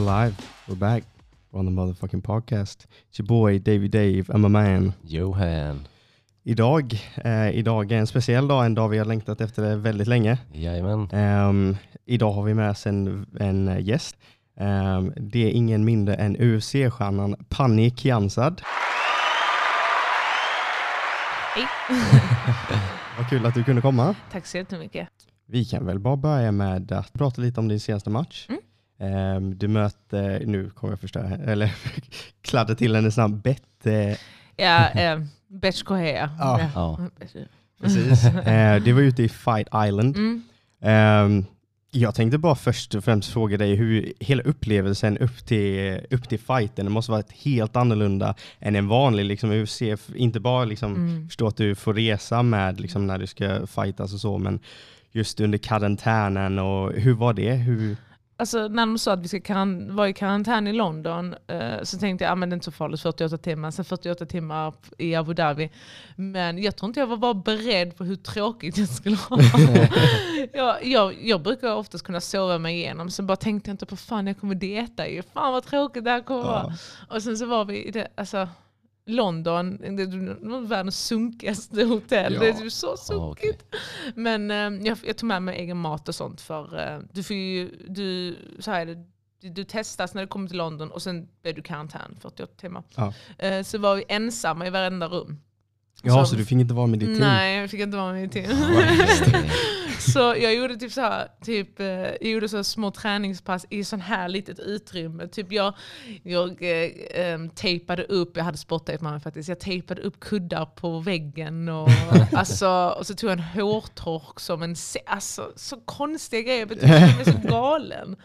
We're live. We're back. We're on the motherfucking podcast. It's your boy Davy Dave. I'm a man. Johan. Idag, eh, idag är en speciell dag, en dag vi har längtat efter det väldigt länge. Jajamän. Ehm, idag har vi med oss en, en gäst. Ehm, det är ingen mindre än UFC-stjärnan Pani Kiansad. Hej. Vad kul att du kunde komma. Tack så jättemycket. Vi kan väl bara börja med att prata lite om din senaste match. Mm. Ehm, du möter, nu kommer jag förstöra, eller kladda till hennes namn, Bette. Ja, eh, Betch Kohea. Ja. Ja. Precis. Eh, det var ute i Fight Island. Mm. Ehm, jag tänkte bara först och främst fråga dig hur hela upplevelsen upp till, upp till fighten, det måste varit helt annorlunda än en vanlig liksom, UFC. Inte bara liksom, Mm. förstå att du får resa med liksom, när du ska fightas och så, men just under karantänen och hur var det? Hur, Alltså när de sa att vi ska vara i karantän i London eh, så tänkte jag att ah, men det är inte så farligt, 48 timmar, sen 48 timmar i Abu Dhabi. Men jag tror inte jag var bara beredd på hur tråkigt jag skulle ha. jag, jag, jag brukar oftast kunna sova mig igenom, sen bara tänkte jag inte på fan jag kommer dieta ju. Fan vad tråkigt det här kommer vara. Och sen så var vi i det, alltså, London, det är världens sunkigaste hotell. Ja. Det är så Ja, sunkigt. okej. Men eh, jag, jag tog med mig egen mat och sånt för eh, du får ju, du, så här det, du, du testas när du kommer till London och sen blir du karantän 48 timmar. Ja. Eh, så var vi ensamma i varenda rum. Ja, Så- så, du fick inte vara med ditt team? Nej, jag fick inte vara med i team. så jag gjorde typ så här, typ, eh, jag gjorde så små träningspass i sån här litet utrymme. Typ jag, jag eh, tejpade upp, jag hade sporttejp med mig faktiskt, jag tejpade upp kuddar på väggen och, alltså, och så tog jag en hårtork som en, alltså så konstiga grejer, jag mig så galen.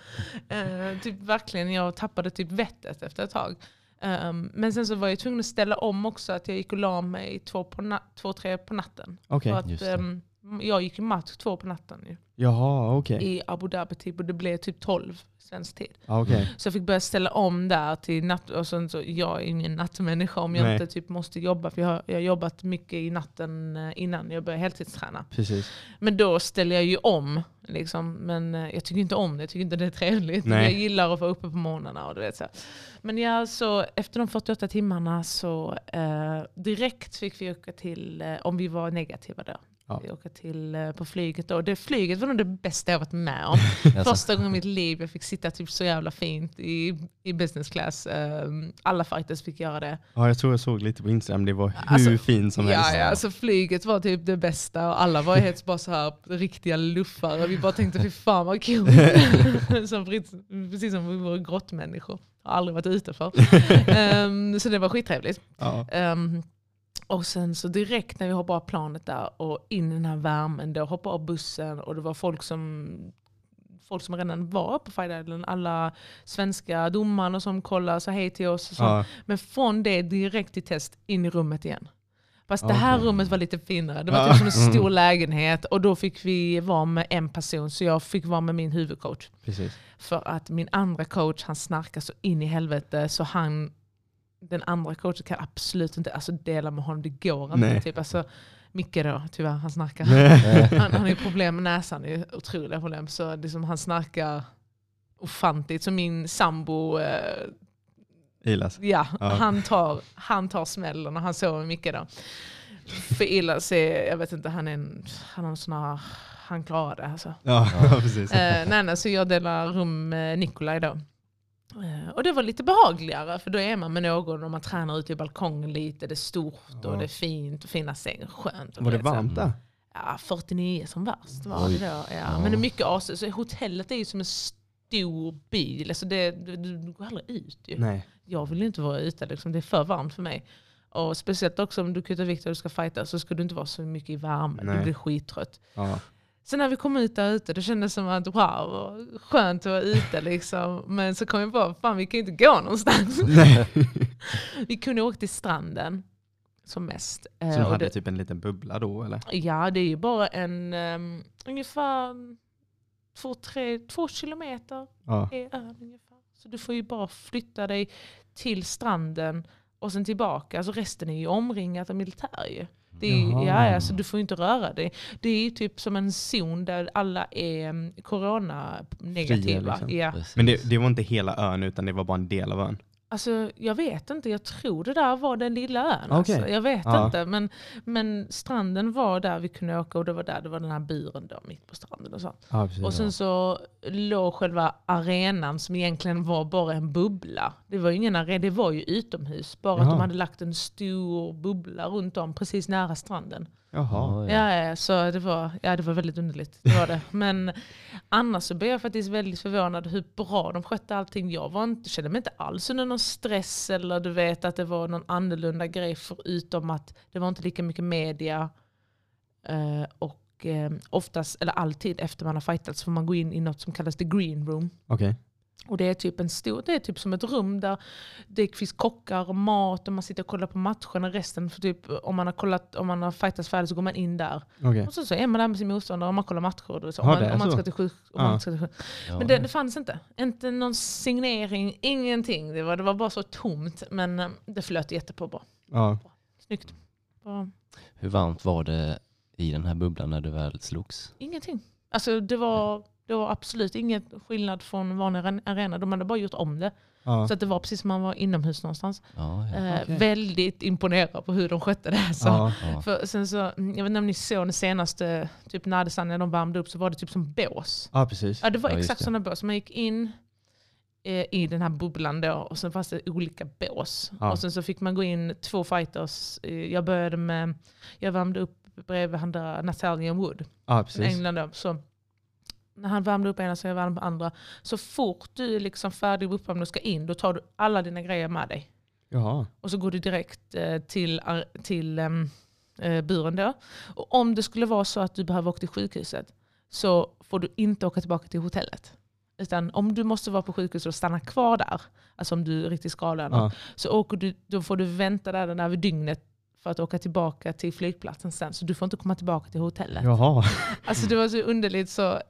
Eh, typ verkligen, jag tappade typ vettet efter ett tag. Um, men sen så var jag tvungen att ställa om också, att jag gick och la mig två, på två tre på natten. Okej, För att, ehm, jag gick ju match två på natten ju, jaha okej. i Abu Dhabi typ, och det blev typ 12 svensk tid. Okej. Så jag fick börja ställa om där till natt. Och sen så, jag är ingen nattmänniska om jag Nej. inte typ måste jobba. För jag har, jag har jobbat mycket i natten eh, innan jag började heltidsträna. Precis. Men då ställer jag ju om. Liksom. Men eh, jag tycker inte om det, jag tycker inte det är trevligt. Nej. Jag gillar att vara uppe på morgnarna. Och du vet, så. Men ja, så efter de 48 timmarna så eh, direkt fick vi åka till, eh, om vi var negativa då, Ja. vi åka till eh, på flyget. Då. Det flyget var nog det bästa jag varit med om. Första gången i mitt liv jag fick sitta typ så jävla fint i, i business class. Eh, alla fighters fick göra det. Ja, jag tror jag såg lite på Instagram, det var hur Alltså, fint som helst. Ja, ja, alltså flyget var typ det bästa och alla var helt bara så här riktiga luffare. Vi bara tänkte fy fan vad kul. som, precis- som vi vore grottmänniskor. Har aldrig varit ute för. Ehm, så det var skittrevligt. Ja. Ehm, och sen så direkt när vi hoppade av planet där och in i den här värmen, då hoppade av bussen och det var folk som folk som redan var på Fight Island, alla svenska domarna som kollade så hej till oss. Och så. Ja. Men från det direkt till test in i rummet igen. Fast det Okej. här rummet var lite finare. Det var Ja. typ som en Mm. stor lägenhet och då fick vi vara med en person. Så jag fick vara med min huvudcoach. Precis. För att min andra coach han snarkar så in i helvete så han, den andra coachen kan absolut inte alltså, dela med honom. Det går inte. Nej. Typ. Alltså, Micke då, tyvärr, han snarkar. Han, han har ju problem med näsan, det är otroliga problem. Så liksom, han snarkar ofantligt. Så min sambo eh, Ilas. Ja, Ja. Han, tar, han tar smällen och han sover mycket då. För illa se, jag vet inte, han är en, han har en sån här, han klarar det alltså. Ja, precis. Eh, nej, nej, så jag delar rum med Nikolaj då. Eh, och det var lite behagligare för då är man med någon och man tränar ute i balkongen lite, det är stort Ja. och det är fint och fina sängar, skönt. Var det varmt där? Ja, 49 som värst var Oj. det då. Ja. Ja. Men det är mycket AC, så hotellet är ju som en stor bil, alltså det, du, du går aldrig ut ju Nej. jag vill inte vara ute, liksom. det är för varmt för mig. Och speciellt också om du kuttar vikt och du ska fighta så ska du inte vara så mycket i värmen, Nej. du blir skittrött. Ja. Sen när vi kom ut där ute, det kändes som att wow, skönt att vara ute liksom. Men så kom jag på, fan vi kan ju inte gå någonstans. Nej. vi kunde åka till stranden som mest. Eh, Så du hade det, typ en liten bubbla då eller? Ja, det är ju bara en um, ungefär två, tre, två kilometer Ja. är ön ungefär. Så du får ju bara flytta dig till stranden och sen tillbaka. Alltså resten är ju omringat av militär ju. Det är, Jaha. ja, ja, så du får inte röra dig. Det är typ som en zon där alla är mm, corona-negativa. liksom. Ja. Precis. Men det, det var inte hela ön utan det var bara en del av ön. Alltså, jag vet inte, jag tror det där var den lilla ön. Okej. Alltså. Jag vet Ja. inte, men, men stranden var där vi kunde åka och det var där det var den här buren då, mitt på stranden. Och så. Ja. Och sen så låg själva arenan som egentligen var bara en bubbla. Det var ju ingen arena, det var ju utomhus. Bara att Jaha. de hade lagt en stor bubbla runt om precis nära stranden. Jaha. Ja, Ja, så det var, ja, det var väldigt underligt. Det var det. Men annars så blev jag faktiskt väldigt förvånad hur bra de skötte allting. Jag var inte, kände mig inte alls under någon stress eller du vet att det var någon annorlunda grej förutom att det var inte lika mycket media. Eh, och eh, oftast, eller alltid efter man har fightats får man gå in i något som kallas the green room. Okej. Och det är typ en stor, det är typ som ett rum där det finns kockar och mat och man sitter och kollar på matcherna. Resten, för typ, om man har kollat, om man har fightats färdigt så går man in där. Okej. Och så, så är man där med sin motståndare och man kollar matcher. Och så, om, man, om man så. ska till sjuk, om Ja. man ska till sjuk. Ja. Men det, det fanns inte. Inte någon signering, ingenting. Det var, det var bara så tomt. Men eh, det flöt jättepå bra. Ja. Snyggt. Bra. Hur varmt var det i den här bubblan när du väl slogs? Ingenting. Alltså det var, det var absolut ingen skillnad från vanlig aren- arena. De hade bara gjort om det. Ja. Så att det var precis som man var inomhus någonstans. Ja, ja. Eh, Okej. Väldigt imponerad på hur de skötte det. här, Så. Ja. ja. För sen så, jag vet inte om ni såg den senaste, typ när när de värmde upp så var det typ som bås. ja, precis. Ja det var exakt sådana bås. Man gick in eh, i den här bubblan då och sen fanns det olika bås. Ja. Och sen så fick man gå in två fighters. Eh, Jag började med, jag värmde upp bredvid han där Natalian Wood Ja, från precis. England då. Så när han värmde upp ena så jag värmde på andra. Så fort du är liksom färdig uppvärmd och ska in, då tar du alla dina grejer med dig. Jaha. Och så går du direkt eh, till, ar- till ehm, eh, buren då. Och om det skulle vara så att du behöver åka till sjukhuset så får du inte åka tillbaka till hotellet. Utan om du måste vara på sjukhuset och stanna kvar där, alltså om du är riktigt skadad, Ja. så åker du, då får du vänta där den över dygnet för att åka tillbaka till flygplatsen sen. Så du får inte komma tillbaka till hotellet. Jaha. Alltså det var så underligt så,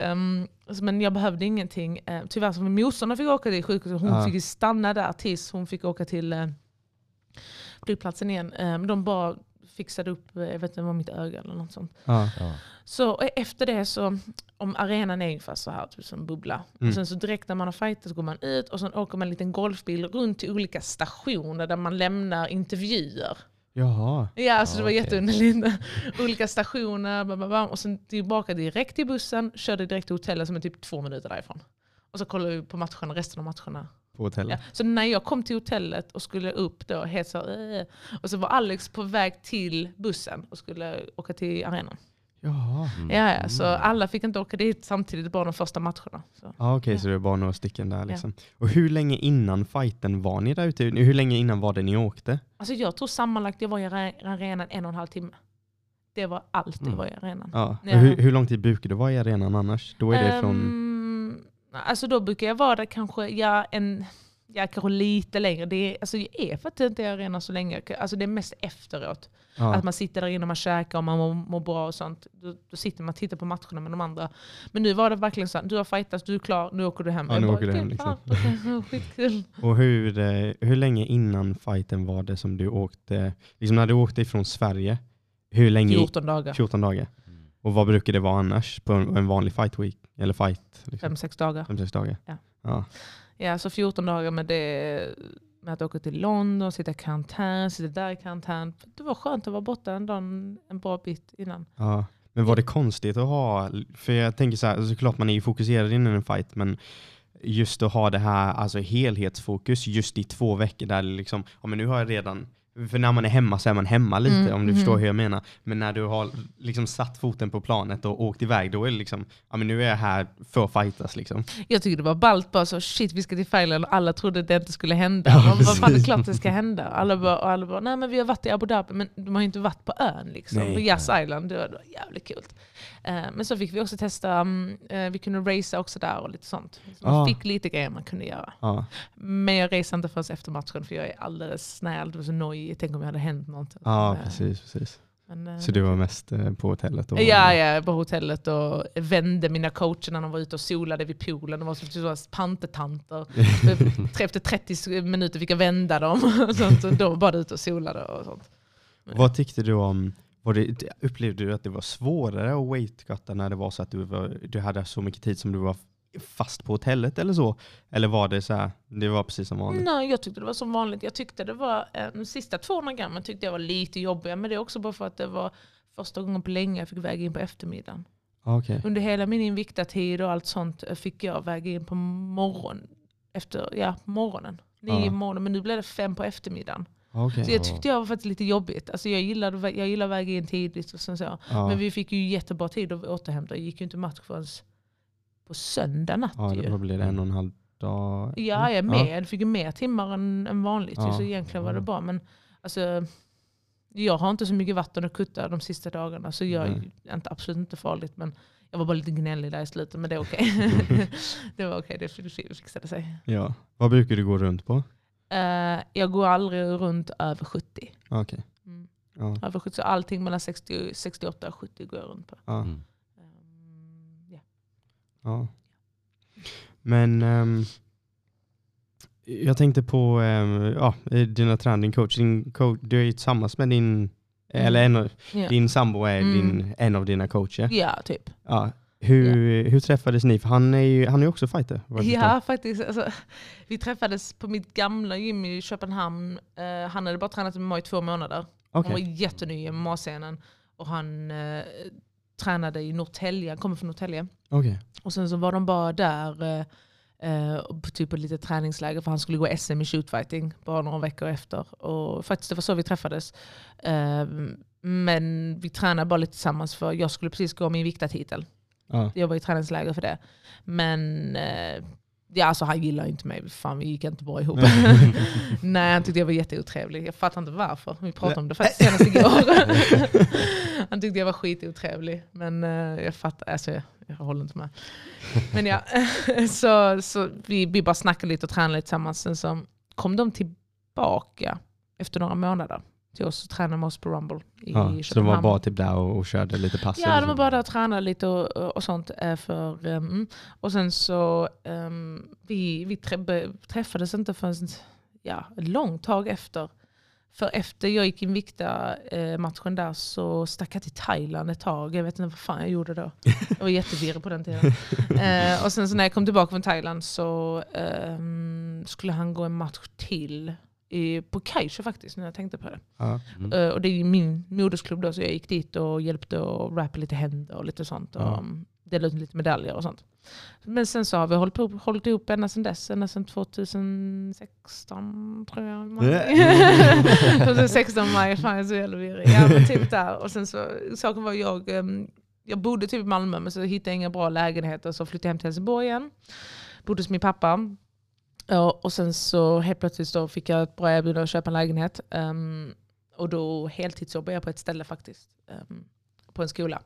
alltså, men jag behövde ingenting. Uh, tyvärr så min motståndare fick åka till sjukhuset, hon Ja. fick stanna där tills hon fick åka till eh, flygplatsen igen. Um, de bara fixade upp, eh, jag vet inte, var mitt öga eller något sånt. Ja. Ja. Så efter det så, om arenan är ungefär så här, typ som bubbla. Mm. Och sen så direkt när man har fightat så går man ut och sen åker man en liten golfbil runt till olika stationer där man lämnar intervjuer. Jaha. Ja, alltså det var Okej. jätteunderligt. Olika stationer, bam, bam, bam, och sen tillbaka direkt till bussen, körde direkt till hotellet som är typ två minuter därifrån. Och så kollade vi på matcherna, resten av matcherna. På Ja. hotellet. Så när jag kom till hotellet och skulle upp då, helt så, äh, och så var Alex på väg till bussen och skulle åka till arenan. Jaha. Mm. Ja, ja, så alla fick inte åka dit samtidigt, bara de första matcherna. Så. Ja, okej, Ja. så det var bara några stycken där liksom. Och hur länge innan fighten var ni där ute? Hur länge innan var det ni åkte? Alltså jag tror sammanlagt jag var i are- arenan en och en halv timme. Det var allt jag Mm. var i arenan. Ja. Ja. Hur, hur lång tid brukar du vara i arenan annars? Då är det från... Ehm, alltså då brukar jag vara där kanske, ja, en, ja, kanske lite längre. Det är, alltså jag är faktiskt inte i arenan så länge. Alltså det är mest efteråt. Ja. Att man sitter där inne och man käkar och man mår, mår bra och sånt. Då, då sitter man och tittar på matcherna med de andra. Men nu var det verkligen så att du har fightats, du är klar, nu åker du hem. Ja, Jag nu bara, åker du hem, "Okej, liksom." Skitkul. Och hur, eh, hur länge innan fighten var det som du åkte, liksom när du åkte ifrån Sverige, hur länge? 14 dagar, 14 dagar. Mm. Och vad brukar det vara annars på en, en vanlig fight week? Eller fight? Liksom. 5-6 dagar. Fem, sex dagar? Ja. ja. Ja, så 14 dagar med det med att åka till London, sitta i karantän, sitta där i karantän. Det var skönt att vara borta en, dag, en bra bit innan. Ja. Men var det konstigt att ha, för jag tänker så här, alltså såklart man är ju fokuserad innan en fight, men just att ha det här alltså helhetsfokus just i två veckor där det liksom, ja men nu har jag redan, för när man är hemma så är man hemma lite Mm, om du mhm. förstår hur jag menar. Men när du har liksom satt foten på planet och åkt iväg, då är det liksom, ja men nu är jag här för att fightas liksom. Jag tycker det var ballt bara så shit vi ska till Thailand och alla trodde det inte skulle hända. Ja, vad fan det är klart det ska hända. Alla bara, och alla bara nej men vi har varit i Abu Dhabi men de har ju inte varit på ön liksom. Nej. på Yas Island, det var, det var jävligt kul. Eh, men så fick vi också testa, mm, eh, vi kunde racea också där och lite sånt. Så man Ah. fick lite grejer man kunde göra. Ja, Men jag raceade inte förrän efter matchen för jag är alldeles snäll, det var så nojig. Tänk om jag hade hänt något. ja Men, eh, precis, precis. Men, eh, Så du var mest eh, på hotellet? Och, Ja, ja, på hotellet och vände mina coacher när de var ute och solade vid poolen. De var som sådana pantetanter. Efter 30 minuter fick jag vända dem. Sånt, så då var det ute och solade och sånt. Vad tyckte du om, det, upplevde du att det var svårare att weightcutta när det var så att du, var, du hade så mycket tid som du var fast på hotellet eller så? Eller var det så här, det var precis som vanligt? Nej, jag tyckte det var som vanligt. Jag tyckte det var, eh, de sista 200 grammen tyckte jag var lite jobbiga, men det är också bara för att det var första gången på länge jag fick väga in på eftermiddagen. Okay. Under hela min invictatid och allt sånt eh, fick jag väga in på morgon, efter, ja, morgonen. Nio Ja. morgonen, men nu blev det fem på eftermiddagen. Okay. Så jag tyckte jag var faktiskt lite jobbigt. Alltså jag, gillade, jag gillar att väga in tidigt. Och sen så. Ja. Men vi fick ju jättebra tid att återhämta. Det gick ju inte match förrän på söndag natt. ja, ju. det, vad blir det? En och en halv dag? Ja, jag är med. Jag fick ju mer timmar än, än vanligt. Ja. Så egentligen var det bra. Men alltså, jag har inte så mycket vatten att kutta de sista dagarna. Så jag Nej. är inte, absolut inte farligt. Men jag var bara lite gnällig där i slutet. Men det är okej. det var okej, det fixade sig. Ja. Vad brukar du gå runt på? Eh, jag går aldrig runt över 70. Okej. Mm. Ja. Över 70. Så allting mellan 60, 68 och 70 går jag runt på. Ja. Mm. Um, ja. Men ehm, jag tänkte på um, ja, dina tränare, din coach. Din coach. Du är ju tillsammans med din, eller en, Ja. din sambo är Mm. din, en av dina coacher. ja, typ. Ja. Hur, hur träffades ni? För han är ju han är också fighter. Ja, faktiskt. Alltså, vi träffades på mitt gamla gym i Köpenhamn. Eh, han hade bara tränat med mig i två månader. förstår. Han var jätteny i MMA-scenen. Och han eh, tränade i Norrtälje, han kommer från Norrtälje. Okej. Och sen så var de bara där eh, eh, på typ ett litet träningsläger för han skulle gå SM i shootfighting bara några veckor efter. Och faktiskt det var så vi träffades. Eh, men vi tränade bara lite tillsammans för jag skulle precis gå min viktartitel. Ja. Jag var i träningsläger för det. Men eh, ja, alltså, han gillar inte mig. Fan, vi gick inte bra ihop. Nej, han tyckte jag var jätteotrevlig. Jag fattar inte varför. Vi pratade om det faktiskt senast igår. han tyckte jag var skitotrevlig. Men eh, jag fattar, alltså, jag, jag håller inte med. Men ja, så, så vi, vi bara snackade lite och tränade lite tillsammans. Sen så kom de tillbaka efter några månader till oss och tränade med oss på Rumble i Ja, så de var bara typ där och, och körde lite pass? Ja, de var bara där och tränade lite och, och sånt. eh, För, um, och sen så, um, vi, vi träffades inte förrän ja, ett långt tag efter. För efter jag gick in vikta eh, matchen där så stack jag till Thailand ett tag. Jag vet inte vad fan jag gjorde då. Jag var jättevirrig på den tiden. Eh, och sen så när jag kom tillbaka från Thailand så ehm, skulle han gå en match till på Kaiser faktiskt, när jag tänkte på det. Ja. Mm. Eh, och det är min modersklubb då, så jag gick dit och hjälpte att rappa lite händer och lite sånt. Och Ja. delade ut lite medaljer och sånt. Men sen så har vi hållit, på, hållit ihop ända sedan dess, ända sedan 2016 tror jag. Maj. 2016 maj, fan jag är så jävla virrig. Ja men typ där. Och sen så, saken var jag, um, jag bodde typ i Malmö men så hittade jag inga bra lägenheter så flyttade jag hem till Helsingborg igen. Bodde hos min pappa. Ja, och sen så helt plötsligt då fick jag ett bra erbjudande att köpa en lägenhet. Ehm, och då heltidsjobbade jag på ett ställe faktiskt. ehm, på en skola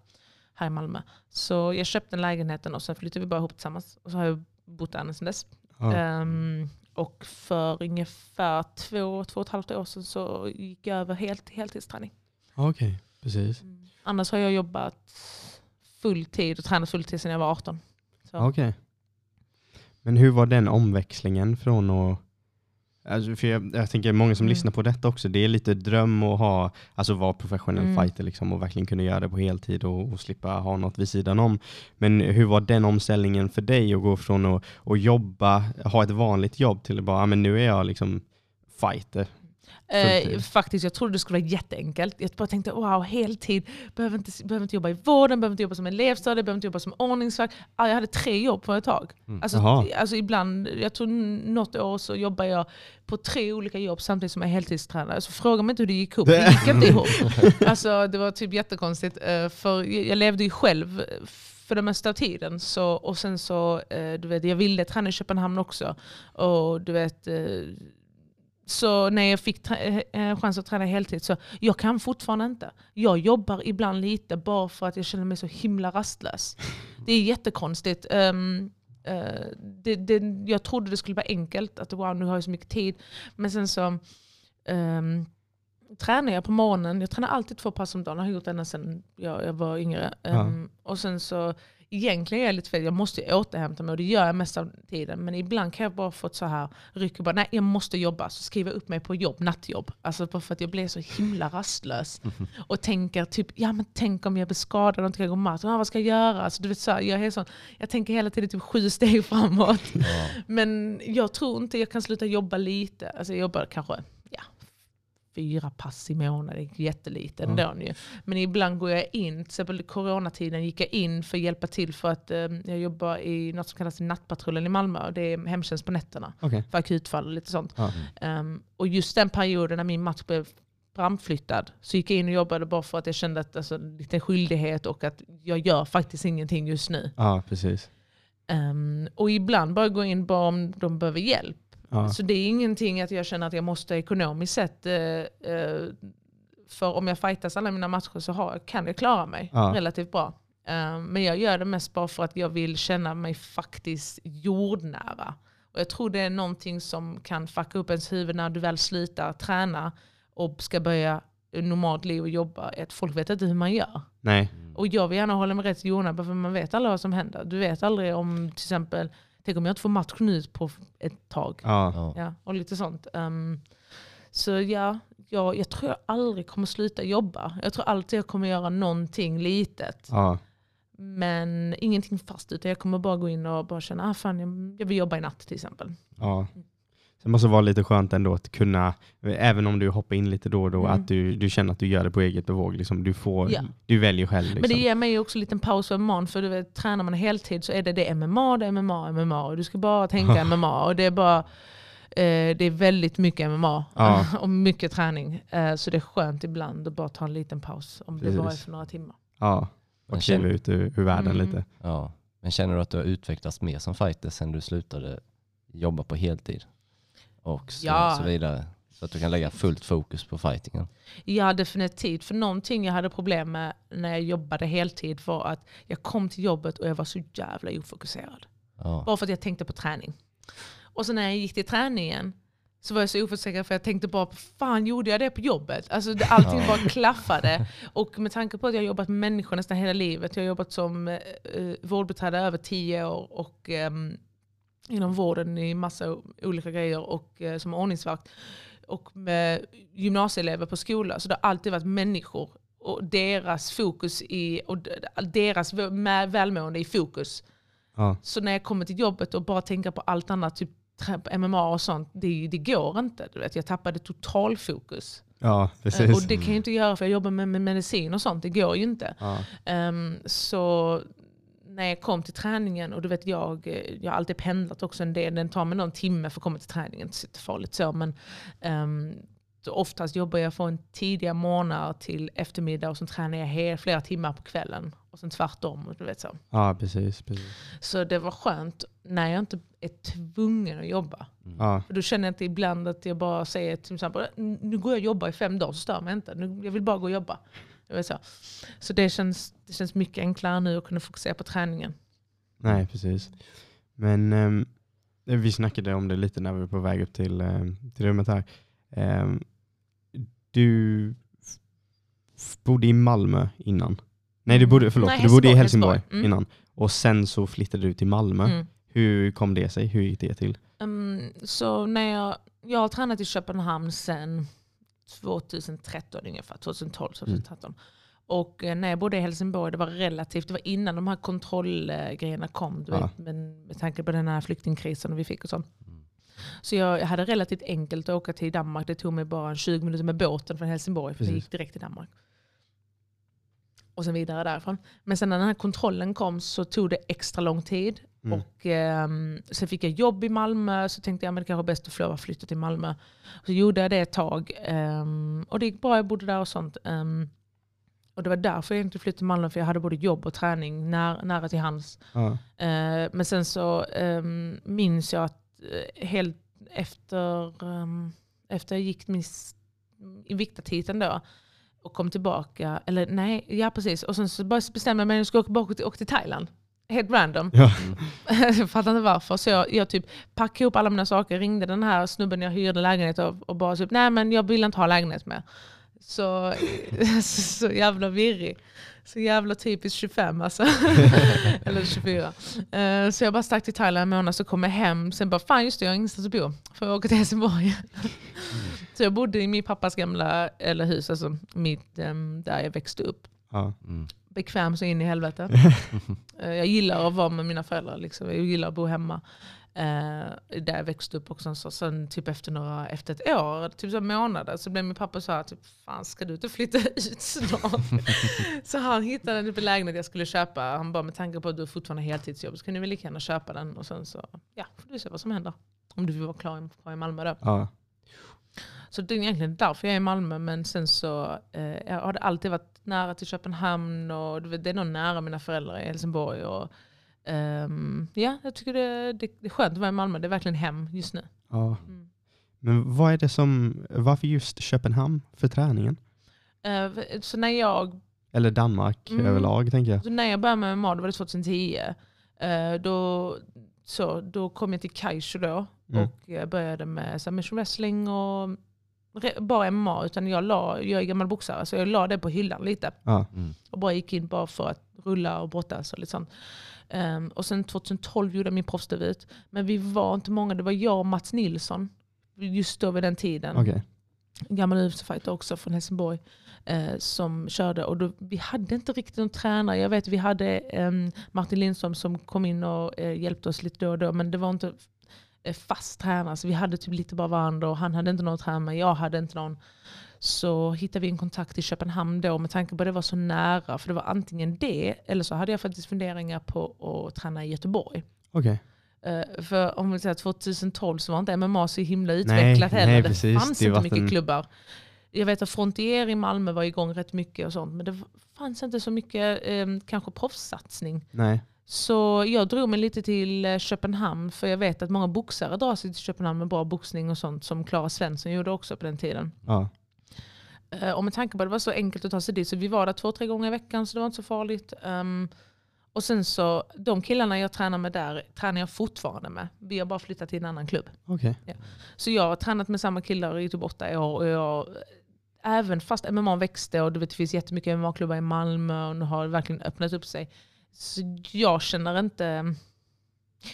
här i Malmö. Så jag köpte den lägenheten och sen flyttade vi bara ihop tillsammans. Och så har jag bott där sedan dess. Ja. Ehm, och för ungefär två, två och ett halvt år sedan så gick jag över helt till heltidsträning. Okej, precis. Annars har jag jobbat full tid och tränat full tid sedan jag var 18. Så. Okej. Men hur var den omväxlingen från att Alltså för jag, jag tänker många som Mm. lyssnar på detta också, det är lite dröm att ha, alltså vara professionell Mm. fighter liksom och verkligen kunna göra det på heltid och, och slippa ha något vid sidan om. Men hur var den omställningen för dig att gå från att, att jobba, ha ett vanligt jobb till att bara, ah, men nu är jag liksom fighter. Eh, faktiskt, jag trodde det skulle vara jätteenkelt. Jag bara tänkte wow, heltid, behöver inte, behöver inte jobba i vården, behöver inte jobba som elevstödjare, behöver inte jobba som ordningsvakt. Ah, jag hade tre jobb på ett tag. Mm. Alltså, alltså ibland, jag tror något år så jobbade jag på tre olika jobb samtidigt som jag är heltidstränare. Alltså, fråga mig inte hur det gick ihop, det gick inte ihop. Alltså, det var typ jättekonstigt. eh, För jag levde ju själv för det mesta av tiden. Så, och sen så, eh, du vet, jag ville träna i Köpenhamn också. Och du vet, eh, så när jag fick trä- eh, chans att träna heltid så jag kan fortfarande inte. Jag jobbar ibland lite bara för att jag känner mig så himla rastlös. Det är jättekonstigt. Um, uh, det, det, jag trodde det skulle vara enkelt, att wow, nu har jag så mycket tid. Men sen så um, tränar jag på morgonen. Jag tränar alltid två pass om dagen. Jag har gjort det ända sedan jag, jag var yngre. Um, Och sen så egentligen är jag lite fel, jag måste återhämta mig och det gör jag mest av tiden. Men ibland kan jag bara få så här ryck och bara, nej jag måste jobba. Så skriver jag upp mig på jobb, nattjobb. Alltså bara för att jag blir så himla rastlös. Och tänker typ, ja men tänk om jag blir skadad och inte kan gå match. Ah, vad ska jag göra? Alltså, du vet, så här, jag, är sån, jag tänker hela tiden typ sju steg framåt. Ja. Men jag tror inte jag kan sluta jobba lite. Alltså jag jobbar kanske fyra pass i månaden, jättelite ändå ju. Men ibland går jag in, till exempel coronatiden gick jag in för att hjälpa till för att eh, jag jobbar i något som kallas Nattpatrullen i Malmö. Och det är hemtjänst på nätterna Okej. för akutfall och lite sånt. Ja. Ehm, och just den perioden när min match blev framflyttad så gick jag in och jobbade bara för att jag kände att alltså, lite skyldighet och att jag gör faktiskt ingenting just nu. ja, precis. Ehm, och ibland bara gå in bara om de behöver hjälp. Ja. Så det är ingenting att jag känner att jag måste ekonomiskt sett, eh, eh, för om jag fightas alla mina matcher så kan jag klara mig Ja. relativt bra. Eh, men jag gör det mest bara för att jag vill känna mig faktiskt jordnära. Och jag tror det är någonting som kan fucka upp ens huvud när du väl slutar träna och ska börja normalt liv och jobba. Att folk vet inte hur man gör. Nej. Och jag vill gärna hålla mig rätt jordnära för man vet aldrig vad som händer. Du vet aldrig om till exempel, tänk om jag inte får matchen ut på ett tag. Ja. Ja. Och lite sånt. Ehm, så ja, jag, jag tror jag aldrig kommer sluta jobba. Jag tror alltid jag kommer göra någonting litet. Ja. Men ingenting fast utan jag kommer bara gå in och bara känna, ah, fan, jag, jag vill jobba i natt till exempel. ja. Det måste vara lite skönt ändå att kunna, även om du hoppar in lite då och då, Mm. att du, du känner att du gör det på eget bevåg. Liksom. Du, får, Ja. du väljer själv. Liksom. Men det ger mig också en liten paus för MMA, för du vet, tränar man heltid så är det, det är MMA, det är MMA, MMA. Och du ska bara tänka MMA. Och det är bara eh, det är väldigt mycket MMA Ja. och mycket träning. Eh, så det är skönt ibland att bara ta en liten paus om det bara är Precis. för några timmar. Ja. Och kliva ut ur, ur världen Mm. lite. Ja. Men känner du att du har utvecklats mer som fighter sen du slutade jobba på heltid? Och så, Ja. så vidare. Så att du kan lägga fullt fokus på fightingen. Ja definitivt. För någonting jag hade problem med när jag jobbade heltid var att jag kom till jobbet och jag var så jävla ofokuserad. Ja. Bara för att jag tänkte på träning. Och så när jag gick till träningen så var jag så ofokuserad för jag tänkte bara, fan gjorde jag det på jobbet? Alltså allting bara klaffade. Och med tanke på att jag har jobbat med människor nästan hela livet. Jag har jobbat som eh, eh, vårdbiträde över tio år och ehm, inom vården i massa olika grejer och eh, som ordningsvakt. Och med gymnasieelever på skola. Så det har alltid varit människor och deras fokus i, och deras välmående i fokus. Ja. Så när jag kommer till jobbet och bara tänker på allt annat, typ MMA och sånt, det, det går inte. Du vet, jag tappade totalfokus. ja, Eh, precis. Och det kan jag inte göra för jag jobbar med, med medicin och sånt, det går ju inte. Ja. Ehm, så när jag kom till träningen, och du vet jag, eh, jag har alltid pendlat också en del, den tar mig någon timme för att komma till träningen, inte så farligt så, men um, så oftast jobbar jag från tidiga morgnar till eftermiddag och så tränar jag hel, flera timmar på kvällen. Och sen tvärtom. och Du vet så. ja, precis. precis. så det var skönt när jag inte är tvungen att jobba. Ja. För då känner jag inte ibland att jag bara säger till exempel, nu går jag och jobbar i fem dagar så stör mig inte. Nu, jag vill bara gå och jobba. Jag vet så så det, känns, det känns mycket enklare nu att kunna fokusera på träningen. Nej, precis. Men ehm, vi snackade om det lite när vi var på väg upp till, um, till rummet här. Ehm, du bodde i Malmö innan. Nej, du bodde, förlåt, Nej, du bodde i Helsingborg. Mm. innan. Och sen så flyttade du till Malmö. Mm. Hur kom det sig? Hur gick det till? Um, så när jag, jag har tränat i Köpenhamn sedan 2013 ungefär, 2012, 2013. Och eh, när jag bodde i Helsingborg, det var relativt, det var innan de här kontrollgrejerna kom. Du Ja. vet, men med tanke på den här flyktingkrisen vi fick och sånt. Mm. Så jag, hade relativt enkelt att åka till Danmark. Det tog mig bara 20 minuter med båten från Helsingborg. För jag gick direkt till Danmark. Och sen vidare därifrån. Men sen när den här kontrollen kom så tog det extra lång tid. Mm. Och ehm, Sen fick jag jobb i Malmö, så tänkte jag att det kanske är bäst att att flytta till Malmö. Så gjorde jag det ett tag. ehm, och det gick bra, jag bodde där och sånt. ehm, och det var därför jag inte flyttade till Malmö, för jag hade både jobb och träning när, nära till hands. Eh, men sen så ehm, minns jag att eh, helt efter, um, efter jag gick min viktartiteln då och kom tillbaka, eller nej, ja precis. Och sen så bestämde jag mig att jag skulle åka, åka till, åka till Thailand. Helt random. Ja. jag fattar inte varför. Så jag, jag typ packade ihop alla mina saker, ringde den här snubben jag hyrde lägenhet av och bara typ, nej men jag vill inte ha lägenhet mer. Så, så jävla virrig. Så jävla typiskt 25 alltså. Eller 24. Eh, så jag bara stack till Thailand en månad, så kom jag hem. Sen bara, fan just det, jag har ingenstans att bo. För jag åker till Helsingborg. så jag bodde i min pappas gamla eller hus, alltså mitt, em, där jag växte upp. Ja. Mm. Bekväm så in i helvete. Eh, jag gillar att vara med mina föräldrar, liksom. jag gillar att bo hemma. Eh, där jag växte upp också. Så sen typ efter, några, efter ett år, typ så månader, så blev min pappa så här, typ, fan ska du inte flytta ut snart? så han hittade en typ lägenhet jag skulle köpa. Han bara med tanke på att du har fortfarande heltidsjobb så kan du väl lika gärna köpa den. Och sen så ja, får du se vad som händer. Om du vill vara klar kvar i Malmö då. Ja. Så det är egentligen därför jag är i Malmö. Men sen så eh, jag har det alltid varit nära till Köpenhamn och det är nog nära mina föräldrar i Helsingborg. Och, ehm, ja, jag tycker det, det, det är skönt att vara i Malmö. Det är verkligen hem just nu. ja. Mm. Men vad är det som, varför just Köpenhamn för träningen? Eh, så när jag, Eller Danmark Mm. överlag tänker jag. så när jag började med MMA, det var det 2010, eh, då, så, då kom jag till Kaisho då Mm. och jag började med submission wrestling och bara MMA. Utan jag, la, jag är gammal boxare så jag la det på hyllan lite. Ja. Mm. Och bara gick in bara för att rulla och brottas och lite sånt. Ehm, och sen 2012 gjorde jag min proffsdebut. Men vi var inte många, det var jag och Mats Nilsson. Just då vid den tiden. En gammal UFC-fighter också från Helsingborg. Eh, som körde. Och då, vi hade inte riktigt någon tränare. Jag vet vi hade ehm, Martin Lindström som kom in och eh, hjälpte oss lite då och då. Men det var inte fast tränare. Så vi hade typ lite bara varandra. Och han hade inte någon tränare, jag hade inte någon. Så hittade vi en kontakt i Köpenhamn då med tanke på att det var så nära. För det var antingen det, eller så hade jag faktiskt funderingar på att träna i Göteborg. Okej. Eh, för om vi säger 2012 så var inte MMA så himla utvecklat Nej, heller. nej, det precis. fanns Det inte mycket en- klubbar. Jag vet att Frontier i Malmö var igång rätt mycket och sånt. Men det fanns inte så mycket eh, kanske proffssatsning. Nej. Så jag drog mig lite till eh, Köpenhamn. För jag vet att många boxare drar sig till Köpenhamn med bra boxning och sånt. Som Klara Svensson gjorde också på den tiden. Ja. Eh, Och med tanke på att det var så enkelt att ta sig dit så vi var där två, tre gånger i veckan så det var inte så farligt. Ehm, och sen så, de killarna jag tränar med där tränar jag fortfarande med. Vi har bara flyttat till en annan klubb. Okej. Så jag har tränat med samma killar i typ åtta år. Och jag, även fast MMA växte och du vet, det finns jättemycket MMA-klubbar i Malmö och nu har det verkligen öppnat upp sig. Så jag känner inte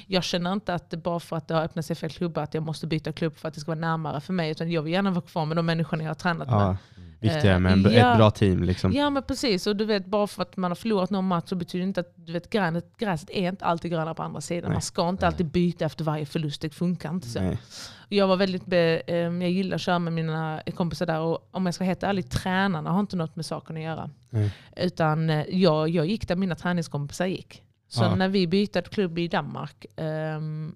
jag känner inte att det bara för att det har öppnat sig fel klubbar att jag måste byta klubb för att det ska vara närmare för mig. Utan jag vill gärna vara kvar med de människorna jag har tränat med. Ja. Viktigare med Eh, ja. ett bra team liksom. Ja men precis, och du vet bara för att man har förlorat någon match så betyder det inte att du vet, gränet, gräset är inte alltid grönare på andra sidan. Nej. Man ska inte alltid byta efter varje förlust, det funkar inte så. Nej. Jag var väldigt be, eh, jag gillar att köra med mina kompisar där och om jag ska vara helt ärlig, tränarna har inte något med saken att göra. Nej. Utan eh, jag, jag gick där mina träningskompisar gick. Så Ja. när vi bytte klubb i Danmark, ehm,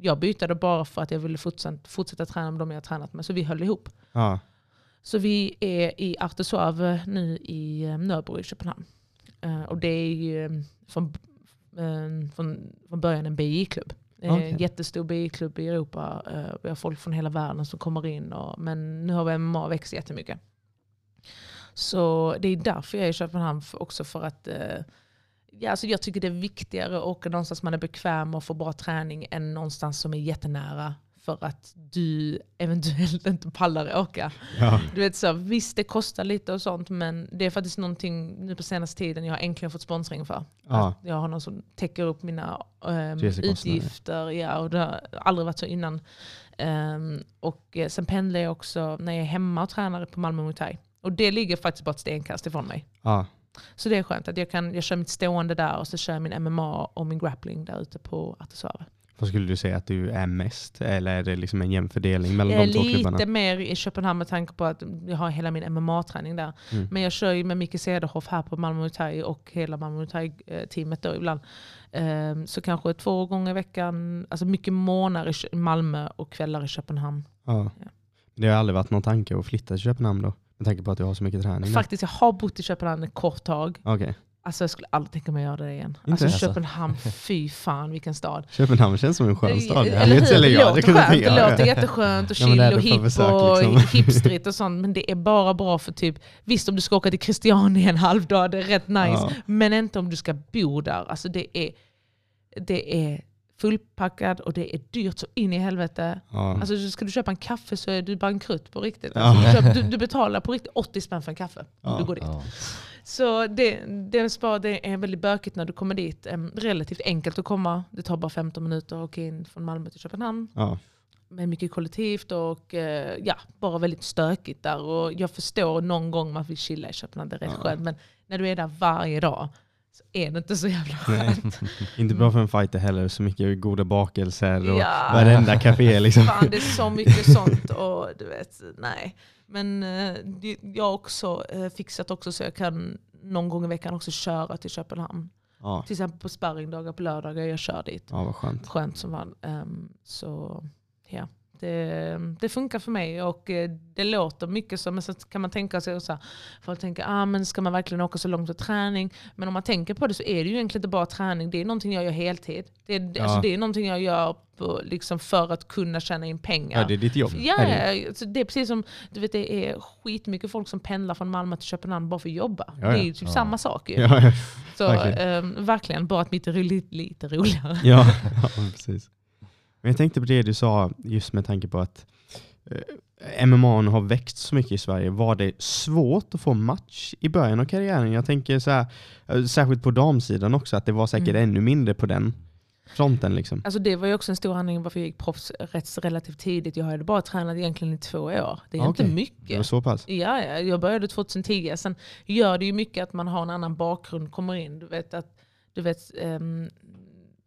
jag bytte bara för att jag ville fortsätta, fortsätta träna med dem jag har tränat med. Så vi höll ihop. Ja. Så vi är i Artesuave nu i eh, Nörbro i Köpenhamn. Eh, och det är ju eh, från, från, från början en BI-klubb. Det är en Okej. jättestor BI-klubb i Europa. Vi har folk från hela världen som kommer in. Och, men nu har vi MMA växt jättemycket. Så det är därför jag är i Köpenhamn också för att ja, alltså jag tycker det är viktigare att åka någonstans man är bekväm och få bra träning än någonstans som är jättenära för att du eventuellt inte pallar åka. Ja. Du vet så, visst det kostar lite och sånt men det är faktiskt någonting nu på senaste tiden jag har äntligen fått sponsring för. Ja. Att jag har någon som täcker upp mina Resekostnader. utgifter. Ja, och det har aldrig varit så innan. Ehm, och eh, sen pendlar jag också när jag är hemma och tränar på Malmö Muay Thai. Och det ligger faktiskt bara ett stenkast ifrån mig. Ja. Så det är skönt att jag, kan, jag kör mitt stående där och så kör jag min MMA och min grappling där ute på Artesuave. Vad skulle du säga att du är mest? Eller är det liksom en jämn fördelning mellan Jag är de två klubbarna? lite mer i Köpenhamn med tanke på att jag har hela min MMA-träning där. Mm. Men jag kör ju med Micke Cederhoff här på Malmö Thai och hela Malmö Thai-teamet då ibland. Ehm, Så kanske två gånger i veckan, alltså mycket månader i Malmö och kvällar i Köpenhamn. Ja. Ja. Det har aldrig varit någon tanke att flytta till Köpenhamn då? Med tanke på att du har så mycket träning. Faktiskt, jag har bott i Köpenhamn ett kort tag. Okej. Alltså jag skulle aldrig tänka mig att göra det igen. Inte? Alltså Alltså. Köpenhamn, fy fan vilken stad. Köpenhamn känns som en skön stad. Eller hur? Eller Det ja, låter jag skönt, det Ja, låter ja. jätteskönt och Ja, det chill och det på hipp och liksom. hipstrigt och sånt. Men det är bara bra för typ, visst om du ska åka till Christiania en halv dag, det är rätt nice. Ja. Men inte om du ska bo där. Alltså det är, det är fullpackad och det är dyrt så in i helvete. Ja. Alltså ska du köpa en kaffe så är du bankrutt på riktigt. Ja. Alltså, du, köper, du, du betalar på riktigt 80 spänn för en kaffe. om Ja. Du går dit. Så det, är bara, det är väldigt bökigt när du kommer dit. Relativt enkelt att komma. Det tar bara 15 minuter att åka in från Malmö till Köpenhamn. Ja. Med mycket kollektivt och uh, ja, bara väldigt stökigt där. Och jag förstår någon gång man vill chilla i Köpenhamn, det är rätt Ja. skönt. Men när du är där varje dag så är det inte så jävla skönt. Inte bra för en fighter heller, så mycket goda bakelser och Ja. varenda café liksom. Fan, det är så mycket sånt. Och du vet, nej. Men eh, det- jag har också eh, fixat också så jag kan någon gång i veckan också köra till Köpenhamn. Ja. Till exempel på sparringdagar på lördagar, jag kör dit. ja, vad skönt. Skönt som var. Um, så ja, det, det funkar för mig och eh, det låter mycket så. Men så kan man tänka sig så här, folk tänker, ah, men ska man verkligen åka så långt för träning? Men om man tänker på det så är det ju egentligen inte bara träning, det är någonting jag gör heltid. Det är, Ja. alltså, det är någonting jag gör på, liksom, för att kunna tjäna in pengar. Ja, det är ditt jobb. Ja, Är det? det är precis som du vet, det är skitmycket folk som pendlar från Malmö till Köpenhamn bara för att jobba. Ja, Det är ju typ samma sak. Ju. Så, verkligen. ehm, verkligen, bara att mitt är lite, roligare. Ja, precis. Men jag tänkte på det du sa, just med tanke på att eh, MMA har växt så mycket i Sverige. Var det svårt att få match i början av karriären? Jag tänker så här, eh, särskilt på damsidan också, att det var säkert Mm. ännu mindre på den fronten. Liksom. Alltså det var ju också en stor anledning varför jag gick proffs relativt tidigt. Jag hade bara tränat egentligen i två år. Det är Ah, inte okej. Det var mycket. så pass? Ja, ja, jag började 2010. Sen gör det ju mycket att man har en annan bakgrund kommer in. Du vet att, du vet, ehm,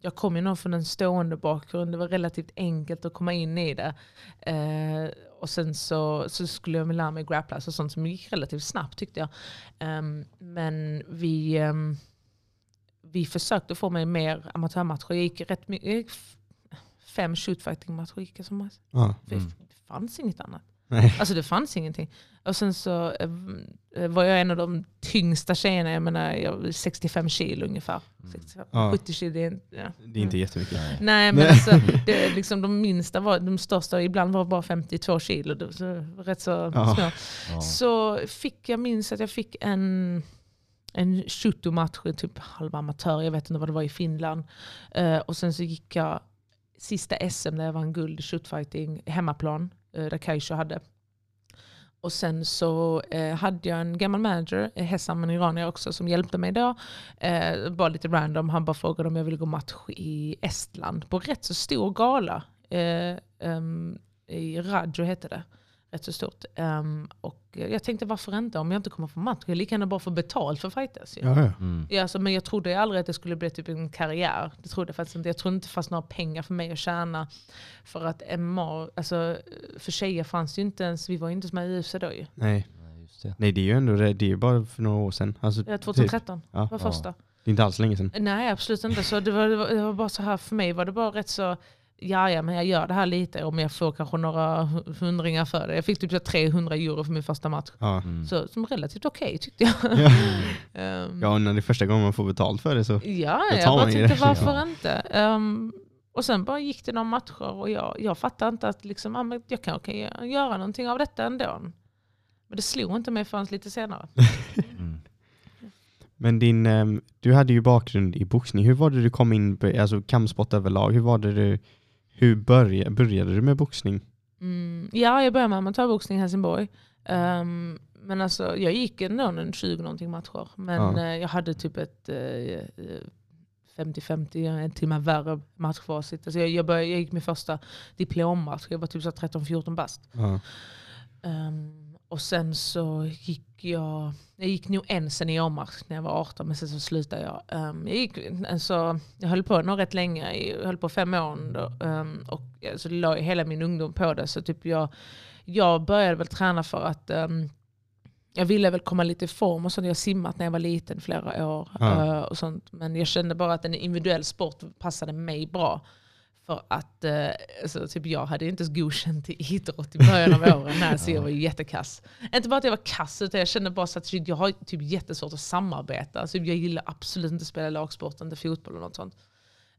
jag kom ju nog från en stående bakgrund. Det var relativt enkelt att komma in i det. Eh, och sen så, så skulle jag lära mig grapplas och sånt som gick relativt snabbt tyckte jag. Ehm, men vi, ehm, vi försökte få mig mer amatörmatcher. Jag gick rätt mycket, fem shootfighting-matcher gick jag som mest. Mm. Det fanns inget annat. Nej. Alltså det fanns ingenting. Och sen så eh, var jag en av de tyngsta tjejerna, jag menar jag var 65 kilo ungefär. 65, Ja. 70 kilo, det är, inte- ja. Det är inte jättemycket. Nej. Nej men alltså, det, liksom, de minsta var, de största ibland var bara 52 kilo. Det var så, rätt så Ja. små. Ja. Så fick jag minns att jag fick en, en shooto-match, typ halva amatör, jag vet inte vad det var i Finland. Eh, och sen så gick jag sista SM där jag vann guld i shootfighting, hemmaplan, eh, där hade. Och sen så eh, hade jag en gammal manager, eh, Hesam, en iranier också, som hjälpte mig då. Eh, bara lite random, han bara frågade om jag ville gå match i Estland på rätt så stor gala. Eh, um, I Radjo hette det. Rätt så stort. Ehm, och jag tänkte varför inte om jag inte kommer få match? Jag lika gärna bara få betalt för fighters. ju. Ja, ja. Mm. Ja, alltså, men jag trodde aldrig att det skulle bli typ en karriär. Det trodde jag faktiskt inte. Jag trodde inte det fanns några pengar för mig att tjäna. För att MMA, alltså, för tjejer fanns ju inte ens, vi var ju inte som i UFC då ju. Nej. Nej, just det. Nej, det är ju ändå det. Det är ju bara för några år sedan. Alltså, Ja, typ. 2013 Ja. var Ja. första. Det är inte alls länge sedan. Nej absolut inte. Så det var, det, var, det var bara så här, för mig var det bara rätt så, ja ja men jag gör det här lite om jag får kanske några hu- hundringar för det. Jag fick typ så 300 euro för min första match. Ja. Mm. Så som relativt okej tyckte jag. Ja. Ehm, ja, när det är första gången man får betalt för det så. Ja, jag bara tänkte det. varför Ja. inte. Ehm, och sen bara gick det några matcher och jag, jag fattade inte att liksom, ah, men jag kan okej, göra någonting av detta ändå. Men det slog inte mig förrän lite senare. Mm. Men din, ehm, du hade ju bakgrund i boxning. Hur var det du kom in på alltså kampsport överlag? Hur var det du, hur började, började du med boxning? Mm, ja, jag började med amatörboxning i Helsingborg. Ehm, men alltså, jag gick ändå en 20 någonting matcher. Men Ja. eh, jag hade typ ett eh, eh, 50-50, en timme värre matchfacit. Alltså jag, jag, började, jag gick min första diplommatch, jag var typ så 13-14 bast. Ja. Ehm, och sen så gick jag, jag gick nog en seniormatch när jag var 18 men sen så slutade jag. Ehm, jag, gick, alltså, jag höll på nog rätt länge, jag höll på fem år då, ehm, och jag- så la jag hela min ungdom på det. Så typ jag, jag började väl träna för att ehm, jag ville väl komma lite i form och sånt. Jag simmat när jag var liten flera år. Ja. eh, och sånt. Men jag kände bara att en individuell sport passade mig bra. För att eh, alltså, typ jag hade inte ens godkänt i idrott i början av åren. Nej, så jag var ju jättekass. Inte bara att jag var kass, utan jag kände bara så att jag har typ jättesvårt att samarbeta. Alltså, jag gillar absolut inte att spela lagsport, inte fotboll eller något sånt.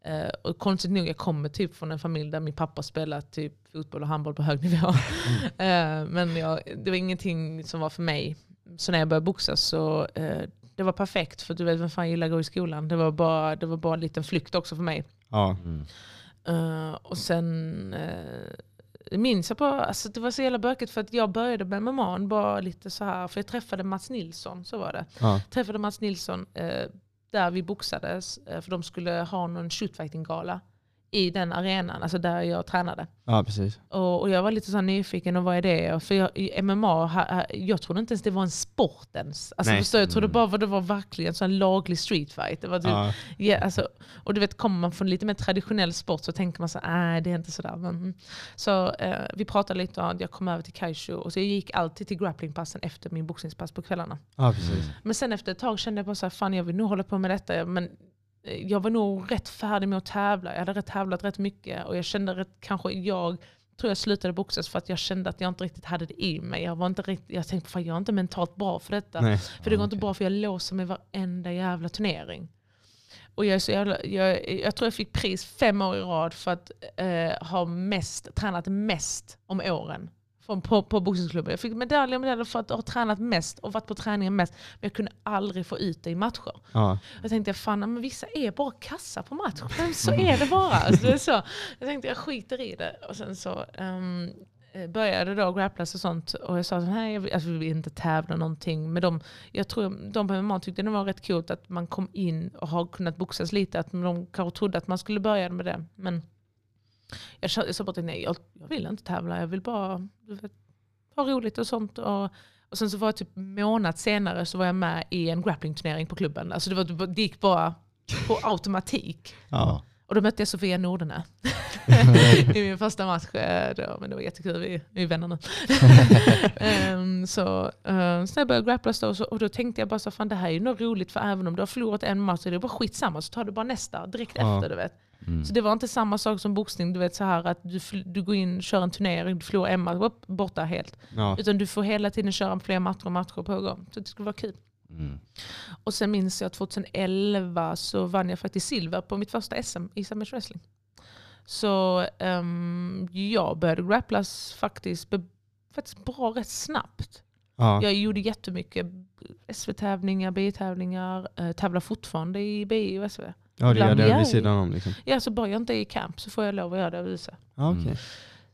Eh, och konstigt nog, jag kommer typ från en familj där min pappa spelar typ fotboll och handboll på hög nivå. Eh, men jag, det var ingenting som var för mig. Så när jag började boxas så eh, det var perfekt. För du vet vem fan gillar att gå i skolan. Det var bara, det var bara en liten flykt också för mig. Ja. Mm. Eh, och sen, eh, minns jag bara, alltså det var så jävla bökigt för att jag började med MMA bara lite så här, för jag träffade Mats Nilsson, så var det. Ja. Träffade Mats Nilsson eh, där vi boxades, för de skulle ha någon shootfighting-gala i den arenan, alltså där jag tränade. ja, precis. Och, och jag var lite så nyfiken, och vad är det? Och För jag, MMA, jag trodde inte ens det var en sport ens. Alltså, Nej. förstår, jag trodde Mm. bara att det var verkligen så en laglig streetfight. Det var typ, Ja. Ja, alltså, och du vet, kommer man från lite mer traditionell sport så tänker man så nej det är inte sådär. Men, mm. så eh, vi pratade lite om att jag kom över till Kaishu och så jag gick alltid till grapplingpassen efter min boxningspass på kvällarna. ja, precis. Men sen efter ett tag kände jag bara så fan jag vill nog hålla på med detta. Men jag var nog rätt färdig med att tävla. Jag hade rätt tävlat rätt mycket och jag kände rätt, kanske jag tror jag slutade boxas för att jag kände att jag inte riktigt hade det i mig. Jag, var inte riktigt, jag tänkte fan jag är inte mentalt bra för detta. Nej. För det går inte bra för jag låser mig varenda jävla turnering. Och jag, är så jävla, jag, jag tror jag fick pris fem år i rad för att eh, ha mest, tränat mest om åren. Från, på, på boxningsklubben. Jag fick medalj och medalj för att ha tränat mmest och varit på träningen mest. Men jag kunde aldrig få ut det i matcher. Ja. Jag tänkte fan, men vissa är bara kassa på match. Men så är det bara. Alltså, det är så. Jag tänkte jag skiter i det. Och sen så um, började då grapplas och sånt. Och jag sa så här, jag vill, alltså, vi vill inte tävla någonting. Men de, jag tror de på MMA tyckte det var rätt coolt att man kom in och har kunnat boxas lite. Att de kanske trodde att man skulle börja med det. Men jag sa jag sa bara till nej, jag, jag vill inte tävla. Jag vill bara vet, ha roligt och sånt. Och, och sen så var jag typ månad senare så var jag med i en grapplingturnering på klubben. Alltså det, var, det gick bara på automatik. Ja. Och då mötte jag Sofia Nordene i min första match. eh, Då, men det var jättekul, vi, vi är vänner nu. Ehm, så, uh, så jag började grapplas då, och så, och då tänkte jag bara så fan det här är ju nog roligt för även om du har förlorat en match så är det bara skitsamma så tar du bara nästa direkt Ja. efter. Du vet. Mm. Så det var inte samma sak som boxning, du vet så här att du, du går in, kör en turnering, du förlorar en match, upp, borta helt. Ja. Utan du får hela tiden köra fler matcher och matcher på gång. Så det skulle vara kul. Mm. Och sen minns jag 2011 så vann jag faktiskt silver på mitt första SM i Summit Wrestling. Så um, jag började grapplas faktiskt, be, faktiskt bra rätt snabbt. Ja. Jag gjorde jättemycket SV-tävlingar, BI-tävlingar, uh, tävlar fortfarande i BI och SV. Ja, det gör det vid sidan om liksom. Ja, så bara jag inte är i camp så får jag lov att göra det och visa. Mm.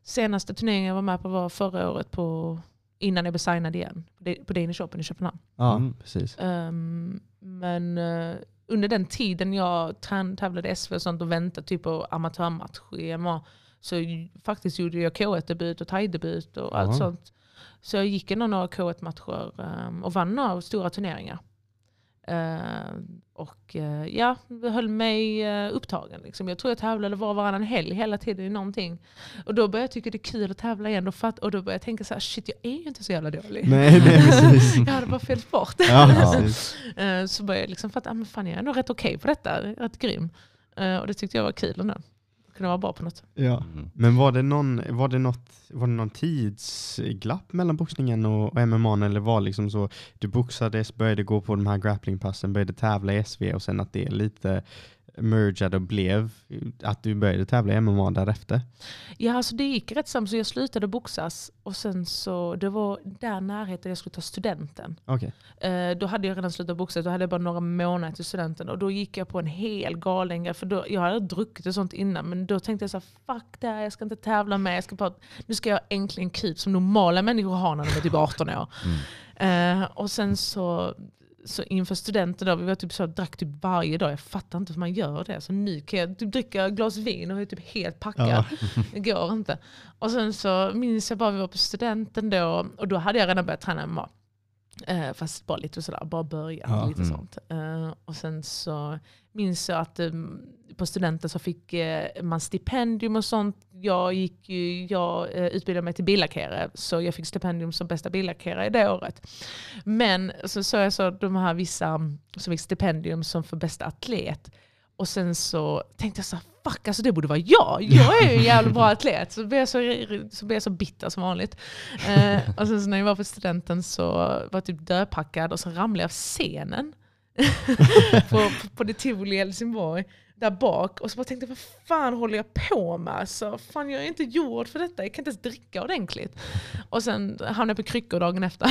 Senaste turneringen jag var med på var förra året på, innan jag blev signad igen, på Da- på Danish Open i Köpenhamn. Ja, Mm. precis. Ehm, men eh, under den tiden jag trän- tävlade SV och sånt och väntade typ på amatörmatch i MMA så faktiskt gjorde jag K1-debut och thai-debut och allt Jaha. sånt. Så jag gick ändå några K1-matcher ehm, och vann några stora turneringar. Ehm, och eh, ja, höll mig uh, upptagen. Liksom. Jag tror jag tävlade var och varannan helg hela tiden i någonting. Och då började jag tycka det är kul att tävla igen och, fatt- och då började jag tänka så här, shit jag är ju inte så jävla dålig. Nej, nej precis. jag hade bara fel sport. Ja. Eh, så började jag liksom fatta att fan, jag är nog rätt okej på detta, rätt grym. Och det tyckte jag var kul ändå. Kunde vara bra på något. Ja. Mm. Men var det någon, var det något, var det någon tidsglapp mellan boxningen och, och MMA eller var liksom så du boxades, började gå på de här grapplingpassen, började tävla i SV och sen att det lite mergade och blev att du började tävla i MMA därefter? Ja, alltså det gick rätt snabbt så jag slutade boxas och sen så, det var där närheten jag skulle ta studenten. Okej. Eh, då hade jag redan slutat boxas, då hade jag bara några månader till studenten och då gick jag på en hel galen för då, jag hade druckit och sånt innan men då tänkte jag så här, fuck det här, jag ska inte tävla med, jag ska bara, nu ska jag äntligen kryp som normala människor har när de är typ 18 år. Mm. Eh, och sen så, så inför studenten, då, vi var typ så, drack typ varje dag, jag fattar inte hur man gör det. Så nu kan jag typ dricka ett glas vin och är typ helt packad. Ja. Det går inte. Och sen så minns jag bara vi var på studenten då och då hade jag redan börjat träna MMA. Eh, fast bara lite sådär, bara börjat Ja. lite Mm. sånt. Eh, och sen så minns jag att ehm, på studenten så fick eh, man stipendium och sånt. Jag, gick ju, jag eh, utbildade mig till billackerare så jag fick stipendium som bästa billackerare det året. Men så såg jag så de här vissa som fick stipendium som för bästa atlet. Och sen så tänkte jag så här, fuck alltså det borde vara jag. Jag är ju en jävla bra atlet. Så blev jag så, så, blev jag så bitter som vanligt. Eh, och sen så när jag var på studenten så var jag typ döpackad och så ramlade jag av scenen. på, på, det Tivoli i Helsingborg. Där bak. Och så bara tänkte jag, vad fan håller jag på med? Alltså, fan jag är inte gjord för detta. Jag kan inte ens dricka ordentligt. Och sen hamnade jag på kryckor dagen efter.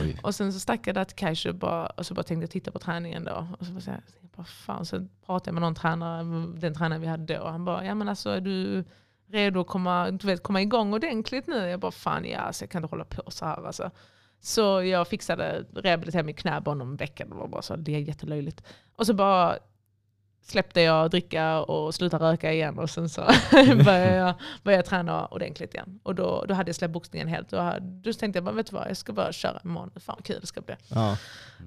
Oj. Och sen så stack jag där till Kaiser bara, och så bara tänkte jag titta på träningen då. Och så bara, så här, bara fan. Så pratade jag med någon tränare, den tränaren vi hade då. Han bara, ja men alltså är du redo att komma, du vet, komma igång ordentligt nu. Jag bara fan ja, alltså, jag kan inte hålla på så här. Alltså. Så jag fixade rehabilitera mitt knä bara någon vecka. Det var bara så, det är jättelöjligt. Och så bara släppte jag dricka och slutade röka igen och sen så började, jag, började jag träna ordentligt igen. Och då, då hade jag släppt boxningen helt. Och då tänkte jag bara, vet du vad, jag ska bara köra imorgon. Fan vad kul det ska bli. Ja.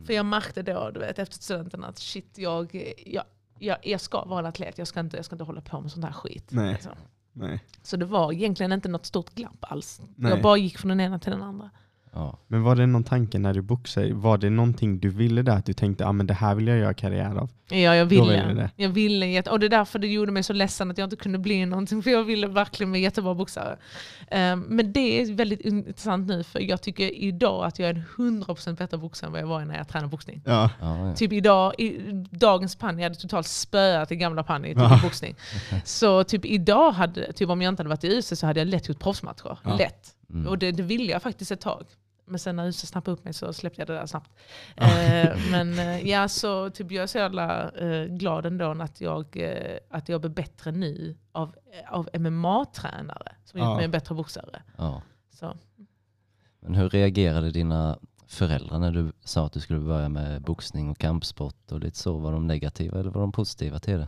För jag märkte då, du vet, efter studenten att shit, jag, jag, jag, jag ska vara en atlet. Jag ska, inte, jag ska inte hålla på med sånt här skit. Nej. Liksom. Nej. Så det var egentligen inte något stort glapp alls. Nej. Jag bara gick från den ena till den andra. Ja. Men var det någon tanke när du boxade? Var det någonting du ville där? Att du tänkte ah, men det här vill jag göra karriär av? Ja, jag ville ville. det. Jag ville jätte- och det är därför det gjorde mig så ledsen att jag inte kunde bli någonting. För jag ville verkligen bli jättebra boxare. Ehm, men det är väldigt intressant nu. För jag tycker idag att jag är en 100% bättre boxare än vad jag var när jag tränade boxning. Ja. Ja, ja. Typ idag, i dagens Panny hade totalt spöat i gamla Panny typ Ja. i boxning. Så typ idag, hade, typ om jag inte hade varit i UC så hade jag lätt gjort proffsmatcher. Ja. Lätt. Mm. Och det, det ville jag faktiskt ett tag. Men sen när UC snappade upp mig så släppte jag det där snabbt. Eh, men eh, ja, så typ jag är så jävla eh, glad ändå att jag, eh, att jag blir bättre nu av, av MMA-tränare som Ja. gjort mig en bättre boxare. Ja. Så. Men hur reagerade dina föräldrar när du sa att du skulle börja med boxning och kampsport och lite så? Var de negativa eller var de positiva till det?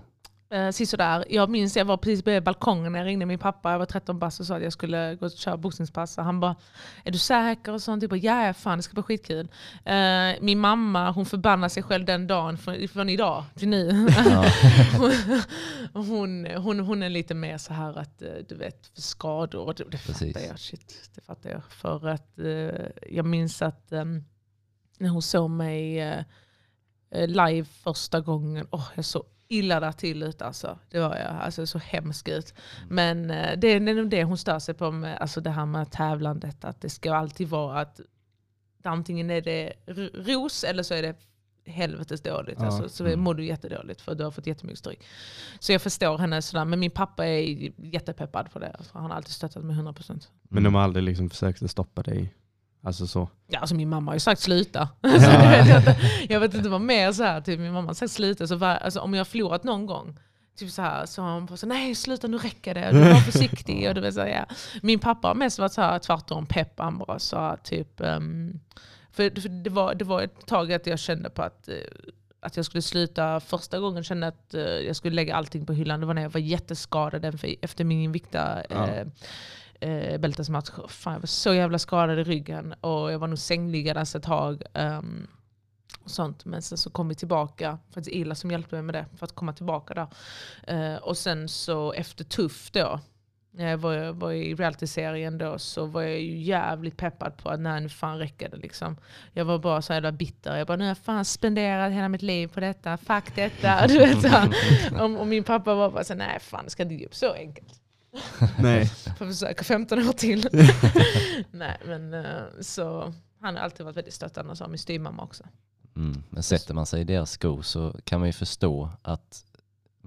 Eh, sisådär. Jag minns jag var precis på balkongen när jag ringde min pappa, jag var 13 bast och sa att jag skulle gå och köra boxningspass. Och han bara, är du säker? Och sånt. Jag bara, ja, fan det ska bli skitkul. Eh, min mamma hon förbannade sig själv den dagen, från, från idag till nu. Ja. hon, hon, hon är lite mer så här att, eh, du vet, för skador. Och det, det fattar jag. Shit, det fattar jag. För att eh, jag minns att ehm, när hon såg mig eh, eh, live första gången, åh jag såg illa där till ut alltså. Det var jag, alltså så hemskt ut. Men eh, det, är- nog det hon stör sig på, med, alltså det här med tävlandet. Att det ska alltid vara att antingen är det ros eller så är det helvetes dåligt. Ja. Alltså, så Mm. mår du jättedåligt för du har fått jättemycket stryk. Så jag förstår henne sådär. Men min pappa är jättepeppad på det. Alltså, han har alltid stöttat mig 100%. Men de har aldrig liksom försökt att stoppa dig? Alltså så? Ja, alltså min mamma har ju sagt sluta. Alltså, vet jag, vet inte vad mer så här. Typ, min mamma har sagt sluta. Så var, alltså, om jag har förlorat någon gång Typ så här, så har hon bara så nej sluta nu räcker det, du var försiktig. Och du vet, så, här, ja. Min pappa har mest varit så här, tvärtom pepp, han bara sa typ, ehm, för, för det, var, det var ett tag att jag kände på att, eh, att jag skulle sluta, första gången kände jag att eh, jag skulle lägga allting på hyllan, det var när jag var jätteskadad efter- efter min Invicta Ja. eh, eh, bältesmatch. Fan, jag var så jävla skadad i ryggen och jag var nog sängliggandes alltså ett tag. Um, och sånt. Men sen så kom vi tillbaka, faktiskt Ila som hjälpte mig med det, för att komma tillbaka där. Uh, eh, och sen så efter Tuff då, när jag var, var i realityserien. då, så var jag ju jävligt peppad på att nej nu fan räcker det liksom. Jag var bara så jävla bitter. Jag bara nu har jag fan spenderat hela mitt liv på detta, fuck detta. Du vet, så. och, och min pappa var bara så nej fan det ska inte ge upp så enkelt. Nej. Får försöka 15 år till. Nej, men eh, så han har alltid varit väldigt stöttande och så har min styvmamma också. Mm. Men sätter man sig i deras skor så kan man ju förstå att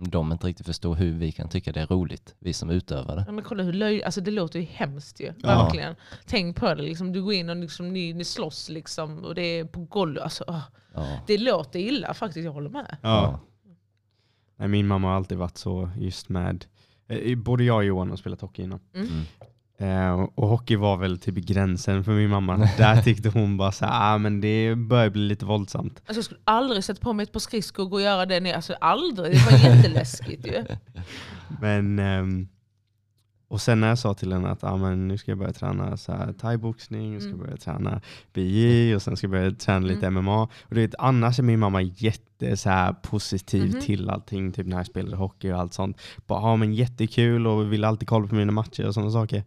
de inte riktigt förstår hur vi kan tycka det är roligt, vi som utövar det. Ja, men kolla hur löj, alltså det låter ju hemskt ju. Ja. Verkligen. Tänk på det, liksom, du går in och liksom, ni, ni slåss liksom, och det är på golvet. Alltså, Ja. det låter illa faktiskt, jag håller med. Ja. Nej, min mamma har alltid varit så just med, eh, både jag och Johan har spelat hockey innan. Mm. Eh, och hockey var väl typ gränsen för min mamma. Där tyckte hon bara så här, ah, men det börjar bli lite våldsamt. Alltså, jag skulle aldrig sätta på mig ett par skridskor och gå och göra det. ner. Alltså, aldrig, det var jätteläskigt ju. Men, ehm, och sen när jag sa till henne att ah, men nu ska jag börja träna så här, thaiboxning, jag ska Mm. börja träna BJ och sen ska jag börja träna lite Mm. MMA. Och det, annars är min mamma jätte så här, positiv Mhm. till allting, typ när jag spelade hockey och allt sånt. Bara, ah, men jättekul och vill alltid kolla på mina matcher och sådana saker.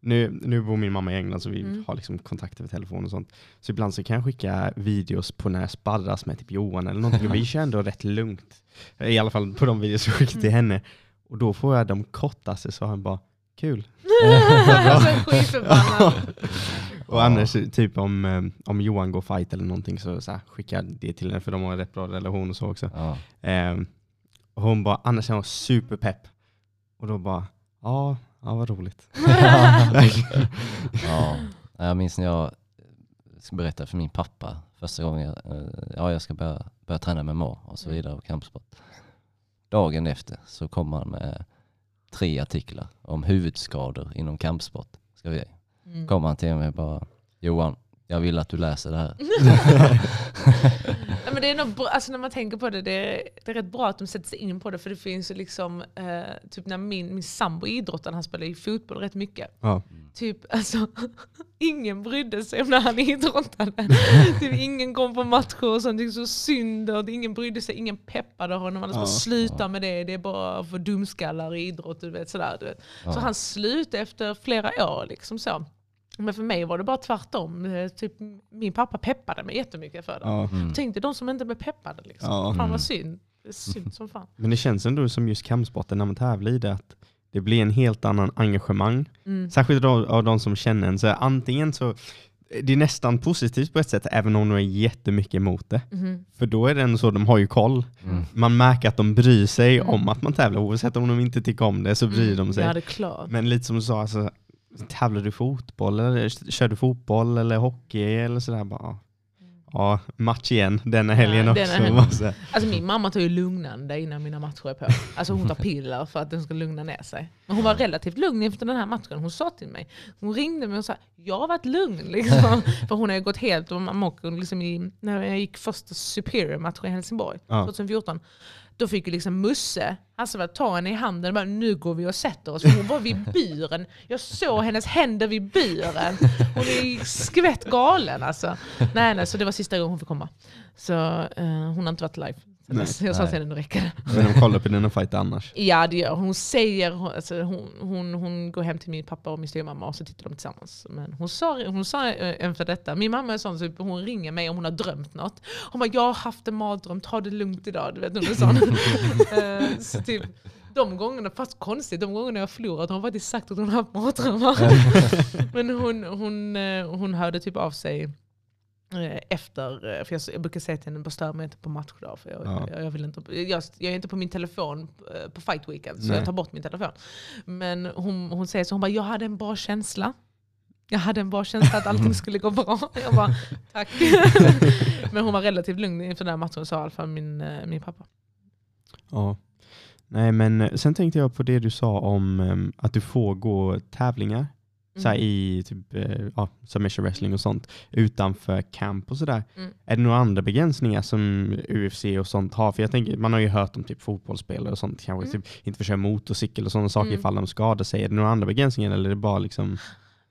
Nu, nu bor min mamma i England så vi Mm. har liksom kontakt över telefon och sånt. Så ibland så kan jag skicka videos på när jag sparras med typ Johan eller någonting. Och vi kör ändå rätt lugnt. I alla fall på de videos jag skickar till Mm. henne. Och då får jag de kortaste svaren bara, kul. alltså, och annars typ om, eh, om Johan går fight eller någonting så, så här, skickar jag det till henne för de har en rätt bra relation och så också. Ja. Ehm, och hon bara, annars är hon superpepp. Och då bara, ja, ja vad roligt. Ja. Jag minns när jag ska berätta för min pappa första gången jag, eh, ja, jag ska börja, börja träna med MMA och så vidare och kampsport. Dagen efter så kommer han med tre artiklar om huvudskador inom kampsport. Ska vi Mm. komma han till mig bara Johan, jag vill att du läser det här. Nej, men det är nog bra, alltså när man tänker på det, det är, det är rätt bra att de sätter sig in på det. För det finns ju liksom, eh, typ när min, min sambo idrottade, han spelade ju fotboll rätt mycket. Ja. Typ, alltså, ingen brydde sig om när han idrottade. typ, ingen kom på matcher och sånt, det är så synd. Och ingen brydde sig, ingen peppade honom. Han sa bara Ja. sluta med det, det är bara för dumskallar i idrott. Du vet, sådär, du vet. Så Ja. han slutade efter flera år. Liksom så. Men för mig var det bara tvärtom. Eh, Typ, min pappa peppade mig jättemycket för det. Ja. Mm. Tänk dig de som inte blev peppade. Liksom. Ja. Fan Mm. vad synd. Det är synd som fan. Men det känns ändå som just kampsporten när man tävlar i det att det blir en helt annan engagemang. Mm. Särskilt av, av de som känner en. Så antingen så det är nästan positivt på ett sätt även om de är jättemycket emot det. Mhm. För då är det ändå så, de har ju koll. Mm. Man märker att de bryr sig Mm. om att man tävlar oavsett om de inte tycker om det så bryr de sig. Ja det är klart. Men lite som du sa, alltså, tävlar du fotboll eller kör du fotboll eller hockey eller sådär bara. Ja, match igen denna helgen Ja, också. denna helgen. Bara så här. Alltså min mamma tar ju lugnande innan mina matcher är på. Alltså hon tar piller för att den ska lugna ner sig. Men hon var relativt lugn efter den här matchen. Hon sa till mig, hon ringde mig och sa jag har varit lugn. Liksom. För hon har ju gått helt amok liksom i, när jag gick första Superior-matchen i Helsingborg Ja. 2014. Då fick ju liksom Musse, Hasselvall, ta henne i handen och bara nu går vi och sätter oss. Hon var vid buren. Jag såg hennes händer vid buren. Hon är skvätt galen alltså. Nej, nej, så det var sista gången hon fick komma. Så eh, hon har inte varit live sen Nej. Jag sa till henne, nu räcker det. Men de kollar på dina fight annars. Ja det gör hon. Hon säger, hon, alltså, hon, hon, hon går hem till min pappa och min styvmamma och så tittar de tillsammans. Men hon sa, hon sa eh, efter detta, min mamma är sån, så hon ringer mig om hon har drömt något. Hon bara, jag har haft en mardröm, ta det lugnt idag. Du vet, hon är sån. Eh, så typ, de gångerna, fast konstigt, de gångerna jag förlorat har hon faktiskt sagt att hon har haft mardrömmar. Men hon, hon, eh, hon hörde typ av sig efter, eh, för jag, brukar säga till henne, stör mig inte på matchdag. För jag, Ja. jag, jag, vill inte, jag, jag är inte på min telefon eh, på fight weekend, så Nej. jag tar bort min telefon. Men hon, hon säger så, hon bara, jag hade en bra känsla. Jag hade en bra känsla att allting skulle gå bra. Jag bara, tack. Men hon var relativt lugn inför den här matchen, sa i alla fall min, eh, min pappa. Ja. Nej men eh, sen tänkte jag på det du sa om em, att du får gå tävlingar så Mm. i typ, eh, ja, submission wrestling och sånt utanför camp och sådär. Mm. Är det några andra begränsningar som UFC och sånt har? För jag tänker, man har ju hört om typ fotbollsspelare och sånt, kanske Mm. typ, inte får köra motorcykel och sådana saker Mm. ifall de skadar sig. Är det några andra begränsningar eller är det bara liksom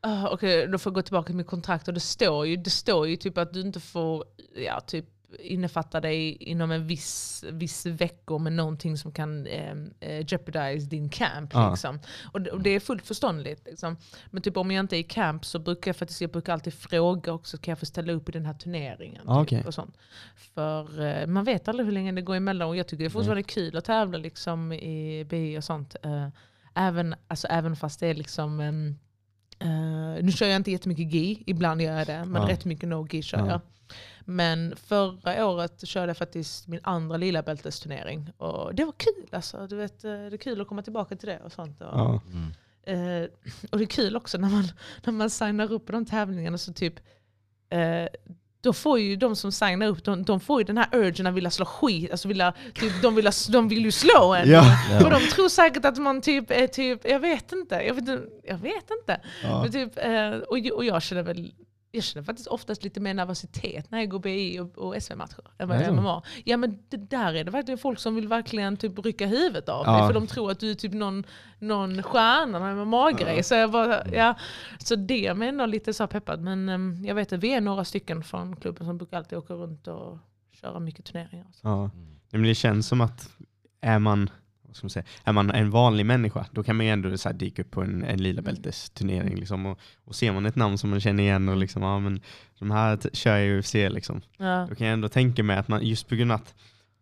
Ah, Okej, då får jag gå tillbaka till mitt kontrakt. Och det står ju, det står ju typ att du inte får ja, typ innefatta dig inom en viss, viss veckor med någonting som kan eh, eh, jeopardize din camp. Ja. Liksom. Och, det, och det är fullt förståndigt. Liksom. Men typ om jag inte är i camp så brukar jag faktiskt jag brukar alltid fråga också, kan jag få ställa upp i den här turneringen? Ah, Typ, och sånt. För eh, man vet aldrig hur länge det går emellan och jag tycker det är fortfarande kul att tävla liksom, i BI och sånt. Eh, även, alltså, även fast det är liksom ehm, Eh, nu kör jag inte jättemycket GI, ibland gör jag det, men Ja. rätt mycket no-GI kör Ja. jag. Men förra året körde jag faktiskt min andra lila bältesturnering och det var kul alltså. Du vet, eh, det är kul att komma tillbaka till det och sånt. Och, ja, Mm. eh, och det är kul också när man, när man signar upp på de tävlingarna så typ eh, då får ju de som signar upp, de, de får ju den här urgen att vilja slå skit, alltså vilja, typ, de, vill, de vill ju slå en. Ja. För de tror säkert att man typ är typ, jag vet inte, jag vet, inte- jag vet inte. ja. Men typ, eh, och, och jag känner väl jag känner faktiskt oftast lite mer nervositet när jag går BI och, och SV-matcher än vad jag Ja. gör MMA. Ja men det där är det verkligen folk som vill verkligen typ rycka huvudet av dig Ja. för de tror att du är typ någon, någon stjärna med MMA-grej. Så, jag bara, ja, så det är mig ändå lite så peppad. Men em, jag vet att vi är några stycken från klubben som brukar alltid åka runt och köra mycket turneringar. så. Ja. Men det känns som att är man, man, säga, är man en vanlig människa, då kan man ju ändå så dyka upp på en, en lila bältesturnering. Liksom, och, och ser man ett namn som man känner igen och liksom, ja, men de här kör jag i UFC, liksom, Ja. då kan jag ändå tänka mig att man, just på grund av att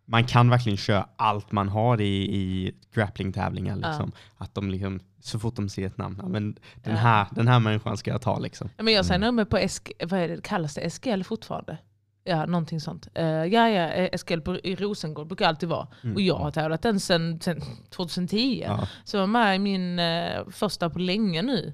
man kan verkligen köra allt man har i, i grappling-tävlingar. Liksom, Att de liksom, så fort de ser ett namn, ja, men den, Ja. här, den här människan ska jag ta. Liksom. Ja, Men jag signar mig på SK, vad det, kallas det SKL fortfarande? Ja, någonting sånt. Uh, ja, ja, eh, på, i Rosengård brukar alltid vara. Mm. Och jag har tävlat den sedan sen 2010. Ja. Så jag var med i min eh, första på länge nu.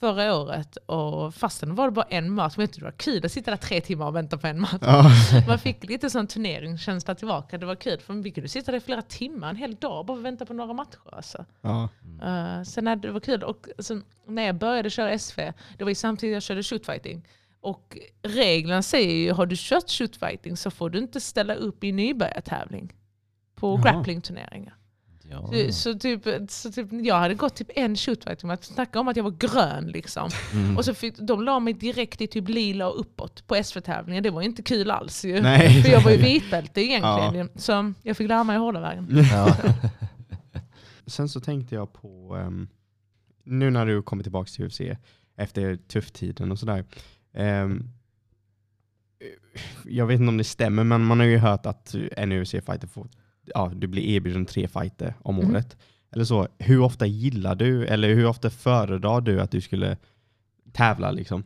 förra året och fastän var det bara en match, men det var kul att sitta där tre timmar och vänta på en match. Ja. Man fick lite sån turneringskänsla tillbaka, det var kul. För vi kunde sitta där i flera timmar, en hel dag, bara och vänta på några matcher. Alltså. Ja. Uh, sen när det var kul, och sen, när jag började köra SV, det var ju samtidigt jag körde shootfighting. Och reglerna säger ju, har du kört shootfighting så får du inte ställa upp i nybörjartävling på Jaha. grapplingturneringar. Ja. Så, så, typ, så typ, jag hade gått typ en shootfighting, man snackade om att jag var grön liksom. Mm. Och så fick, de la mig direkt i typ lila och uppåt på SV-tävlingen. Det var inte kul alls ju. Nej. För jag var ju vitbälte egentligen. Så jag fick lära mig hårda vägen. Ja. Sen så tänkte jag på, ehm, nu när du kommer tillbaka till UFC efter tufftiden och sådär. Ehm, jag vet inte om det stämmer, men man har ju hört att en UFC-fighter får, ja, du blir erbjuden tre fighter om Mhm. året. Eller så. Hur ofta gillar du, eller hur ofta föredrar du att du skulle tävla liksom?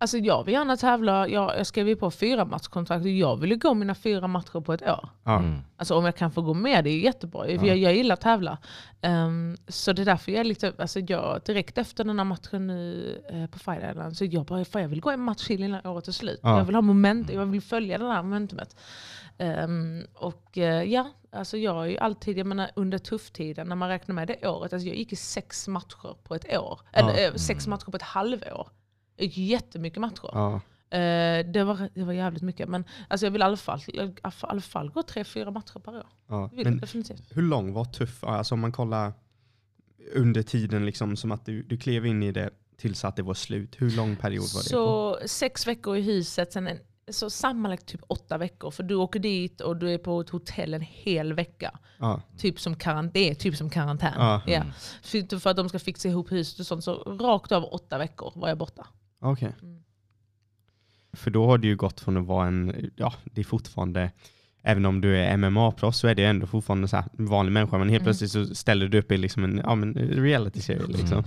Alltså jag vill gärna tävla, jag, jag skrev ju på fyra matchkontrakt och jag ville gå mina fyra matcher på ett år. Mm. Alltså om jag kan få gå med det är jättebra, för Ja. jag, jag gillar att tävla. Ehm, så det är därför jag är lite, alltså jag, direkt efter den här matchen nu eh, på Fight Island, så jag bara, fan, jag vill gå en match till innan året är slut. Ja. Jag vill ha moment, jag vill följa det här momentumet. Ehm, och eh, ja, alltså jag är ju alltid, jag menar under tufftiden, när man räknar med det året, alltså jag gick i sex matcher på ett år. Eller eh, sex matcher på ett halvår. Jag gick jättemycket matcher. Ja. Eh, det, var, det var jävligt mycket. Men alltså jag vill i alla fall, i alla fall gå tre, fyra matcher per år. Ja. Det vill Men definitivt. hur lång var tuff? Alltså om man kollar under tiden liksom som att du, du klev in i det tills att det var slut. Hur lång period var det? på? Så sex veckor i huset, sen en, så sammanlagt typ åtta veckor. För du åker dit och du är på ett hotell en hel vecka. Ja. Typ som karant det är typ som karantän. Ja. Ja. Mm. För, för att de ska fixa ihop huset och sånt. Så rakt av åtta veckor var jag borta. Okej. Mm. För då har du ju gått från att vara en, ja det är fortfarande, även om du är MMA-proffs så är det ändå fortfarande så här, vanlig människa. Men helt Mm. plötsligt så ställer du upp i liksom en ja, men reality-serie. Liksom.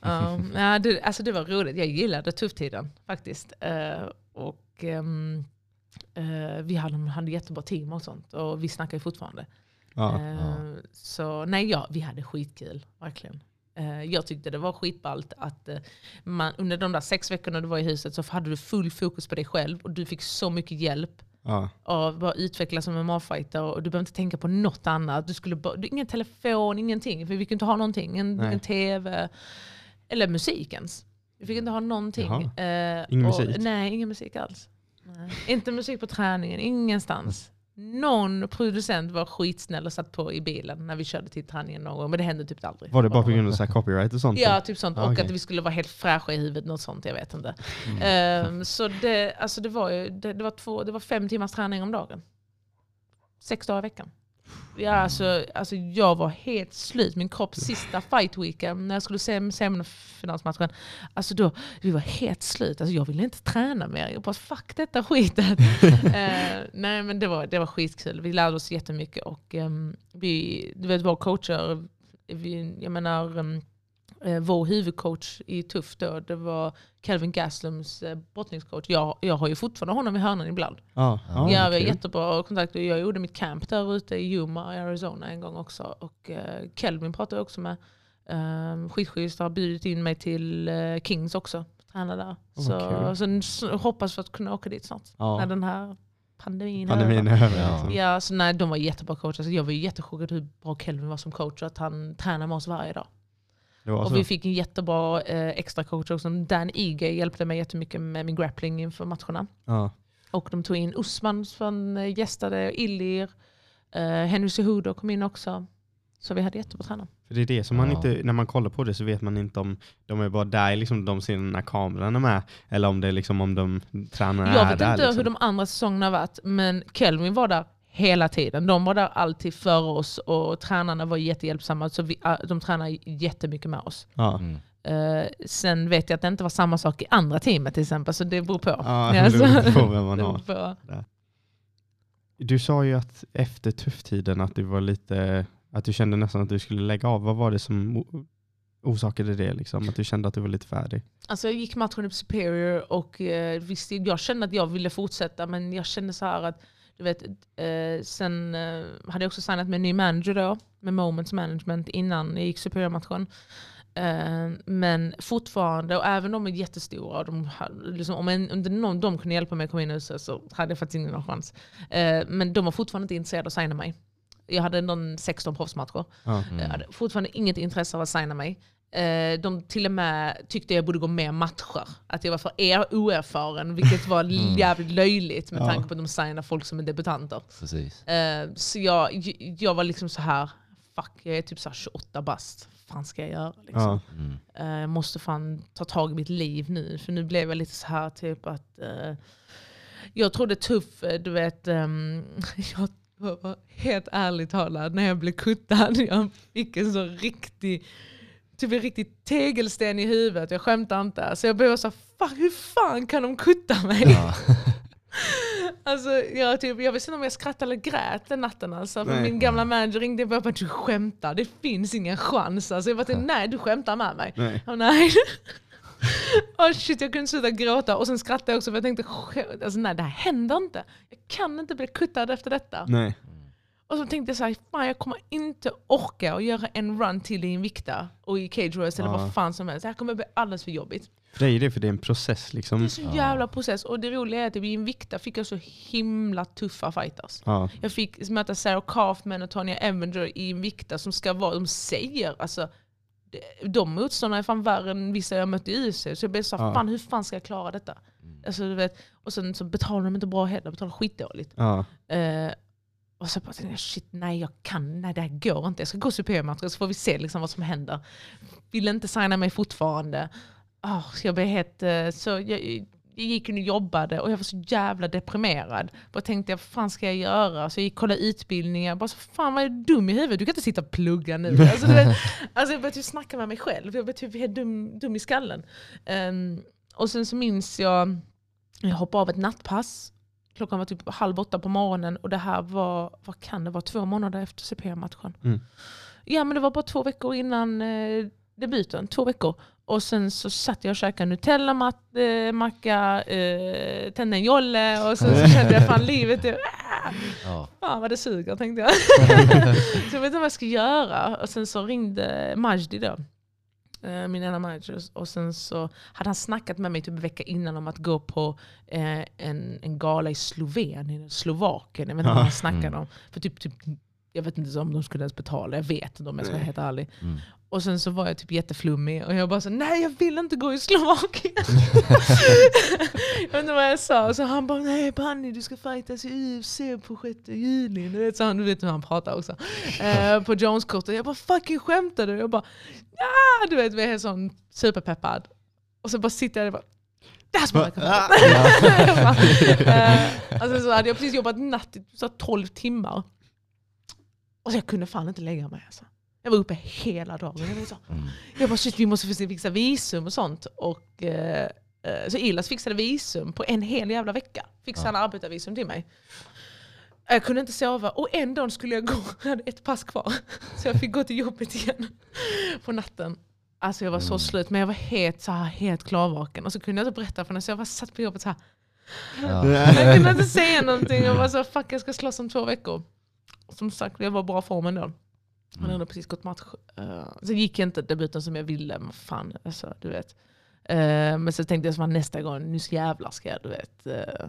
Um, ja, det, alltså det var roligt. Jag gillade tufftiden faktiskt. Eh, och ehm, eh, vi hade, hade jättebra team och sånt. Och vi snackar ju fortfarande. Ja. Eh, Så nej, ja, vi hade skitkul. Verkligen. Eh, Jag tyckte det var skitballt att eh, man, under de där sex veckorna du var i huset så hade du full fokus på dig själv och du fick så mycket hjälp Ja. av att utvecklas som MMA-fighter och du behöver inte tänka på något annat. Du skulle bara, ingen telefon, ingenting. För vi kunde inte ha någonting. En, en tv eller musik ens. Vi fick inte ha någonting. Eh, Ingen och, musik? Nej, ingen musik alls. Nej. Inte musik på träningen, ingenstans. Någon producent var skitsnäll och satt på i bilen när vi körde till träningen någon gång. Men det hände typ aldrig. Var det bara på grund av så copyright och sånt? Ja, typ sånt. Ah, och att vi skulle vara helt fräscha i huvudet, något sånt, jag vet inte. Mm. Ehm, så det, alltså det, var ju, det, det, var två, det var fem timmars träning om dagen. Sex dagar i veckan. Ja, alltså, alltså jag var helt slut. Min kropp sista fight weeken när jag skulle se semifinalsmatchen, alltså då, vi var helt slut. Alltså jag ville inte träna mer. Jag bara fuck detta skitet. Eh, nej men det var, det var skitkul. Vi lärde oss jättemycket och um, vi, du vet våra coacher, vi, jag menar um, eh, vår huvudcoach i Tuff då, det var Kelvin Gaslums eh, brottningscoach. Jag, jag har ju fortfarande honom i hörnan ibland. Ja, Ja, ja, Ja, vi har jättebra kontakt. Jag gjorde mitt camp där ute i Yuma i Arizona en gång också. Och eh, Kelvin pratade jag också med. Um, skitschysst, har bjudit in mig till eh, Kings också. Träna där. vad så, kul. så, så hoppas för att kunna åka dit snart. Ja. När den här pandemin, Pandemin är över. är över. Ja. liksom. Ja, så nej, de var jättebra coacher. Så jag var jättechockad hur bra Kelvin var som coach och att han tränar med oss varje dag. Och vi fick en jättebra eh, extra coach också. Dan Ige hjälpte mig jättemycket med min grappling inför matcherna. Ja. Och de tog in Usman som eh, gästade, Illir, eh, Henry Cejudo kom in också. Så vi hade jättebra tränare. För det är det som man Ja. inte, när man kollar på det så vet man inte om de är bara där liksom de ser när kameran är med, eller om det är liksom om de tränarna Jag är vet där. inte liksom. hur de andra säsongerna har varit, men Kelvin var där hela tiden. De var där alltid före oss och tränarna var jättehjälpsamma. Så vi, eh, de tränade jättemycket med oss. Ja. Mm. Eh, sen vet jag att det inte var samma sak i andra teamet till exempel, så det beror på. Ja, Ja, det så- beror på vem man det har. beror på. Du sa ju att efter tufftiden att du var lite, att du kände nästan att du skulle lägga av. Vad var det som orsakade det? Liksom? Att du kände att du var lite färdig? Alltså jag gick matchen upp Superior och eh, visst, jag kände att jag ville fortsätta men jag kände så här att du vet, eh, sen eh, hade jag också signat med en ny manager då, med Moments Management innan jag gick Superior-matchen. Eh, men fortfarande, och även de är jättestora, och de, liksom, om en, om någon de kunde hjälpa mig att komma in i huset så hade jag faktiskt ingen chans. Eh, men de var fortfarande inte intresserade av att signa mig. Jag hade någon 16 proffsmatcher. Ja. Jag hade fortfarande inget intresse av att signa mig. Eh, De till och med tyckte jag borde gå mer matcher. Att jag var för er oerfaren, vilket var jävligt löjligt med Ja. tanke på att de signar folk som är debutanter. Precis. Eh, Så jag, jag var liksom så här, fuck jag är typ så här 28 bast. Vad fan ska jag göra? Liksom. Ja. Mm. Eh, Jag måste fan ta tag i mitt liv nu. För nu blev jag lite så här typ att jag trodde tuff, du vet, ehm, jag var helt ärligt talat när jag blev kuttad, jag fick en så riktig Typ en riktig tegelsten i huvudet, jag skämtar inte. Så jag blev så fuck hur fan kan de kutta mig? Ja. Alltså, jag, typ, jag visste inte om jag skrattade eller grät den natten. Alltså, Nej. min gamla manager ringde och bara du skämtar, det finns ingen chans. Alltså, jag bara, nej du skämtar med mig. Nej. Oh, nej. oh, shit, jag kunde inte sluta gråta. Och sen skrattade jag också för jag tänkte, "Skä- alltså, nej det här händer inte. Jag kan inte bli kuttad efter detta. Nej. Och så tänkte jag så här, fan jag kommer inte orka att göra en run till i Invicta och i Cage Royals eller Ja. vad fan som helst. Det här kommer bli alldeles för jobbigt. För dig är det för det är en process Det liksom. är så jävla process. Och det roliga är att i Invicta fick jag så himla tuffa fighters. Ja. Jag fick möta Sarah Kaufman och Tonya Avenger i Invicta som ska vara, de säger alltså de- motståndarna är fan värre än vissa jag mött i UFC. Så jag blev så här, Ja. fan hur fan ska jag klara detta? Alltså, du vet, och sen så betalar de inte bra heller, de betalar skitdåligt. Ja. Eh, och så bara jag, shit nej jag kan, nej det här går inte. Jag ska gå superiormatcher så får vi se liksom vad som händer. Vill inte signa mig fortfarande. Oh, jag blev helt, eh, så jag, jag gick och jobbade och jag var så jävla deprimerad. Bara tänkte jag, vad fan ska jag göra? Så jag gick och kollade utbildningar. Bara så, fan vad är du dum i huvudet? Du kan inte sitta och plugga nu. Alltså, vet, alltså jag började typ snacka med mig själv. Jag blev typ helt dum, dum i skallen. Ehm, och sen så minns jag, jag hoppade av ett nattpass. Klockan var typ halv åtta på morgonen och det här var, vad kan det vara, två månader efter CP-matchen. Mm. Ja men det var bara två veckor innan eh, debuten, två veckor. Och sen så satt jag och käkade Nutella, mat, eh, eh, tände en jolle och sen så kände jag fan livet är... Ah, Ja. fan vad det suger tänkte jag. så jag vet inte vad jag ska göra. Och sen så ringde Majdi då. Eh, Min ena manager. Och sen så hade han snackat med mig typ en vecka innan om att gå på eh, en, en gala i Slovenien, Slovakien. Jag vet inte vad han snackade om. För typ, typ, jag vet inte om de skulle ens betala, jag vet inte om jag ska vara helt ärlig. Mm. Och sen så var jag typ jätteflummig och jag bara så nej jag vill inte gå i Slovakien. jag vet inte vad jag sa. Och så han bara nej Banny du ska fightas i UFC på 6 juni. Du vet, så han, du vet hur han pratar också. Eh, på Jones-kortet. Jag bara fucking skämtar du? Jag bara ja du vet vi är sån superpeppad. Och så bara sitter jag och bara Ah. Jag bara, eh, och sen så hade jag precis jobbat natt i så 12 timmar. Och så jag kunde fan inte lägga mig alltså. Jag var uppe hela dagen. Jag, var så, Mm. jag bara shit vi måste fixa- visum och sånt. Och, eh, eh, så Ilas fixade visum på en hel jävla vecka. Fixade Ja. han arbetarvisum till mig. Jag kunde inte sova och en dag skulle jag gå, jag hade ett pass kvar. Så jag fick gå till jobbet igen på natten. Alltså jag var så Mm. slut men jag var helt, så här, helt klarvaken. Och så kunde jag inte berätta för henne så jag bara satt på jobbet så här. Ja. Jag kunde inte säga någonting. Jag var så fuck jag ska slåss om två veckor. Som sagt, jag var i bra form ändå. Han Mm. hade precis gått match. Uh, så gick inte debuten som jag ville. Men fan, alltså, du vet. Eh, men så tänkte jag så nästa gång, nu ska jävlar ska jag du vet, eh,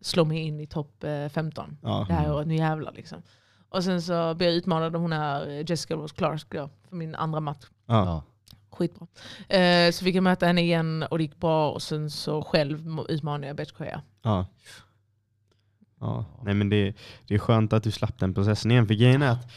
slå mig in i topp eh, 15. Ja. Det här året, nu jävlar liksom. Och sen så blev jag utmanad av hon här Jessica Rose Clark då, för min andra match. Ja. Ja. Skitbra. Eh, så fick jag möta henne igen och det gick bra. Och sen så själv utmanade jag Betchkoya. Ja. Ja. Nej, men det, det är skönt att du slapp den processen igen. För grejen är att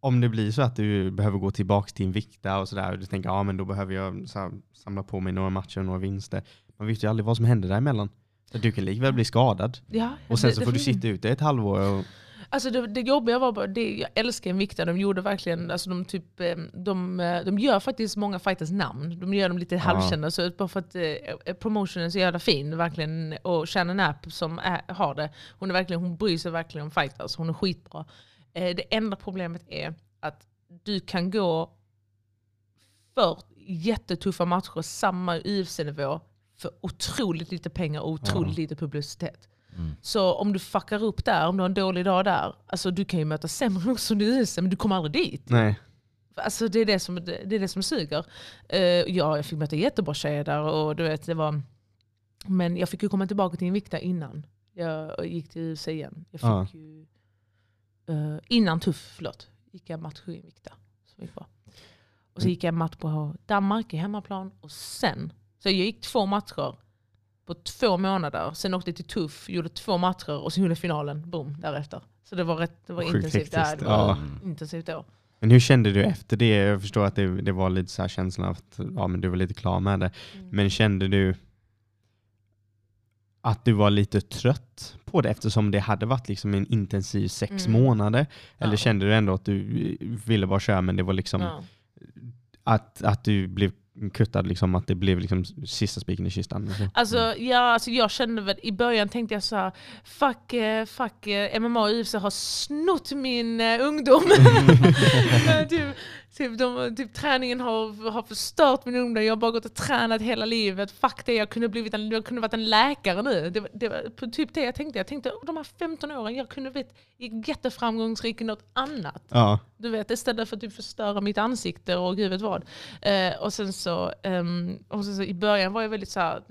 om det blir så att du behöver gå tillbaka till Invicta och sådär och du tänker ja men då behöver jag så här, samla på mig några matcher och några vinster. Man vet ju aldrig vad som händer däremellan. Så Du kan likväl bli skadad Ja, och sen det- så det får du sitta ute ett halvår. Och, Alltså det, det jobbiga var bara, det, jag älskar Invicta, de gjorde verkligen, alltså de, typ, eh, de, eh, de gör faktiskt många fighters namn. De gör dem lite halvkända, så bara för att eh, promotionen är så jävla fin. Verkligen. Och Shannon App som är, har det, hon, är verkligen, hon bryr sig verkligen om fighters, hon är skitbra. Eh, det enda problemet är att du kan gå för jättetuffa matcher, samma UFC-nivå, för otroligt lite pengar och otroligt lite publicitet. Mm. Så om du fuckar upp där, om du har en dålig dag där, alltså du kan ju möta sämre också i USA men du kommer aldrig dit. nej. alltså det, är det, som, det, är det som suger. Uh, ja, jag fick möta jättebra tjejer där och du vet, det var... Men jag fick ju komma tillbaka till en vikta innan jag gick till UFC igen. Jag fick Ja. ju, uh, innan tuff, förlåt, gick jag match i vikta. Så gick bra. Och så gick jag match på Danmark i hemmaplan och sen, så jag gick två matcher på två månader. Sen åkte jag till Tuff, gjorde två matcher och sen gjorde finalen, boom, därefter. Så det var, rätt, det var Sjukt intensivt. Ja, det var Ja. Intensivt då. Men hur kände du efter det? Jag förstår att det, det var lite så här känslan av att ja, men du var lite klar med det. Mm. Men kände du att du var lite trött på det eftersom det hade varit liksom en intensiv sex Mm. månader? Eller Ja. kände du ändå att du ville bara köra men det var liksom Ja. att, att du blev kuttad, liksom, att det blev liksom sista spiken i kistan? Alltså. Alltså, ja, alltså jag kände väl, i början tänkte jag så här, fuck, eh, fuck eh, MMA och UFC har snott min eh, ungdom. typ, typ, de, typ, träningen har, har förstört min ungdom, jag har bara gått och tränat hela livet. Fuck det, jag kunde, blivit en, jag kunde varit en läkare nu. Det, var- det var typ det jag tänkte. Jag tänkte, oh, de här 15 åren, jag kunde blivit jätteframgångsrik i något annat. Ja, Du vet, istället för att typ förstöra mitt ansikte och gud vet vad. Eh, och sen så, ehm, och sen så i början var jag väldigt så här,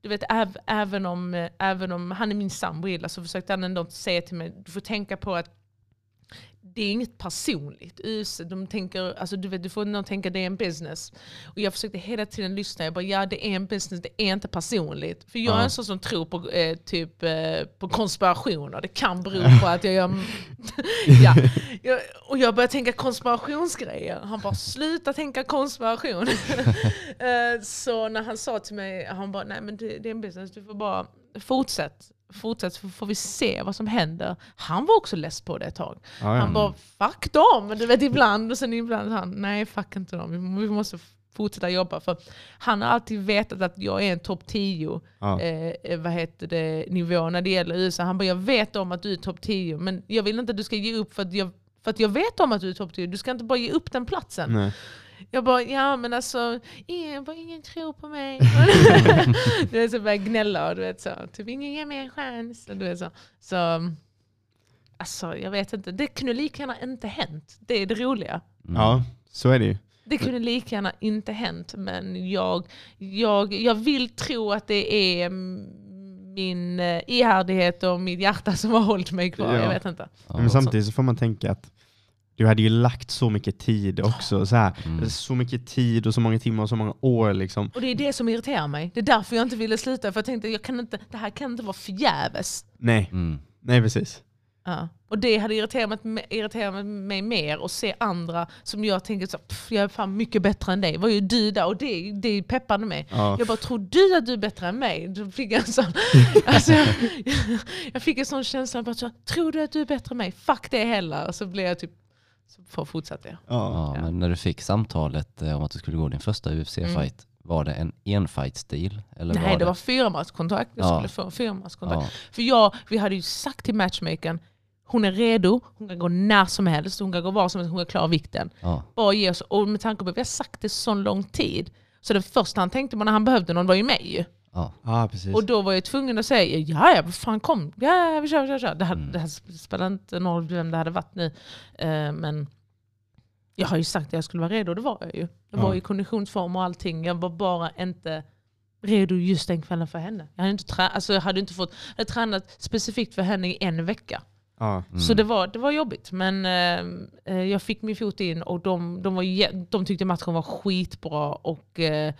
du vet, äv, även, om, eh, även om han är min sambo så försökte han ändå säga till mig, du får tänka på att det är inget personligt. US, De tänker, alltså du, vet, du får nog tänka det är en business. Och jag försökte hela tiden lyssna. Jag bara, ja det är en business, det är inte personligt. För jag är Ja. en sån som tror på, eh, typ, eh, på konspirationer. Det kan bero på att jag gör... ja. jag, och jag började tänka konspirationsgrejer. Han bara, sluta tänka konspiration. Eh, så när han sa till mig, han bara, nej men det, det är en business, du får bara fortsätt. Fortsätt så får vi se vad som händer. Han var också less på det ett tag. ja, ja. Han bara fuck dem, du vet ibland. Och sen ibland han, nej fuck inte dem, vi måste fortsätta jobba. För han har alltid vetat att jag är en topp 10 ja. eh, eh, vad heter det, nivå när det gäller USA. Han bara, jag vet om att du är topp 10, men jag vill inte att du ska ge upp för att jag, för att jag vet om att du är topp 10. Du ska inte bara ge upp den platsen. Nej. Jag bara, ja men alltså, ingen, bara, ingen tror på mig. du vet, så börjar jag gnälla och du vet så, typ ingen ger mig en chans. Och Du vet, så. så, alltså jag vet inte, det kunde lika gärna inte hänt. Det är det roliga. Mm. ja, så är det ju. Det kunde lika gärna inte hänt, men jag, jag, jag vill tro att det är min eh, ihärdighet och mitt hjärta som har hållit mig kvar. Ja. Jag vet inte. Ja. Men samtidigt så får man tänka att du hade ju lagt så mycket tid också. Så, här, Mm. så mycket tid och så många timmar och så många år. Liksom. Och det är det som irriterar mig. Det är därför jag inte ville sluta. För jag tänkte jag kan inte, det här kan inte vara förgäves. Nej, Mm. nej precis. Ja. Och det hade irriterat mig, irriterat mig mer att se andra som jag tänker så, pff, jag är fan mycket bättre än dig. Var ju du där? Och det, det peppade mig. Ja. Jag bara, tror du att du är bättre än mig? Då fick jag en sån, alltså, jag, jag fick en sån känsla, bara tror du att du är bättre än mig? Fuck det heller. Och så blev jag typ, så fortsatte jag. Ja. Ja, men när du fick samtalet eh, om att du skulle gå din första UFC-fight, var det en enfight-stil? Mm. Nej, var det var fyra matchkontrakt. Jag Ja. skulle få fyra matchkontrakt. Ja, För jag, vi hade ju sagt till matchmakern, hon är redo, hon kan gå när som helst, hon kan gå var som helst, hon kan klara vikten. ja, Bara ge oss, och med tanke på att vi har sagt det så lång tid, så det första han tänkte på när han behövde någon var ju mig ju. Ja. ja, precis. Och då var jag tvungen att säga, ja ja, fan kom, ja vi kör, vi kör, vi kör. Det, här, Mm. det här spelar inte någon roll vem det hade varit nu. Eh, men jag har ju sagt att jag skulle vara redo, det var jag ju. Jag var Ja. i konditionsform och allting, jag var bara inte redo just den kvällen för henne. Jag hade inte, trä- alltså, jag hade inte fått, jag hade tränat specifikt för henne i en vecka. ja. Mm. Så det var, det var jobbigt. Men eh, eh, jag fick min fot in och de, de, var, de tyckte matchen var skitbra. Och eh,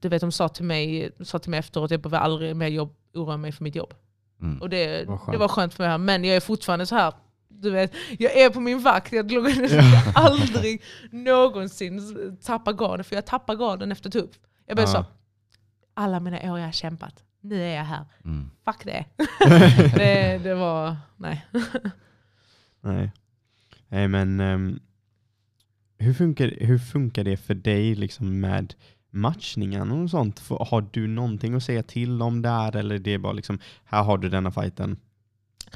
du vet, de sa till mig, sa till mig efteråt att jag behöver aldrig mer jobb, oroa mig för mitt jobb. Mm. Och det, skönt. det var skönt för mig. Men jag är fortfarande så här. Du vet, jag är på min vakt, jag skulle Ja. aldrig någonsin tappa garden. För jag tappar garden efter tupp. Jag blev Ja. så, alla mina år jag har kämpat, nu är jag här. Mm. Fuck det. det, det var, nej. Nej. Nej men ehm, hur, funkar, hur funkar det för dig liksom med matchningen och sånt? Har du någonting att säga till om där eller det är bara liksom, här har du denna fighten,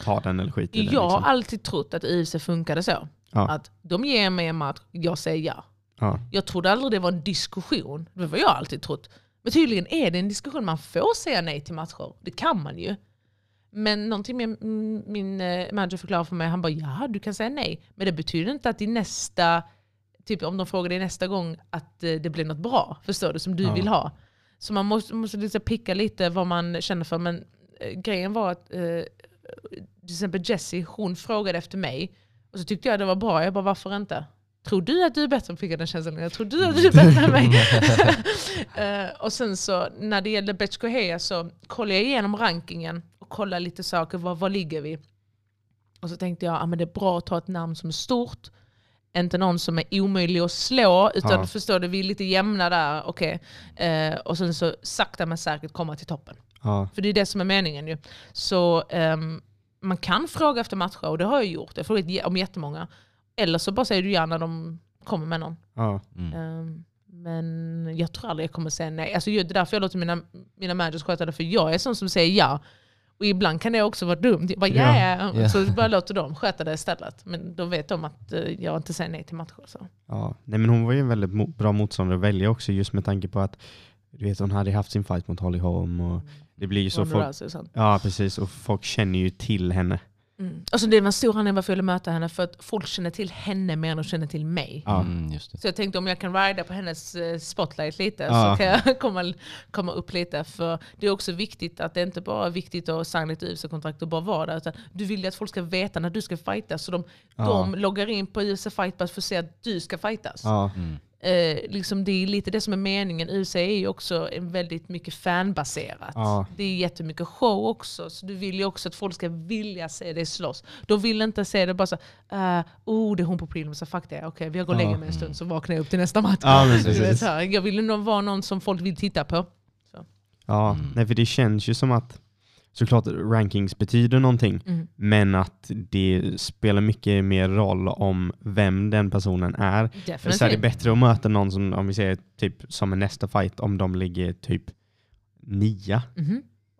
ta den eller skit i den? Jag har Liksom. alltid trott att UFC funkade så. Ja. Att de ger mig en match, jag säger ja. Ja. Jag trodde aldrig det var en diskussion. Det var jag alltid trott. Men tydligen är det en diskussion. Man får säga nej till matcher. Det kan man ju. Men någonting min, min eh, manager förklarade för mig, han bara ja du kan säga nej. Men det betyder inte att i nästa, typ om de frågar dig nästa gång att eh, det blir något bra, förstår du, som du Ja. vill ha. Så man måste, måste liksom picka lite vad man känner för. Men eh, grejen var att eh, till exempel Jessie, hon frågade efter mig. Och så tyckte jag det var bra. Jag bara, varför inte? Tror du att du är bättre? Fick jag den känslan. Jag tror du att du är bättre än mig. Eh, och sen så när det gällde Betch Heja så kollade jag igenom rankingen och kollade lite saker. Var, var ligger vi? Och så tänkte jag att ah, men det är bra att ta ett namn som är stort. Inte någon som är omöjlig att slå. Utan Ja. förstår du, vi är lite jämna där. okej. Eh, och sen så sakta men säkert komma till toppen. Ja, För det är det som är meningen ju. Så ehm, man kan fråga efter matcher och det har jag gjort. Jag har frågat om jättemånga. Eller så bara säger du ja när de kommer med någon. ja, Mm. Ehm, men jag tror aldrig jag kommer säga nej. Alltså, det är därför jag låter mina, mina managers sköta det. För jag är sån som säger ja. Och ibland kan det också vara dumt. Jag bara, Ja. ja. Ja. Så bara låter de sköta det istället. Men då vet de att eh, jag inte säger nej till matcher. Så. ja. Nej, men hon var ju en väldigt bra motståndare att välja också just med tanke på att du vet, hon hade haft sin fight mot Holly Holm och det blir ju så folk. Ja precis, och folk känner ju till henne. Mm. Alltså, det var en stor anledning varför jag ville möta henne. För att folk känner till henne mer än de känner till mig. Mm, just det. Så jag tänkte om jag kan rida på hennes eh, spotlight lite Ja. så kan jag komma, komma upp lite. För det är också viktigt att det inte bara är viktigt att signa ett UFC-kontrakt och bara vara där. Utan du vill ju att folk ska veta när du ska fightas. Så de, Ja. de loggar in på UFC Fight Pass för att se att du ska fightas. Ja, Mm. Eh, liksom det är lite det som är meningen. UFC är ju också en väldigt mycket fanbaserat. Ja. Det är jättemycket show också. Så du vill ju också att folk ska vilja se dig slåss. De vill inte se det bara så uh, oh det är hon på prelim, så fuck det. Okej, jag går och lägger mig en stund så vaknar jag upp till nästa match. Ja, vet, så jag vill nog vara någon som folk vill titta på. ja. Mm. Nej, för det känns ju som att såklart rankings betyder någonting, Mm. men att det spelar mycket mer roll om vem den personen är. Så är det Definitivt. bättre att möta någon som, om vi säger typ som en nästa fight, om de ligger typ nia,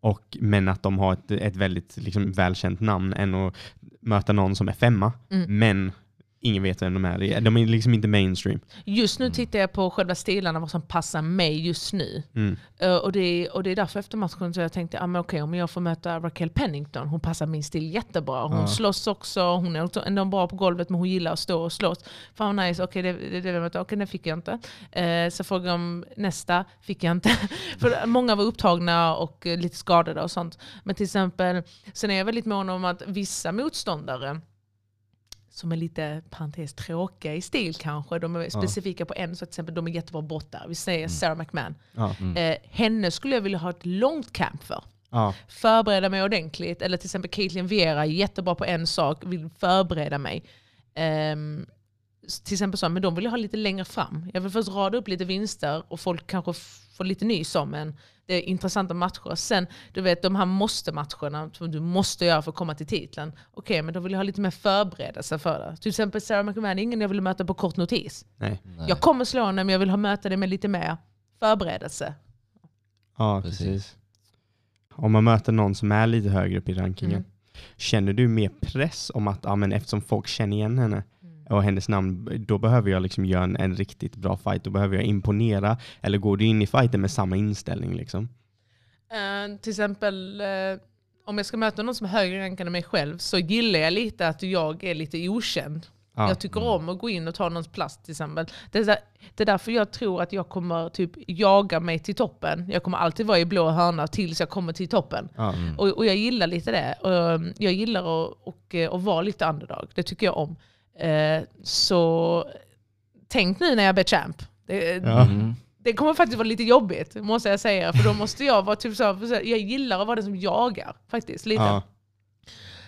och, men att de har ett, ett väldigt liksom, välkänt namn än att möta någon som är femma, Mm. men ingen vet vem de är. De är liksom inte mainstream. Just nu tittar jag på själva stilarna, vad som passar mig just nu. Mm. Eh, och, det är, och det är därför efter matchen så jag tänkte, ah, men okej, om jag får möta Raquel Pennington, hon passar min stil jättebra. Hon Ja. slåss också, hon är ändå bra på golvet men hon gillar att stå och slåss. Fan vad nice, okej det, det, det, möta. okej det fick jag inte. Eh, så frågade jag om nästa, fick jag inte. För många var upptagna och eh, lite skadade och sånt. Men till exempel, sen är jag väldigt mån om att vissa motståndare som är lite parentes tråkiga i stil kanske. De är specifika på en, så till exempel de är jättebra brottare. Vi säger Sarah McMahon. Ja. Eh, henne skulle jag vilja ha ett långt camp för. Ja. Förbereda mig ordentligt. Eller till exempel Caitlyn Vera, jättebra på en sak, vill förbereda mig. S- till exempel så, men de vill jag ha lite längre fram. Jag vill först rada upp lite vinster och folk kanske får lite nys om en. Det är intressanta matcher. Sen, du vet de här måste-matcherna som du måste göra för att komma till titeln. Okej, men då vill jag ha lite mer förberedelse för det. Till exempel Sarah McMahon är ingen jag vill möta på kort notis. Nej. Nej. Jag kommer slå henne men jag vill ha möta det med lite mer förberedelse. Ja, Precis. precis. Om man möter någon som är lite högre upp i rankingen, Mm. känner du mer press om att ja, men eftersom folk känner igen henne Mm. Och hennes namn, då behöver jag liksom göra en, en riktigt bra fight, då behöver jag imponera, eller går du in i fighten med samma inställning? Liksom? Eh, till exempel eh, om jag ska möta någon som är högre rankad än mig själv så gillar jag lite att jag är lite okänd. Ja. Jag tycker om att gå in och ta någons plats till exempel. Det är, där, det är därför jag tror att jag kommer typ jaga mig till toppen. Jag kommer alltid vara i blå hörna tills jag kommer till toppen. Ja. Mm. Och, och jag gillar lite det. Och, um, jag gillar att, och, eh, att vara lite underdog. Det tycker jag om. Eh, så tänk nu när jag blir champ. Det, Ja. Det kommer faktiskt vara lite jobbigt, måste jag säga. För då måste jag vara typ så, jag gillar att vara den som jagar faktiskt. Lite. Ja.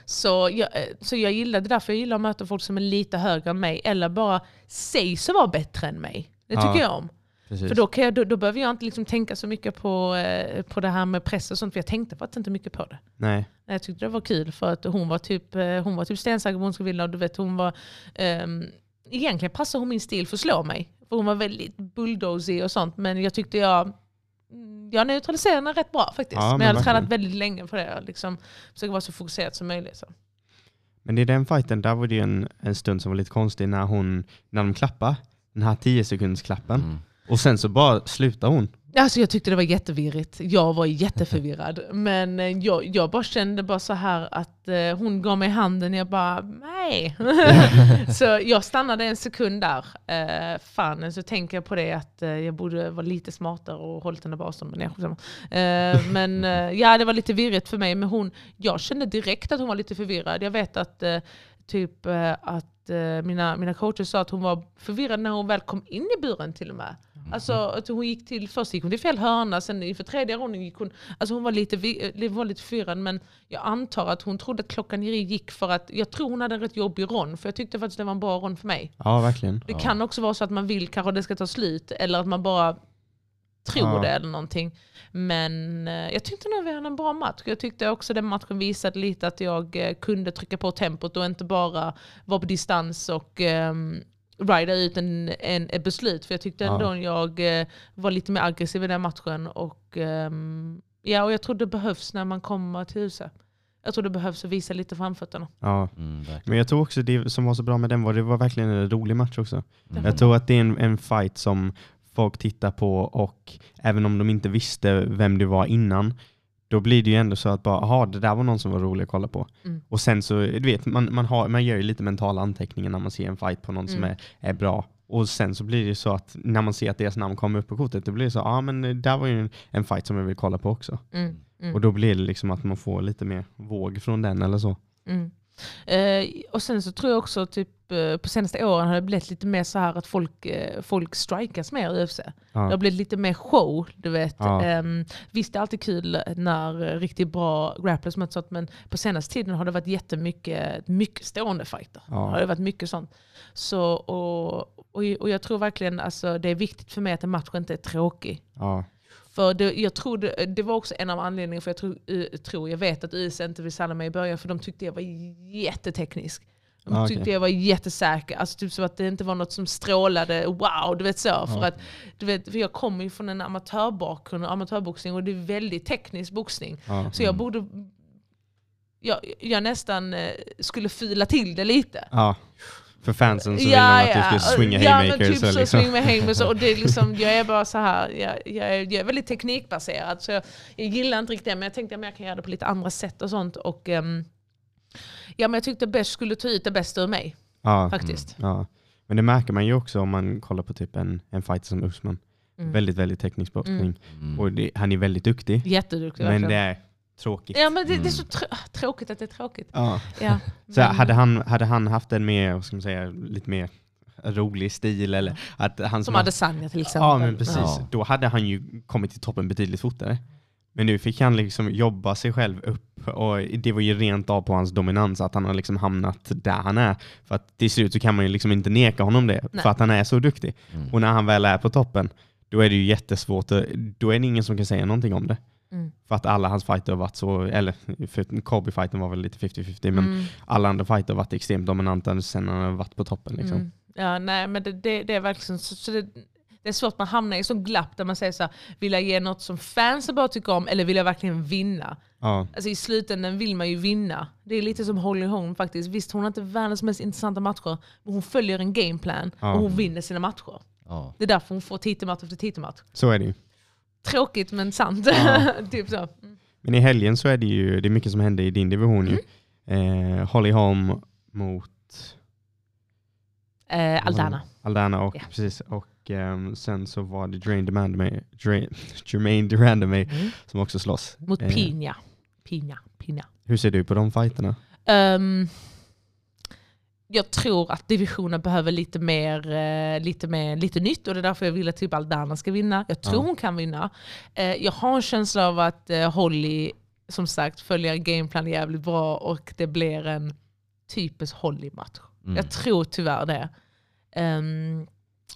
Så, jag, eh, så jag gillar, det är därför jag gillar att möta folk som är lite högre än mig. Eller bara sägs att vara bättre än mig. Det tycker Ja. jag om. Precis. För då, kan jag, då, då behöver jag inte liksom tänka så mycket på, eh, på det här med press och sånt. För jag tänkte faktiskt inte mycket på det. Nej. Jag tyckte det var kul för att hon var typ, eh, hon var typ stensäker på hon skulle vinna. Och du vet, hon var, ehm, egentligen passade hon min stil för att slå mig. För hon var väldigt bulldozy och sånt. Men jag tyckte jag, mm, jag neutraliserade henne rätt bra faktiskt. Ja, men men jag hade verkligen. tränat väldigt länge på det. Liksom, försöka vara så fokuserad som möjligt. Så. Men i den fighten, där var det ju en, en stund som var lite konstig när hon, när de klappade, den här 10 sekunds klappen Mm. Och sen så bara slutar hon. Alltså jag tyckte det var jättevirrigt. Jag var jätteförvirrad. Men eh, jag, jag bara kände bara så här att eh, hon gav mig handen jag bara nej. så jag stannade en sekund där. Eh, fan, så tänker jag på det att eh, jag borde vara lite smartare och hållit henne på avstånd. Men, eh, men ja, det var lite virrigt för mig. Men hon, jag kände direkt att hon var lite förvirrad. Jag vet att typ eh, att eh, mina, mina coacher sa att hon var förvirrad när hon väl kom in i buren till och med. Alltså att hon gick till, först gick hon till fel hörna, sen inför tredje ronden gick hon, alltså hon var lite, vi- var lite förvirrad men jag antar att hon trodde att klockan gick för att, jag tror hon hade en rätt jobbig rond för jag tyckte faktiskt det var en bra rond för mig. Ja, verkligen. Det Ja. kan också vara så att man vill kanske att det ska ta slut eller att man bara tror Ja. det eller någonting. Men eh, jag tyckte nog vi hade en bra match. Jag tyckte också den matchen visade lite att jag eh, kunde trycka på tempot och inte bara vara på distans och um, rida ut en, en, ett beslut. För jag tyckte Ja. ändå jag eh, var lite mer aggressiv i den matchen. Och, ehm, ja, och jag tror det behövs när man kommer till huset. Jag tror det behövs att visa lite framfötterna. Ja. Mm. Men jag tror också det som var så bra med den var det var verkligen en rolig match också. Mm. Jag tror att det är en, en fight som folk tittar på och även om de inte visste vem det var innan, då blir det ju ändå så att bara, aha, det där var någon som var rolig att kolla på. Mm. Och sen så, du vet, man, man, har, man gör ju lite mentala anteckningar när man ser en fight på någon som Mm. är, är bra. Och sen så blir det så att när man ser att deras namn kommer upp på kortet, det blir så, ja ah, men där var ju en, en fight som jag vill kolla på också. Mm. Mm. Och då blir det liksom att man får lite mer våg från den eller så. Eh, och sen så tror jag också typ eh, på senaste åren har det blivit lite mer så här att folk, eh, folk strikas mer i UFC. Det har Ja. blivit lite mer show, du vet. Ja. Ehm, visst det är alltid kul när riktigt bra grapplers möts åt, men på senaste tiden har det varit jättemycket mycket stående fighter. Ja. Har det varit mycket sånt. Så, och, och, och jag tror verkligen alltså, det är viktigt för mig att en match inte är tråkig. Ja. För det, jag tror det, det var också en av anledningarna för jag tror, eh, tror jag vet att US inte vill signa mig i början för de tyckte jag var jätteteknisk. De Ah, tyckte jag var jättesäker. Alltså typ så att det inte var något som strålade wow, du vet så. För, att, du vet, för jag kommer ju från en amatörbakgrund, amatörboxning och det är väldigt teknisk boxning. Ja. Så jag borde jag, jag nästan eh, skulle fila till det lite. Ja. För fansen så vill man att du ska swinga ja, haymakers. men typ och så, liksom. swing med haymakers. Och det är liksom, jag är bara så här, jag, jag, är, jag är väldigt teknikbaserad. Så jag, jag gillar inte riktigt det, men jag tänkte att jag kan göra det på lite andra sätt och sånt. Och, ehm, ja, men jag tyckte Besh skulle ta ut det bästa ur mig, ja. faktiskt. Ja. Men det märker man ju också om man kollar på typ en, en fighter som Usman. Mm. Väldigt, väldigt teknisk boxning. Mm. Och det, han är väldigt duktig. Jätteduktig Men verkligen. det är tråkigt. Ja men det, det är Mm. så trå- tråkigt att det är tråkigt. Ja. Ja, Så men- hade, han, hade han haft en mer, ska man säga, lite mer rolig stil eller att han Som Adesanya till exempel. Ja men precis, Ja. då hade han ju kommit till toppen betydligt fortare. Men nu fick han liksom jobba sig själv upp och det var ju rent av på hans dominans att han har liksom hamnat där han är. För att till slut så kan man ju liksom inte neka honom det, Nej. för att han är så duktig. Mm. Och när han väl är på toppen, då är det ju jättesvårt, då är det ingen som kan säga någonting om det. Mm. För att alla hans fighter har varit så, eller för Kobe-fighten var väl lite 50-50, men Mm. alla andra fighter har varit extremt dominanta sen han har varit på toppen. Liksom. Mm. Ja, nej, men det, det, det är verkligen så, så det, det är svårt, man hamnar i en sån glapp där man säger så här, vill jag ge något som fansen bara tycker om eller vill jag verkligen vinna? Ja, Alltså i slutändan vill man ju vinna. Det är lite som Holly Holm faktiskt. Visst, hon har inte världens mest intressanta matcher, men hon följer en gameplan Ja. och hon vinner sina matcher. Ja. Det är därför hon får titelmatch efter titelmatch. så är det ju. Tråkigt men sant. Ja. typ så. Mm. Men i helgen så är det ju det är mycket som händer i din division ju. Mm. Eh, Holly Holm mot Eh, Aldana. Aldana och, Ja. precis, och ehm, sen så var det Jermaine Durandamy Mm. som också slåss. Mot Eh, Pina. Pina. Pina. Hur ser du på de fighterna? Ehm, jag tror att divisionen behöver lite mer, eh, lite mer, lite nytt och det är därför jag vill att typ Aldana ska vinna. Jag tror Ja. hon kan vinna. Eh, jag har en känsla av att eh, Holly som sagt följer en gameplan jävligt bra och det blir en typisk Holly-match. Mm. Jag tror tyvärr det. Ehm,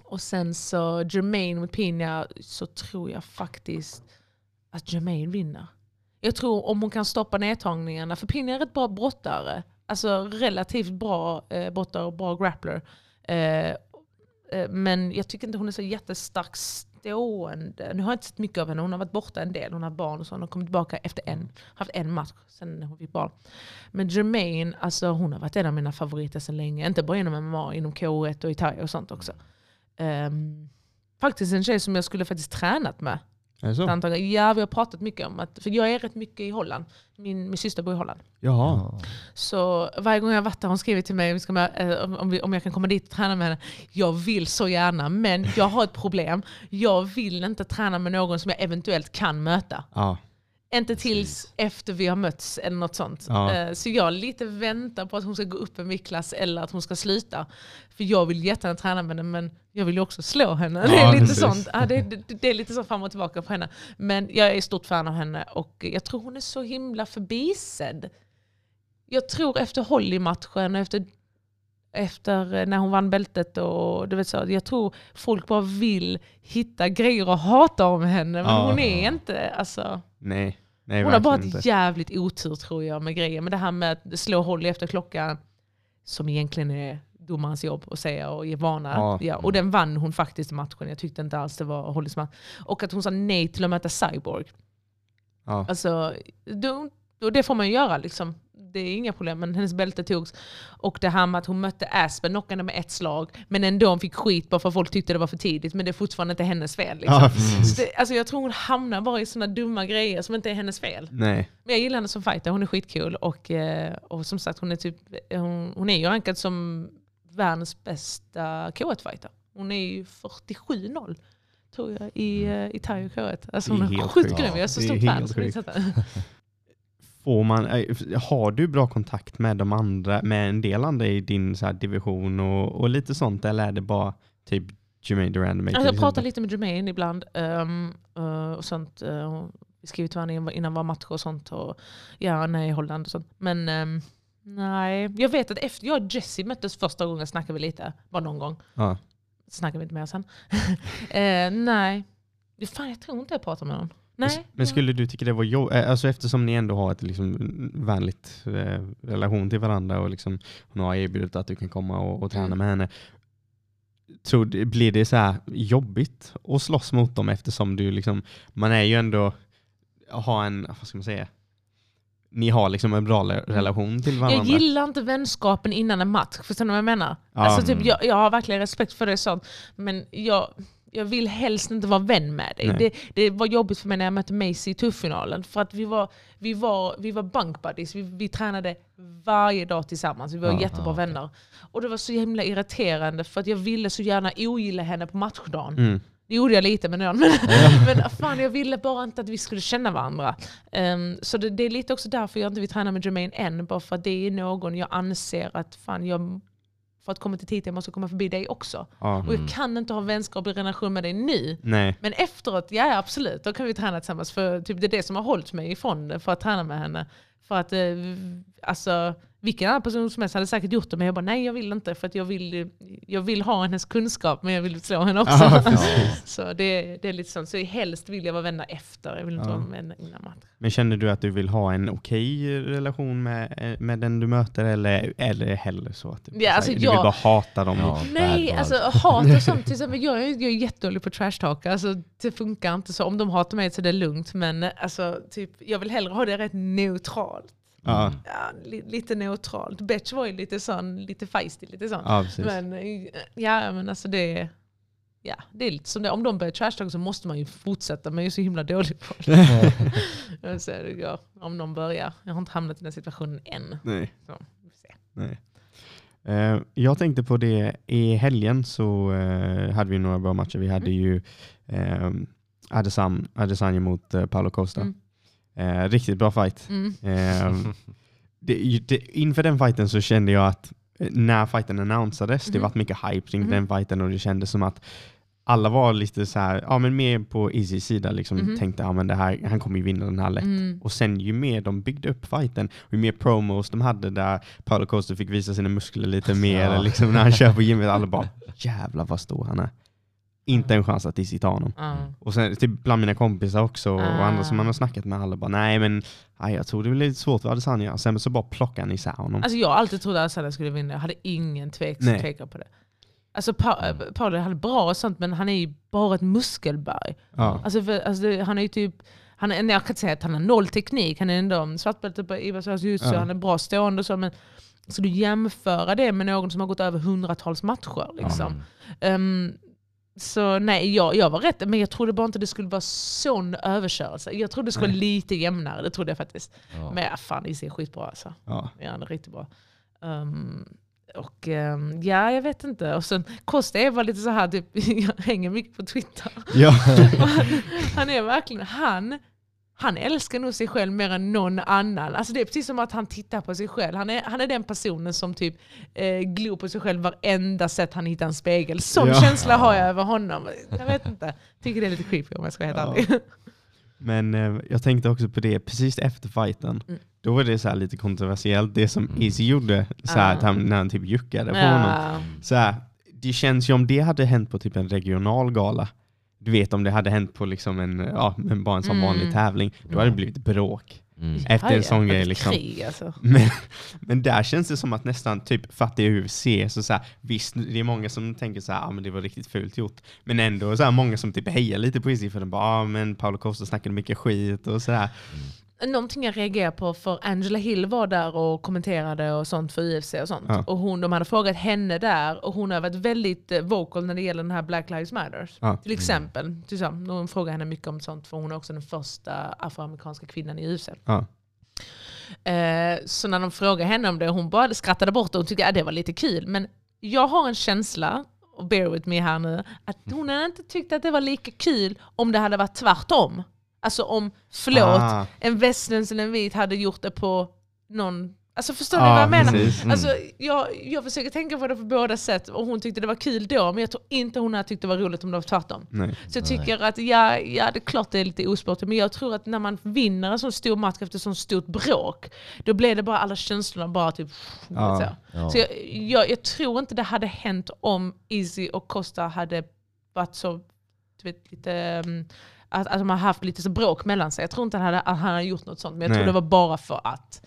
och sen så Jermaine mot Pina så tror jag faktiskt att Jermaine vinner. Jag tror om hon kan stoppa nedtagningarna, för Pina är rätt bra brottare. Alltså relativt bra eh, brottare och bra grappler. Eh, eh, men jag tycker inte hon är så jättestark stående. Nu har jag inte sett mycket av henne, hon har varit borta en del, hon har barn och så. Hon har kommit tillbaka efter en, haft en match sen hon fick barn. Men Jermaine, alltså hon har varit en av mina favoriter sedan länge. Inte bara inom MMA, inom K1 och i thai och sånt också. Ehm, faktiskt en tjej som jag skulle faktiskt tränat med. Är det så? Ett antal gånger. Ja, vi har pratat mycket om att, för jag är rätt mycket i Holland. Min, min syster bor i Holland. Jaha. Så varje gång jag varit där har hon skrivit till mig med, eh, om, om, om jag kan komma dit och träna med henne. Jag vill så gärna, men jag har ett problem. Jag vill inte träna med någon som jag eventuellt kan möta. Ja. Inte tills efter vi har mötts eller något sånt. Ja. Eh, Så jag lite väntar på att hon ska gå upp en viktklass eller att hon ska sluta. För jag vill jättegärna träna med henne men jag vill ju också slå henne. det, Ja, är lite precis. sånt. Ja, det, det, det är lite så fram och tillbaka på henne. Men jag är stort fan av henne och jag tror hon är så himla förbisedd. Jag tror efter Holly-matchen, efter, efter när hon vann bältet och du vet så, jag tror folk bara vill hitta grejer att hata om henne. Men Ja. hon är inte, alltså... Nej. Nej, Hon har bara ett jävligt otur tror jag med grejer. Men det här med att slå Holly efter klockan, som egentligen är domarens jobb att säga och ge varna. Ja. Ja. och den vann hon faktiskt matchen. Jag tyckte inte alls det var Hollys match. Och att hon sa nej till att möta Cyborg. Ja. Alltså, då, då, det får man ju göra liksom. Det är inga problem, men hennes bälte togs. Och det här med att hon mötte Aspen, knockade henne med ett slag, men ändå hon fick skit bara för att folk tyckte det var för tidigt. Men det är fortfarande inte hennes fel. Liksom. Ja. Så det, alltså jag tror hon hamnar bara i sådana dumma grejer som inte är hennes fel. Nej. Men jag gillar henne som fighter, hon är skitkul. Och, eh, och som sagt, hon är, typ, hon, hon är ju rankad som världens bästa K1-fighter. Hon är ju 47-0 tror jag i, eh, i thai och K1. Alltså är hon är helt sjukt grym, jag är så är helt fan. är Får man, eh, har du bra kontakt med de andra, med en del andra i din så division och, och lite sånt eller är det bara typ Jermaine Durand? Alltså jag pratar lite med Jermaine ibland. ehm, eh, och sånt. Uh, vi skriver till varandra innan- våra matcher och sånt. Och, ja, nej, Holland och sånt. Men ehm, nej, jag vet att efter jag och Jesse möttes första gången snackade vi lite. Bara någon gång. Ja. Snackade vi inte mer sen. Eh, nej. Fan, jag tror inte jag pratar med någon. Nej. Men skulle du tycka det var jobbigt, alltså eftersom ni ändå har ett liksom vänligt eh, relation till varandra och liksom hon har erbjudit att du kan komma och, och träna Mm. med henne. Tror, blir det så här jobbigt att slåss mot dem eftersom du liksom, man är ju ändå, har en, vad ska man säga, ni har liksom en bra le- relation till varandra. Jag gillar inte vänskapen innan en match. Förstår ni vad jag menar? Ja. Alltså, typ, jag, jag har verkligen respekt för det sånt. Men jag, jag vill helst inte vara vän med dig. Det, det var jobbigt för mig när jag mötte Macy i tufffinalen. För att vi var, vi var, vi var bunk buddies. Vi, vi tränade varje dag tillsammans. Vi var Ja, jättebra okej. vänner. Och det var så himla irriterande för att jag ville så gärna ogilla henne på matchdagen. Mm. Det gjorde jag lite med någon. Men, men fan, jag ville bara inte att vi skulle känna varandra. Ehm, så det, det är lite också därför jag inte vill träna med Jermaine än. Bara för att det är någon jag anser att fan, jag, för att komma till titeln måste jag komma förbi dig också. Ja. Och jag kan inte ha vänskaplig relation med dig nu. Nej. Men efteråt, ja absolut, då kan vi träna tillsammans. För typ, det är det som har hållit mig ifrån det, för att träna med henne. För att, eh, alltså, vilken annan person som helst hade säkert gjort det, men jag bara nej jag vill inte. För att jag vill, jag vill ha hennes kunskap, men jag vill slå henne också. Ja, så det, det är lite sånt. Så helst vill jag vara vänner efter, jag vill inte Ja. vara vänner innan match. Men känner du att du vill ha en okej relation med, med den du möter eller, eller hellre så att du, Ja, alltså du vill jag- bara hata dem? Ja. Nej, alltså hat och sånt. Till exempel, jag, är, jag är jättedålig på trash talk. Alltså, det funkar inte så. Om de hatar mig så är det lugnt. Men alltså, typ, jag vill hellre ha det rätt neutralt. Ja, Ja, li, lite neutralt. Betch var ju lite sån, lite feisty, lite sån. ja. Men eh, ja, men alltså det, ja, det är lite som det. Om de börjar trashtalka så måste man ju fortsätta. Men jag är så himla dålig på det. Hur det går. Om de börjar. Jag har inte hamnat i den situationen än. Nej. Så, vi får se. Nej. Eh, jag tänkte på det, i helgen så eh, hade vi några bra matcher. Vi hade ju uh, Adesanya, mot uh, Paolo Costa. Mm. Eh, riktigt bra fight. Mm. Eh, det, det, inför den fighten så kände jag att eh, när fighten annonsades, det Mhm. var mycket hype kring Mhm. den fighten och det kändes som att alla var lite så här, ja men mer på Easy sida liksom Mhm. tänkte ja men det här, han kommer ju vinna den här lätt. Mm. Och sen ju mer de byggde upp fighten, ju mer promos de hade där Paolo Costa fick visa sina muskler lite mer, Ja. liksom när han kör på gymmet, alla bara jävlar vad stor han är. Inte en chans att tar honom. Ja. Och sen typ bland mina kompisar också och Ah. andra som man har snackat med, alla bara nej men nej, jag tror det blir lite svårt för Adesanya. Sen så bara plockar han isär honom. Alltså jag har alltid trott att Asada skulle vinna. Jag hade ingen tvek, Nej. tveka på det. Alltså pa Mm. Paolo hade bra och sånt men han är ju bara ett muskelberg. ja. Alltså, för, alltså det, han är ju typ, han är, jag kan inte säga att han har noll teknik, han är ändå svartbälte på Ibasas jutsu, Ja. han är bra stående och så men ska du jämföra det med någon som har gått över hundratals matcher? Liksom. Mm. Ehm, så nej, jag, jag var rätt, men jag trodde bara inte det skulle vara sån överkörelse. Jag trodde det skulle vara lite jämnare, det trodde jag faktiskt. Ja. Men ja, fan, Izzy är skitbra alltså. Ja. Ja, han är riktigt bra. Um, och um, ja, jag vet inte. Och sen Costa var lite så här, typ, jag hänger mycket på Twitter. Ja. Han, han är verkligen, han, han älskar nog sig själv mer än någon annan. Alltså det är precis som att han tittar på sig själv. Han är, han är den personen som typ eh, glor på sig själv varenda sätt han hittar en spegel. Sån Ja. känsla har jag över honom. Jag vet inte. Tycker det är lite creepy om jag ska vara helt Ja. ärlig. Men eh, jag tänkte också på det, precis efter fighten, Mm. då var det så här lite kontroversiellt, det som Mm. Izzy gjorde, så här, att han, när han typ juckade på honom. Så här, det känns ju om det hade hänt på typ en regional gala, du vet om det hade hänt på liksom en, ja, bara en sån Mm. vanlig tävling, då hade det blivit bråk. Mm. Efter en sån ja, grej liksom. Krig, alltså. Men, men där känns det som att nästan, typ för att det är UFC, så, så här, visst det är många som tänker så här, ah, men det var riktigt fult gjort. Men ändå så här, många som typ hejar lite på Izzy för den bara, ah, men Paolo Costa snackade mycket skit och sådär. Någonting jag reagerar på, för Angela Hill var där och kommenterade och sånt för UFC och sånt. Ja. Och hon, de hade frågat henne där och hon har varit väldigt eh, vocal när det gäller den här Black Lives Matter. Ja. Till exempel. Till exempel. De frågar henne mycket om sånt för hon är också den första afroamerikanska kvinnan i UFC. Ja. Eh, så när de frågade henne om det, hon bara skrattade bort det och tyckte att det var lite kul. Men jag har en känsla, och bear with me här nu, att hon hade inte tyckt att det var lika kul om det hade varit tvärtom. Alltså om, förlåt, Ah. en västerländsk eller en vit hade gjort det på någon... Alltså förstår ni Ja, vad jag menar? precis. Mm. Alltså, jag, jag försöker tänka på det på båda sätt och hon tyckte det var kul då men jag tror inte hon hade tyckt det var roligt om det var tvärtom. Nej. Så jag Nej. tycker att ja, ja, det är klart det är lite osportigt men jag tror att när man vinner en sån stor match efter så stort bråk då blir det bara alla känslorna bara typ... Ja. Så. Ja. Så jag, jag, jag tror inte det hade hänt om Izzy och Costa hade varit så, du vet, lite... um, Att, att de har haft lite så bråk mellan sig. Jag tror inte han hade, att han hade gjort något sånt, men jag Nej. tror det var bara för att.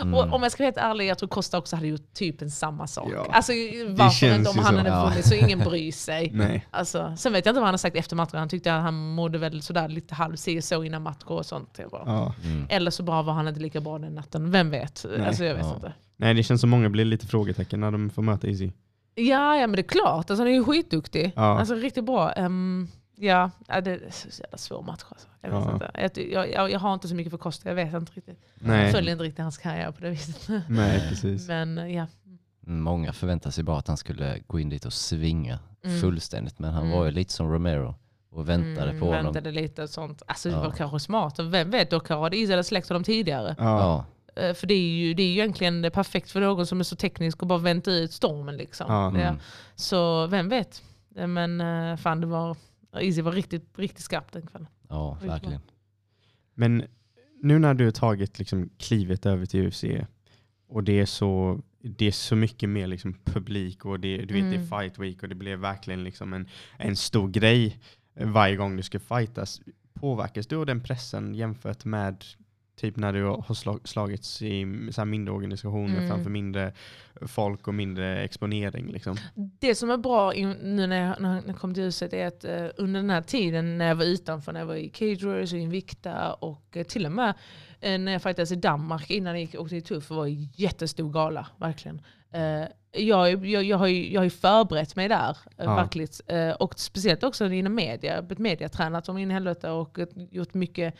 Mm. Och om jag ska vara helt ärlig, jag tror Costa också hade gjort typ en samma sak. Ja. Alltså varför inte om han hade Ja. vunnit så ingen bryr sig. Nej. Alltså, sen vet jag inte vad han har sagt efter matchen. Han tyckte att han mådde väl sådär lite halv si så innan matcher och sånt. Ja. Mm. Eller så bara var han inte lika bra den natten. Vem vet? Nej. Alltså, jag vet Ja. inte. Nej, det känns som många blir lite frågetecken när de får möta Izzy. Ja, ja men det är klart. Alltså, han är ju skitduktig. Ja. Alltså riktigt bra. Ehm, ja, det är så jävla svår match. Alltså. Jag, vet Ja. inte. Jag, jag, jag, jag har inte så mycket för Costa. Jag vet inte riktigt. Jag Nej, följer inte riktigt hans karriär på det viset. Nej precis. Men ja. Många förväntade sig bara att han skulle gå in dit och svinga Mm. fullständigt. Men han Mm. var ju lite som Romero och väntade Mm, på honom. väntade lite och sånt. Alltså det Ja. var kanske smart. Vem vet, då kanske hade Israel släckt honom tidigare. Ja. Ja. Eh, För det är ju det är ju egentligen det perfekt för någon som är så teknisk och bara vänta ut stormen. Liksom. Ja. Mm. Så vem vet. Eh, Men eh, fan, det var, Easy var riktigt, riktigt skarp den kvällen. ja, verkligen. Men nu när du har tagit liksom klivet över till UFC och det är så, det är så mycket mer liksom publik och det, du vet, det är Mm. fight week och det blir verkligen liksom en, en stor grej varje gång du ska fightas. Påverkas du av den pressen jämfört med typ när du har slag, slagits i så mindre organisationer Mm. framför mindre folk och mindre exponering? Liksom? Det som är bra nu när jag, när jag kom till huset är att eh, under den här tiden när jag var utanför, när jag var i Cage Warriors och Invicta och eh, till och med eh, när jag fightades i Danmark innan jag gick, åkte till Tuff var en jättestor gala, verkligen. Eh, jag, jag, jag, har ju, jag har ju förberett mig där, eh, Ja. verkligen. Eh, och speciellt också inom media. Jag mediatränad som in i helvete och gjort mycket,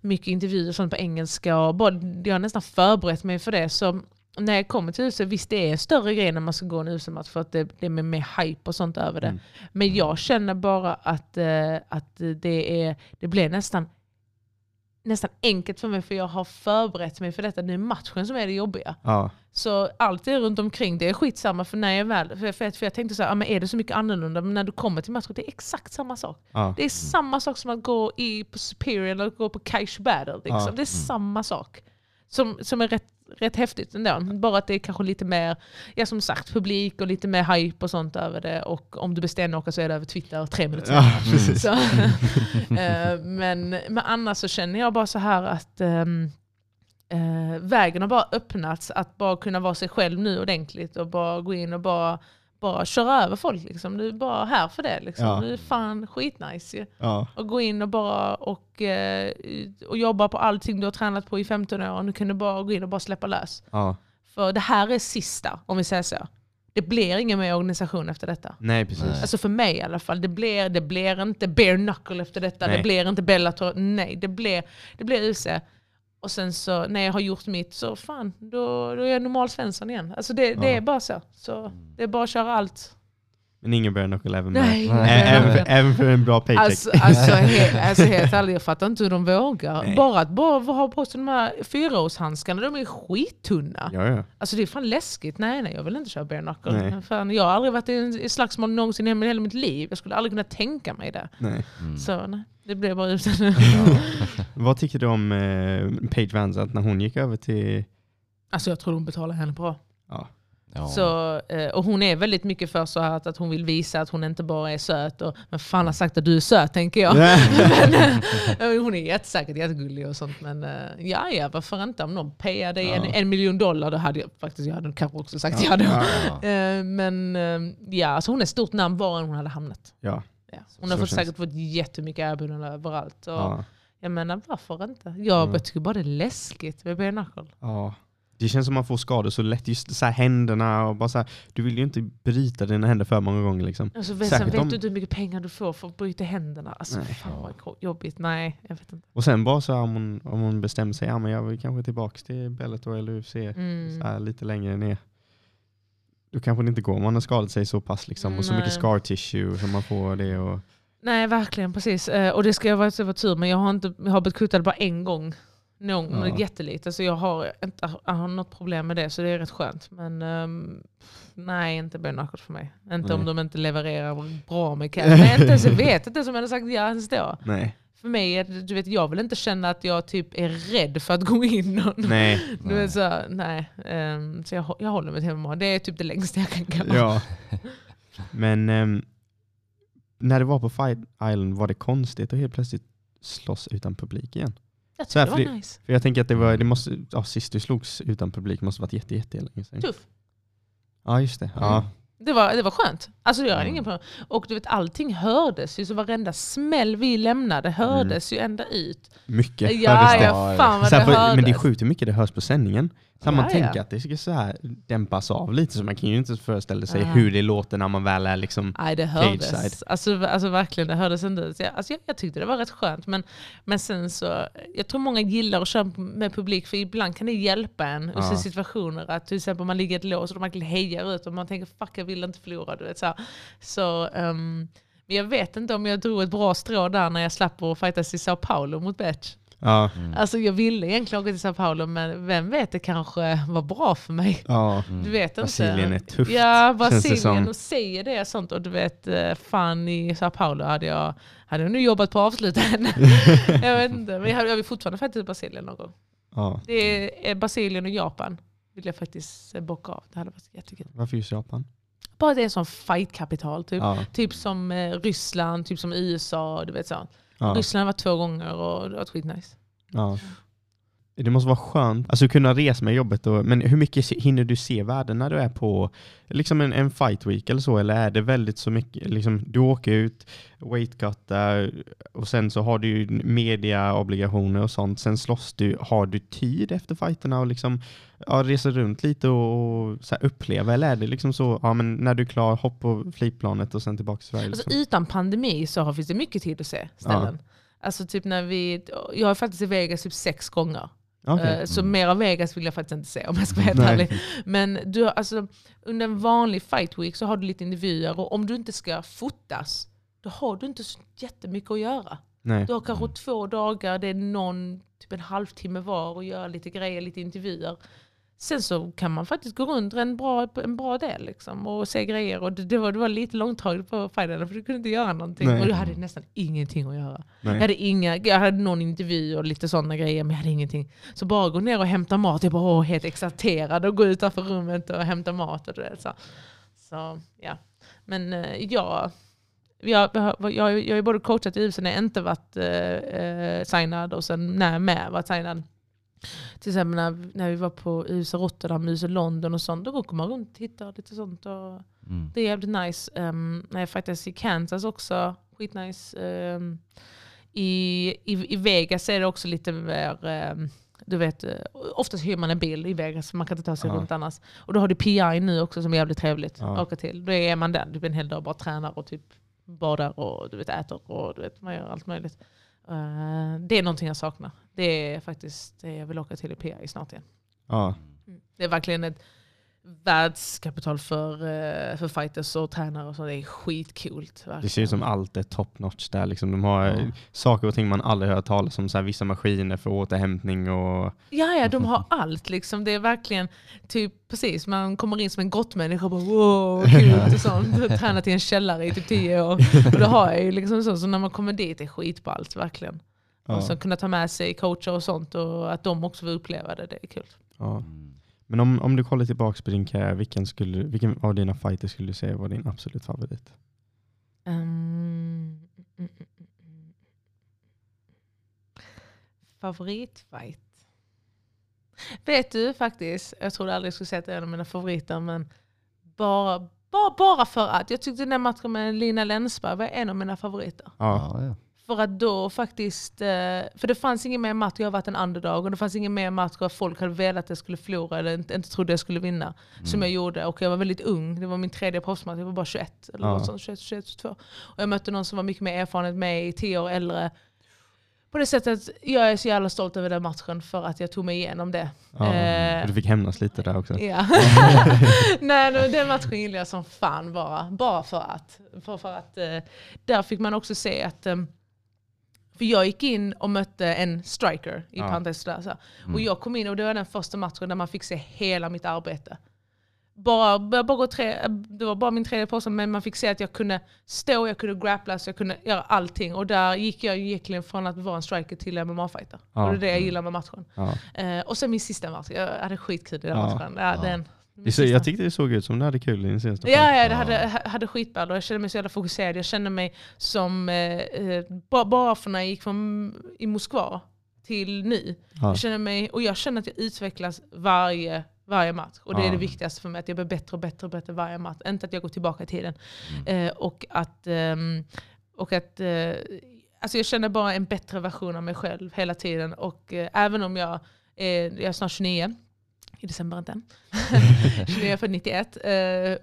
mycket intervjuer och sånt på engelska. Och bara, jag har nästan förberett mig för det. Så när jag kommer till huset, visst det är en större grej när man ska gå en UC-match för att det, det är mer hype och sånt över det. Mm. Men jag känner bara att, eh, att det, är, det blir nästan, nästan enkelt för mig för jag har förberett mig för detta. Det är matchen som är det jobbiga. Ja, Så allt det runt omkring det är skitsamma för när jag väl, för jag, för jag, tänkte så här, ja, men är det så mycket annorlunda? Men när du kommer till matchen, det är exakt samma sak. ja. Det är samma sak som att gå i, på Superior eller gå på Cash Battle. Liksom. Ja. Det är samma sak. Som, som är rätt, rätt häftigt ändå. Bara att det är kanske lite mer, ja som sagt, publik och lite mer hype och sånt över det. Och om du blir stenåkare så är det över Twitter tre minuter ja precis. så, eh, men, men annars så känner jag bara så här att ehm, eh, vägen har bara öppnats att bara kunna vara sig själv nu ordentligt och bara gå in och bara, bara köra över folk. Liksom. Du är bara här för det. Liksom. Ja. Du är fan skitnice ju. Ja, Och gå in och bara och, eh, och jobba på allting du har tränat på i 15 år och nu kan du bara gå in och bara släppa lös. ja. För det här är sista, om vi säger så. det blir ingen mer organisation efter detta. Nej, precis. Nej. Alltså för mig i alla fall. Det blir, det blir inte bare knuckle efter detta. Nej. Det blir inte Bellator. Nej, det blir, det blir UC. Och sen så när jag har gjort mitt så fan, då, då är jag normal Svensson igen. Alltså det, det Ja. är bara så. Så det är bara att köra allt. Men ingen även med. Nej, Ä- nej, Även, för, även för en bra paycheck. Alltså, alltså, he, alltså helt ärligt, jag fattar inte hur de vågar. Nej. Bara att bara ha på sig de här fyraårshandskarna, de är skittunna. ja, ja. Alltså det är fan läskigt. Nej, nej, jag vill inte köra bare knuckle. Nej. Fan, jag har aldrig varit i slagsmål någonsin i hela mitt liv. Jag skulle aldrig kunna tänka mig det. Nej. Mm. Så nej, det blev bara utan. Vad tycker du om eh, Paige Vanzant när hon gick över till... Alltså jag tror de betalar henne bra. Ja, Ja. Så, eh, och hon är väldigt mycket för så att, att hon vill visa att hon inte bara är söt. Och, men fan har sagt att du är söt tänker jag. men, eh, hon är jättesäkert jättegullig och sånt. Men eh, ja, ja, varför inte? Om någon payar dig en, Ja. en miljon dollar, då hade jag faktiskt jag hade kanske också sagt ja, ja, Ja. Men ja, alltså hon är stort namn var än hon hade hamnat. ja. Hon har Så fått, säkert fått jättemycket erbjudanden överallt. Och ja, Jag menar varför inte? Jag Mm. tycker bara det är läskigt med knuckle. ja. Det känns som man får skador så lätt, just så här händerna och bara så här, du vill ju inte bryta dina händer för många gånger liksom. Alltså, vet, Särskilt sen vet om- du inte hur mycket pengar du får för att bryta händerna? Alltså, Nej. fan vad jobbigt. Nej, jag vet inte. Och sen bara så här, om hon, om hon bestämmer sig, ja men jag vill kanske tillbaka till Bellator eller UFC, Mm. så här, lite längre ner. Då kanske det inte går om man har skadat sig så pass liksom, och så mycket Nej. scar tissue som man får det och... Nej, verkligen. Precis. Eh, Och det ska jag vara tur men jag har, inte, jag har blivit kuttad bara en gång. Någon, Ja. Jättelite. Så jag har inte jag har något problem med det, så det är rätt skönt. Men ehm, nej, inte knuckle för mig. Inte om Nej. de inte levererar bra med cash. Men jag, inte ens, jag vet inte ens om jag hade sagt ja ens då. Nej, För mig, är du vet, jag vill inte känna att jag typ är rädd för att gå in. någon. nej, Du vet, så, nej. Ehm, så jag, jag håller mig till MMA. Det är typ det längsta jag kan gå. ja. Men ehm, när det var på Fight Island var det konstigt att helt plötsligt slåss utan publik igen. Jag tycker det för var nice. För jag tänker att det var, det måste, ja, sist du slogs utan publik måste varit jätte, jätte länge sedan. Tuff. Ja just det. Ja. Det var, det var skönt. Alltså jag Mm. ingen problem. Och du vet allting hördes ju, så varenda smäll vi lämnade hördes ju ända ut. Mycket Ja, hördes det. ja, fan vad det för, hördes. men det är sjukt hur mycket det hörs på sändningen. Så man Ja, tänker ja. att det ska så här dämpas av lite, så man kan ju inte föreställa sig Ja. hur det låter när man väl är liksom... Nej det Cage hördes. side. Alltså, alltså verkligen, det hördes inte Alltså, jag, jag tyckte det var rätt skönt. Men, men sen så, jag tror många gillar att köra med publik för ibland kan det hjälpa en i Ja. situationer. Att till exempel man ligger i ett lås och de verkligen hejar ut och man tänker fuck jag vill inte förlora. Du vet, så så ehm, men jag vet inte om jag drog ett bra strå där när jag slapp att fightas i Sao Paulo mot Betch. Ja, Mm. Alltså jag ville egentligen åka till Sao Paulo men vem vet, det kanske var bra för mig. ja. Mm. Du vet inte. Brasilien är tufft. Ja. Brasilien och säger det och sånt. Och du vet, eh, fan i Sao Paulo hade jag, hade jag nu jobbat på henne. jag vet inte, men jag vill fortfarande faktiskt Brasilien någon gång. ja. Det är Brasilien och Japan vill jag faktiskt eh, bocka av. Det hade varit jättekul. Varför just Japan? Bara det är som fightkapital. Typ. Ja. typ som eh, Ryssland, typ som USA. Du vet så. Ja. Ryssland var två gånger och det var skitnice. Ja. Det måste vara skönt alltså kunna resa med jobbet. Och, men hur mycket hinner du se världen när du är på liksom en, en fight week eller så? Eller är det väldigt så mycket, liksom, du åker ut, weightcuttar och sen så har du ju mediaobligationer och sånt. Sen slåss du. Har du tid efter fighterna och liksom, ja, resa runt lite och, och uppleva? Eller är det liksom så, ja, men när du är klar, hopp på flygplanet och sen tillbaka till Sverige? Alltså, liksom? utan pandemi så har- finns det mycket tid att se ställen. Alltså typ när vi, jag är faktiskt i Vegas typ sex gånger. Okej. Eh, Så mer av Vegas vill jag faktiskt inte se om jag ska vara helt ärlig. Men du, alltså, under en vanlig fight week så har du lite intervjuer och om du inte ska fotas då har du inte så jättemycket att göra. Nej. Du har kanske två dagar, det är någon, typ en halvtimme var och göra lite grejer, lite intervjuer. Sen så kan man faktiskt gå runt en bra, en bra del liksom, och se grejer. Och det, det, var, det var lite långdraget på fighten för du kunde inte göra någonting. Nej. Och du hade nästan ingenting att göra. Nej. Jag hade, inga, jag hade någon intervju och lite sådana grejer men jag hade ingenting. Så bara gå ner och hämta mat, jag var helt exalterad och gå utanför rummet och hämta mat. Och det, så. så ja. Men eh, jag, jag, jag, jag, jag har både coachat i UFC när jag inte varit eh, eh, signad och sen när jag med varit signad. Till exempel när, när vi var på USA Rotterdam, USA London och sånt. Då går man runt och tittar lite sånt. Och Mm. det är jävligt nice. Um, när jag faktiskt i Kansas också, skitnice. Um, i, i, I Vegas är det också lite mer, um, du vet, eh, oftast hyr man en bil i Vegas, man kan inte ta sig Ja. runt annars. Och då har du PI nu också som är jävligt trevligt Ja. att åka till. Då är man där typ en hel dag och bara tränar och typ badar och du vet, äter och du vet, man gör allt möjligt. Eh, det är någonting jag saknar. Det är faktiskt det jag vill åka till i PI snart igen. Ja. Det är verkligen ett världskapital för, eh, för fighters och tränare och så. Det är skitcoolt. Det ser ut som allt är top notch där. Liksom. De har Ja. eh, saker och ting man aldrig hört talas om. Så här, vissa maskiner för återhämtning och... Ja, ja, de har allt. Liksom. Det är verkligen typ precis, man kommer in som en grottmänniska och bara wow, kul och sånt. Tränat i en källare i typ tio år. Och det har jag ju liksom så, så när man kommer dit är skitballt verkligen. Ja. Och så kunna ta med sig coacher och sånt och att de också får uppleva det, det är kul. Ja. Men om, om du kollar tillbaka på din karriär, vilken, skulle, vilken av dina fighter skulle du säga var din absolut favorit? Um, mm, mm. Favoritfight? Vet du faktiskt, jag trodde aldrig jag skulle säga att det är en av mina favoriter, men bara, bara, bara för att. Jag tyckte den matchen med Lina Länsberg var en av mina favoriter. Ja, ja. För att då faktiskt, eh, för det fanns ingen mer match, jag har varit en underdog, och det fanns ingen mer match där folk hade velat att jag skulle förlora eller inte, inte trodde jag skulle vinna. Som jag gjorde. Och jag var väldigt ung, det var min tredje proffsmatch, jag var bara 21. Eller Ja. något sånt, 21, 21, 22. Och jag mötte någon som var mycket mer erfaren än mig, 10 år äldre. På det sättet, jag är så jävla stolt över den matchen för att jag tog mig igenom det. Ja. Eh, du fick hämnas lite där också. Ja. Nej, den matchen gillade jag som fan bara. Bara för att. För, för att eh, där fick man också se att eh, för jag gick in och mötte en striker i Ja. parentes där. Så. Mm. Och jag kom in och det var den första matchen där man fick se hela mitt arbete. Bara, bara, bara gå tre, det var bara min tredje påse men man fick se att jag kunde stå, jag kunde grappla, jag kunde göra allting. Och där gick jag egentligen från att vara en striker till MMA-fighter. Ja. Och det är det jag gillar med matchen. Ja. Eh, och sen min sista match, jag hade skitkul i den matchen. Ja. Den, Det så, jag tyckte det såg ut som du hade kul i din senaste Ja, ja, det hade, hade skitball och jag kände mig så jävla fokuserad. Jag kände mig som, eh, eh, bara, bara för när jag gick från i Moskva till nu. Ja. Jag känner mig, och jag känner att jag utvecklas varje, varje match. Och det är Ja. det viktigaste för mig, att jag blir bättre och bättre och bättre varje match. Inte att jag går tillbaka i tiden. Mm. Eh, och att, ehm, och att eh, alltså jag känner bara en bättre version av mig själv hela tiden. Och eh, även om jag, är, jag är snart 29, i december inte än. 29 för 91. Eh,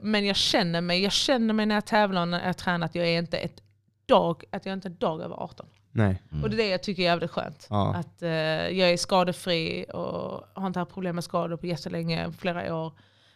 men jag känner mig, jag känner mig när jag tävlar och när jag tränar att jag är inte ett dag, att jag är inte en dag över 18. Nej. Mm. Och det är det jag tycker är jävligt skönt. Ja. Att eh, jag är skadefri och har inte haft problem med skador på jättelänge, flera år.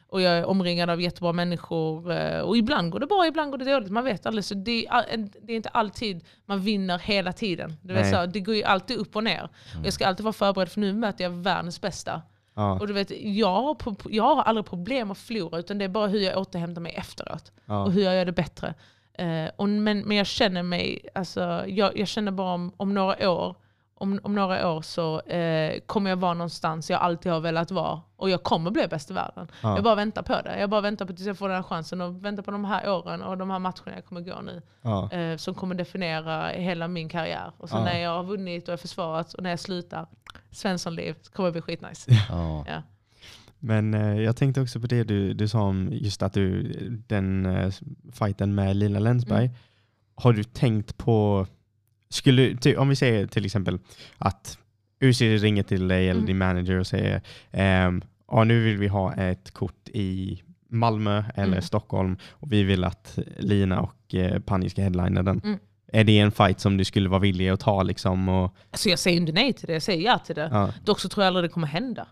Och jag är omringad av jättebra människor. eh, Och ibland går det bra, ibland går det dåligt. Man vet aldrig. Så det, är, det är inte alltid man vinner hela tiden. Nej. så, det går ju alltid upp och ner. Och jag ska alltid vara förberedd för nu möter jag världens bästa. Ja. Och du vet, jag, har pro- jag har aldrig problem att förlora utan det är bara hur jag återhämtar mig efteråt. Och Ja. hur jag gör det bättre. Eh, och, men, men jag känner mig, alltså, jag, jag känner bara om, om några år, om, om några år så eh, kommer jag vara någonstans jag alltid har velat vara. Och jag kommer bli bäst i världen. Ja. Jag bara väntar på det. Jag bara väntar på tills jag får den här chansen och väntar på de här åren och de här matcherna jag kommer gå nu. Ja. Eh, som kommer definiera hela min karriär. Och sen Ja. när jag har vunnit och är försvarat och när jag slutar, Svenssonliv, så kommer det bli skitnice. Ja. Ja. Men eh, jag tänkte också på det du, du sa om just att du, den eh, fighten med Lina Länsberg. Mm. Har du tänkt på, skulle, ty, om vi säger till exempel att UC ringer till dig eller Mm. din manager och säger ehm, ja, nu vill vi ha ett kort i Malmö eller Mm. Stockholm och vi vill att Lina och eh, Pani ska headlina den. Mm. Är det en fight som du skulle vara villig att ta? Liksom, och, Alltså jag säger inte nej till det, jag säger ja till det. ja, Dock så tror jag aldrig det kommer hända.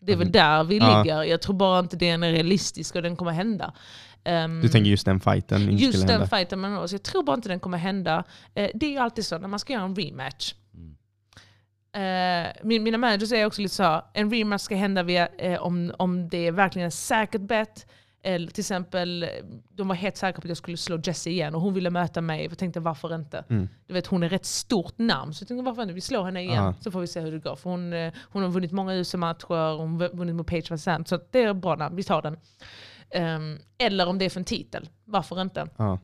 Det är väl Mhm. där vi Ja. ligger. Jag tror bara inte den är realistisk och den kommer hända. Ehm, du tänker just den fighten inte just den hända? fighten med oss. Jag tror bara inte den kommer hända. Eh, det är ju alltid så när man ska göra en rematch. Mm. Eh, min, mina managers säger också lite så här, en rematch ska hända via, eh, om, om det är verkligen ett säkert bet. Eller till exempel, de var helt säkra på att jag skulle slå Jessie igen och hon ville möta mig. Jag tänkte varför inte? Mm. Du vet, hon är rätt stort namn, så jag tänkte varför inte? Vi slår henne igen Ja. så får vi se hur det går. För hon, eh, hon har vunnit många UC-matcher, hon har vunnit mot Page Van så det är bra namn, vi tar den. Ehm, eller om det är för en titel, varför inte? Ja.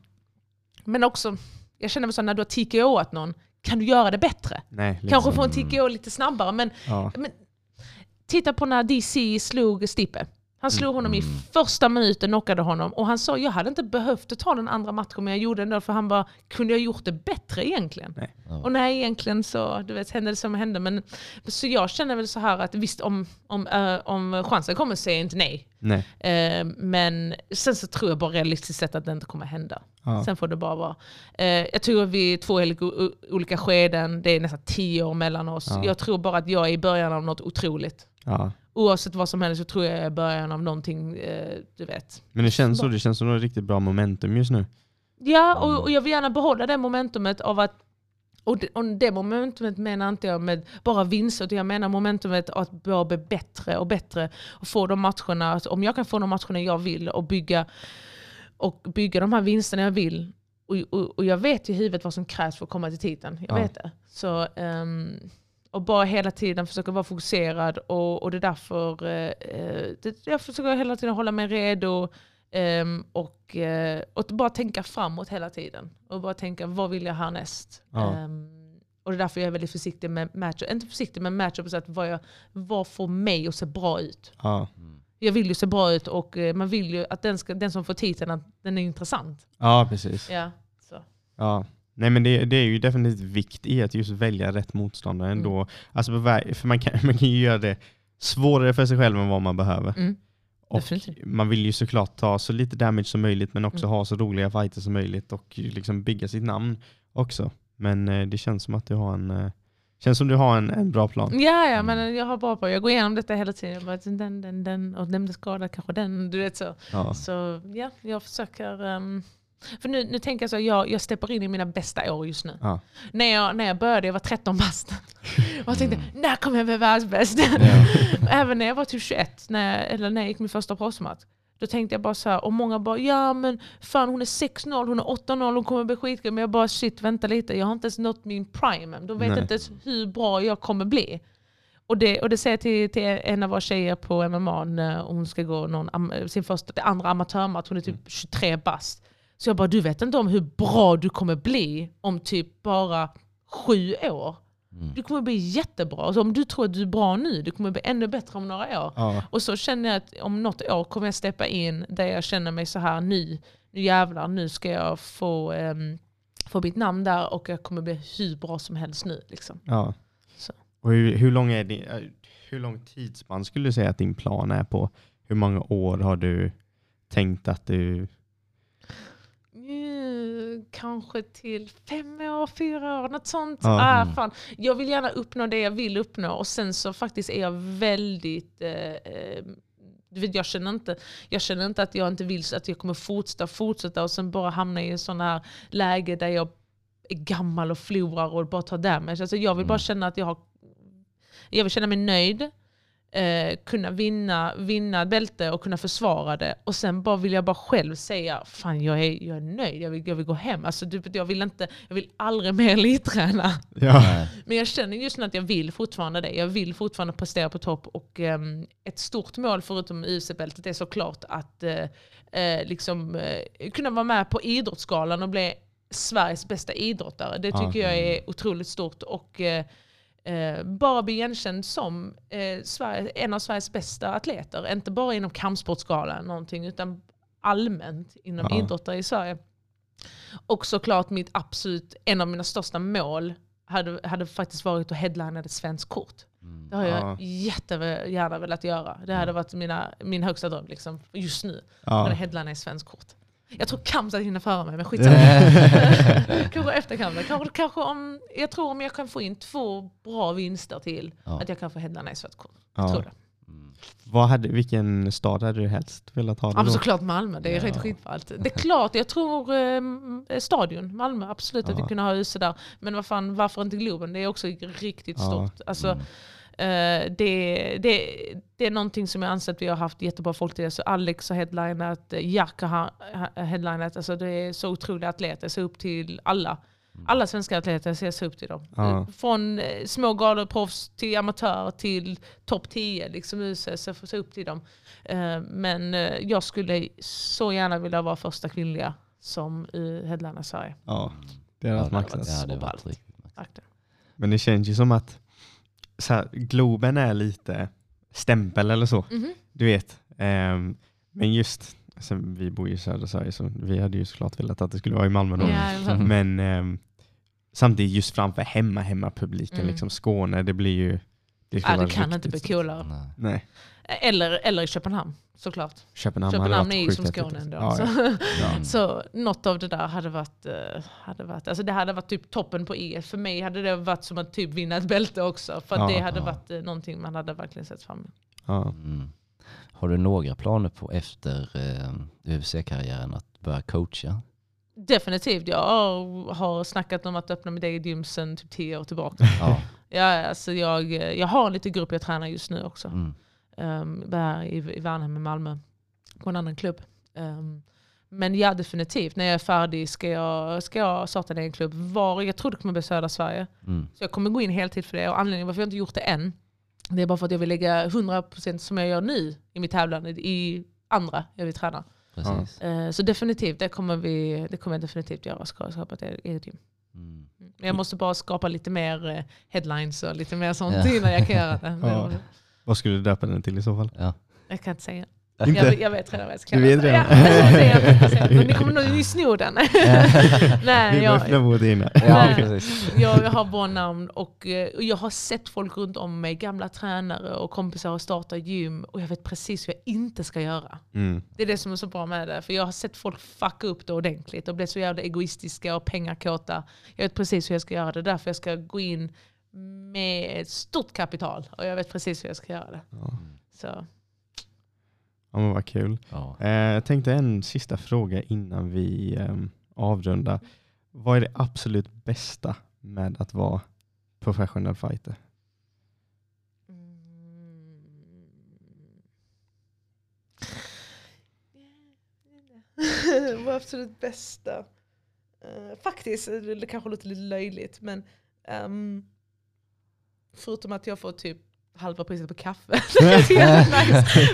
Men också, jag känner mig så när du har TKOat någon, kan du göra det bättre? Nej, liksom. Kanske få en TKO lite snabbare, men ja. titta på när DC slog Stipe. Han slog honom i Mm. första minuten, knockade honom. Och han sa jag hade inte behövt ta den andra matchen men jag gjorde det ändå för han bara, kunde jag gjort det bättre egentligen? Nej. Ja. Och nej, egentligen så du vet, hände det som hände. Men, så jag känner väl så här att visst om, om, eh, om chansen kommer säger jag inte nej. Nej. Eh, men sen så tror jag bara realistiskt sett att det inte kommer hända. Ja. Sen får det bara vara. Eh, jag tror att vi är två helt olika skeden, det är nästan tio år mellan oss. Ja. Jag tror bara att jag är i början av något otroligt. Ja. Oavsett vad som händer så tror jag är början av någonting, eh, du vet. Men det känns så, det känns som ett riktigt bra momentum just nu. Ja, och, och jag vill gärna behålla det momentumet av att och det, och det momentumet menar inte jag med bara vinster, utan jag menar momentumet att bara bli bättre och bättre. Och få de matcherna, om jag kan få de matcherna jag vill och bygga, och bygga de här vinsterna jag vill. Och, och, och jag vet i huvudet vad som krävs för att komma till titeln. Jag Ja. vet det. Så, ehm, och bara hela tiden försöka vara fokuserad. Och, och det är därför eh, eh, det, jag försöker hela tiden hålla mig redo. ehm, och, eh, och bara tänka framåt hela tiden. Och bara tänka, vad vill jag härnäst? Ja. Ehm, och det är därför jag är väldigt försiktig med matchup. Inte försiktig med matchup, så att vad, jag, vad får mig att se bra ut? Ja. Mm. Jag vill ju se bra ut och eh, man vill ju att den, ska, den som får titeln, att den är intressant. ja, precis. Ja, så. Ja. Nej men det, det är ju definitivt vikt i att just välja rätt motståndare Mm. ändå. Alltså, på väg- för man kan, man kan ju göra det svårare för sig själv än vad man behöver. Mm. Och Definitivt. man vill ju såklart ta så lite damage som möjligt men också Mm. ha så roliga fighter som möjligt och liksom bygga sitt namn också. Men eh, det känns som att du har en, eh, känns som du har en, en bra plan. Ja, ja, men jag har bra på Jag går igenom detta hela tiden. Jag bara, den, den, den, och den blir skadad, kanske den. Du vet så. Ja. Så ja, jag försöker... ehm, för nu, nu tänker jag så, jag, jag steppar in i mina bästa år just nu. Ja. När, jag, när jag började, jag var 13 bast. Och jag tänkte, när kommer jag bli världsbäst? Även när jag var typ 21, när jag, eller när jag gick min första proffsmatch. Då tänkte jag bara så här, och många bara ja men fan hon är 6-0, hon är 8-0, hon kommer bli skitgrym. Men jag bara shit vänta lite, jag har inte ens nått min prime än. De vet Nej. inte ens hur bra jag kommer bli. Och det, och det säger jag till, till en av våra tjejer på MMA när hon ska gå någon, sin första, andra amatörmatch, hon är typ 23 bast. Så jag bara, du vet inte om hur bra du kommer bli om typ bara sju år. Mm. Du kommer bli jättebra. Alltså om du tror att du är bra nu, du kommer bli ännu bättre om några år. Ja. Och så känner jag att om något år kommer jag steppa in där jag känner mig så här nu, nu jävlar, nu ska jag få, um, få mitt namn där och jag kommer bli hur bra som helst nu. Liksom. Ja. Så. Och hur, hur, lång är din, eh, hur lång tidsspann skulle du säga att din plan är på? Hur många år har du tänkt att du... Kanske till fem år, fyra år, något sånt. Ah, Mm. fan. Jag vill gärna uppnå det jag vill uppnå och sen så faktiskt är jag väldigt... Eh, eh, du vet, jag, känner inte, jag känner inte att jag inte vill att jag kommer fortsätta fortsätta och sen bara hamna i en sån här läge där jag är gammal och förlorar och bara tar damage. Alltså jag vill bara Mm. känna att jag har... Jag vill känna mig nöjd. Eh, kunna vinna, vinna bälte och kunna försvara det. Och sen bara vill jag bara själv säga, fan jag är, jag är nöjd, jag vill, jag vill gå hem. Alltså, vet, jag, vill inte, jag vill aldrig mer elitträna. Ja. Men jag känner just nu att jag vill fortfarande det. Jag vill fortfarande prestera på topp. Och ehm, ett stort mål förutom UFC-bältet är såklart att eh, eh, liksom, eh, kunna vara med på Idrottsgalan och bli Sveriges bästa idrottare. Det tycker Ja. jag är otroligt stort. Och eh, bara bli igenkänd som eh, Sverige, en av Sveriges bästa atleter. Inte bara inom kampsportsgalan någonting, utan allmänt inom Ja. idrottare i Sverige. Och såklart mitt absolut, en av mina största mål hade, hade faktiskt varit att headlina ett svenskt kort. Mm. Det har jag Ja. jättegärna velat göra. Det hade varit mina, min högsta dröm liksom, just nu. Ja. Att headlina ett svenskt kort. Jag tror Kamsat hinner före mig, men skitsamma. kanske efter Kamsat. Kanske, kanske om, jag tror om jag kan få in två bra vinster till, Ja. att jag kan få headlina kort. Jag Ja. tror det. Mm. Vad hade, vilken stad hade du helst velat ha Ja, men såklart Malmö, det är Ja. riktigt skitballt. Det är klart, jag tror eh, stadion, Malmö, absolut att Ja. vi kunde ha huset där. Men vad fan, varför inte Globen? Det är också riktigt stort. Alltså, Mm. Eh, det, det, det är någonting som jag anser att vi har haft jättebra folk till. Så Alex har headlinat, eh, Jack har ha- headlinat. Alltså det är så otroliga atleter. Jag ser upp till alla. Alla svenska atleter så jag ser upp till dem. Ja. Eh, Från små galoproffs till amatör till topp 10. Liksom, så jag får se upp till dem. Men jag skulle så gärna vilja vara första kvinnliga som headlinar Sverige. Ja, det hade Ja, varit det hade maxat. varit- maxat. Men det känns ju som att så här, Globen är lite stämpel eller så. Mhm. Du vet, Ehm, men just, alltså, vi bor ju i södra Sverige så vi hade ju såklart velat att det skulle vara i Malmö då. Ja, Men ehm, samtidigt just framför hemma, hemma publiken, Mm. liksom Skåne, det blir ju... Det, ja, det kan inte bli riktigt- coolare. Nej. Nej, Eller, eller i Köpenhamn såklart. Köpenhamn, Köpenhamn är ju som Skåne ändå. Ja, så. ja. Mm. Så något av det där hade varit, eh, hade varit, alltså det hade varit typ toppen på EF. För mig hade det varit som att typ vinna ett bälte också. För att Ja, det hade ja. varit eh, någonting man hade verkligen sett fram emot. Ja. Mm. Har du några planer på efter eh, UFC-karriären att börja coacha? Definitivt. Jag har- har snackat om att öppna mitt eget gym sedan typ tio år tillbaka. Ja. Ja, alltså jag, jag har en liten grupp jag tränar just nu också. Mm. Um, i, i Värnhem i Malmö. På en annan klubb. Ehm, men ja, definitivt. När jag är färdig ska jag, ska jag starta en egen klubb. Var, jag tror det kommer bli södra Sverige. Mm. Så jag kommer gå in heltid för det. Och anledningen varför jag inte gjort det än, det är bara för att jag vill lägga 100% som jag gör nu i mitt tävlande, i andra jag vill träna. Precis. Eh, så definitivt, det kommer, vi, det kommer jag definitivt göra. Ska skapa ett eget gym. Mm. Men jag måste bara skapa lite mer eh, headlines och lite mer sånt Ja. innan jag kan göra det. Men Ja. Vad skulle du döpa den till i så fall? Ja. Jag kan inte säga. Inte? Jag, jag vet redan vad jag ska kalla det. Ja, inte. Men Ni kommer nog ni snor den. Nej, Vi jag, Nej. precis. jag, jag har bra namn och, eh, och jag har sett folk runt om mig, gamla tränare och kompisar och starta gym och jag vet precis hur jag inte ska göra. Mm. Det är det som är så bra med det. För jag har sett folk fucka upp det ordentligt och bli så jävla egoistiska och pengakåta. Jag vet precis hur jag ska göra det. Därför jag ska gå in med ett stort kapital och jag vet precis hur jag ska göra det. Ja. Så. ja, men vad kul. Ja. Eh, jag tänkte en sista fråga innan vi ehm, avrundar. Vad är det absolut bästa med att vara professional fighter? Mm. Vad absolut bästa? Uh, faktiskt, det kanske låter lite löjligt, men ehm, förutom att jag får typ halva priset på kaffe.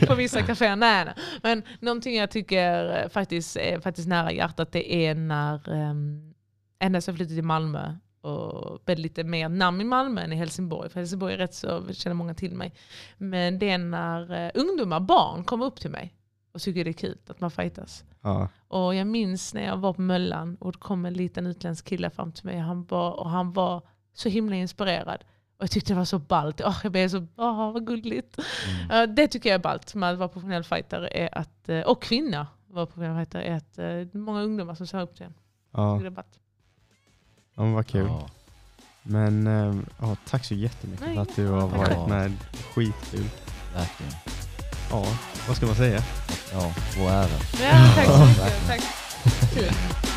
på vissa kaféer. Nej, nej. Men någonting jag tycker faktiskt är faktiskt nära hjärtat det är när um, ända sedan jag flyttade till Malmö och blev lite mer namn i Malmö än i Helsingborg. För Helsingborg är rätt så känner många till mig. Men det är när uh, ungdomar, barn, kommer upp till mig och tycker det är kul att man fightas. Ja. Och jag minns när jag var på Möllan och det kom en liten utländsk kille fram till mig han var, och han var så himla inspirerad. Och jag tyckte det var så ballt. Oh, jag blev så, åh vad gulligt. Mm. Uh, det tycker jag är ballt med att vara professionell fighter är att, uh, och kvinna vara professionell fighter är att uh, många ungdomar som ser upp till en. Ja. tycker det är ballt. ja, men vad kul. Ja. Men ehm, ja, tack så jättemycket Nej, för att du har varit Ja. med. Skitkul. Verkligen. Ja, vad ska man säga? Ja, vår ära. Ja, tack så mycket. Tack. Kul.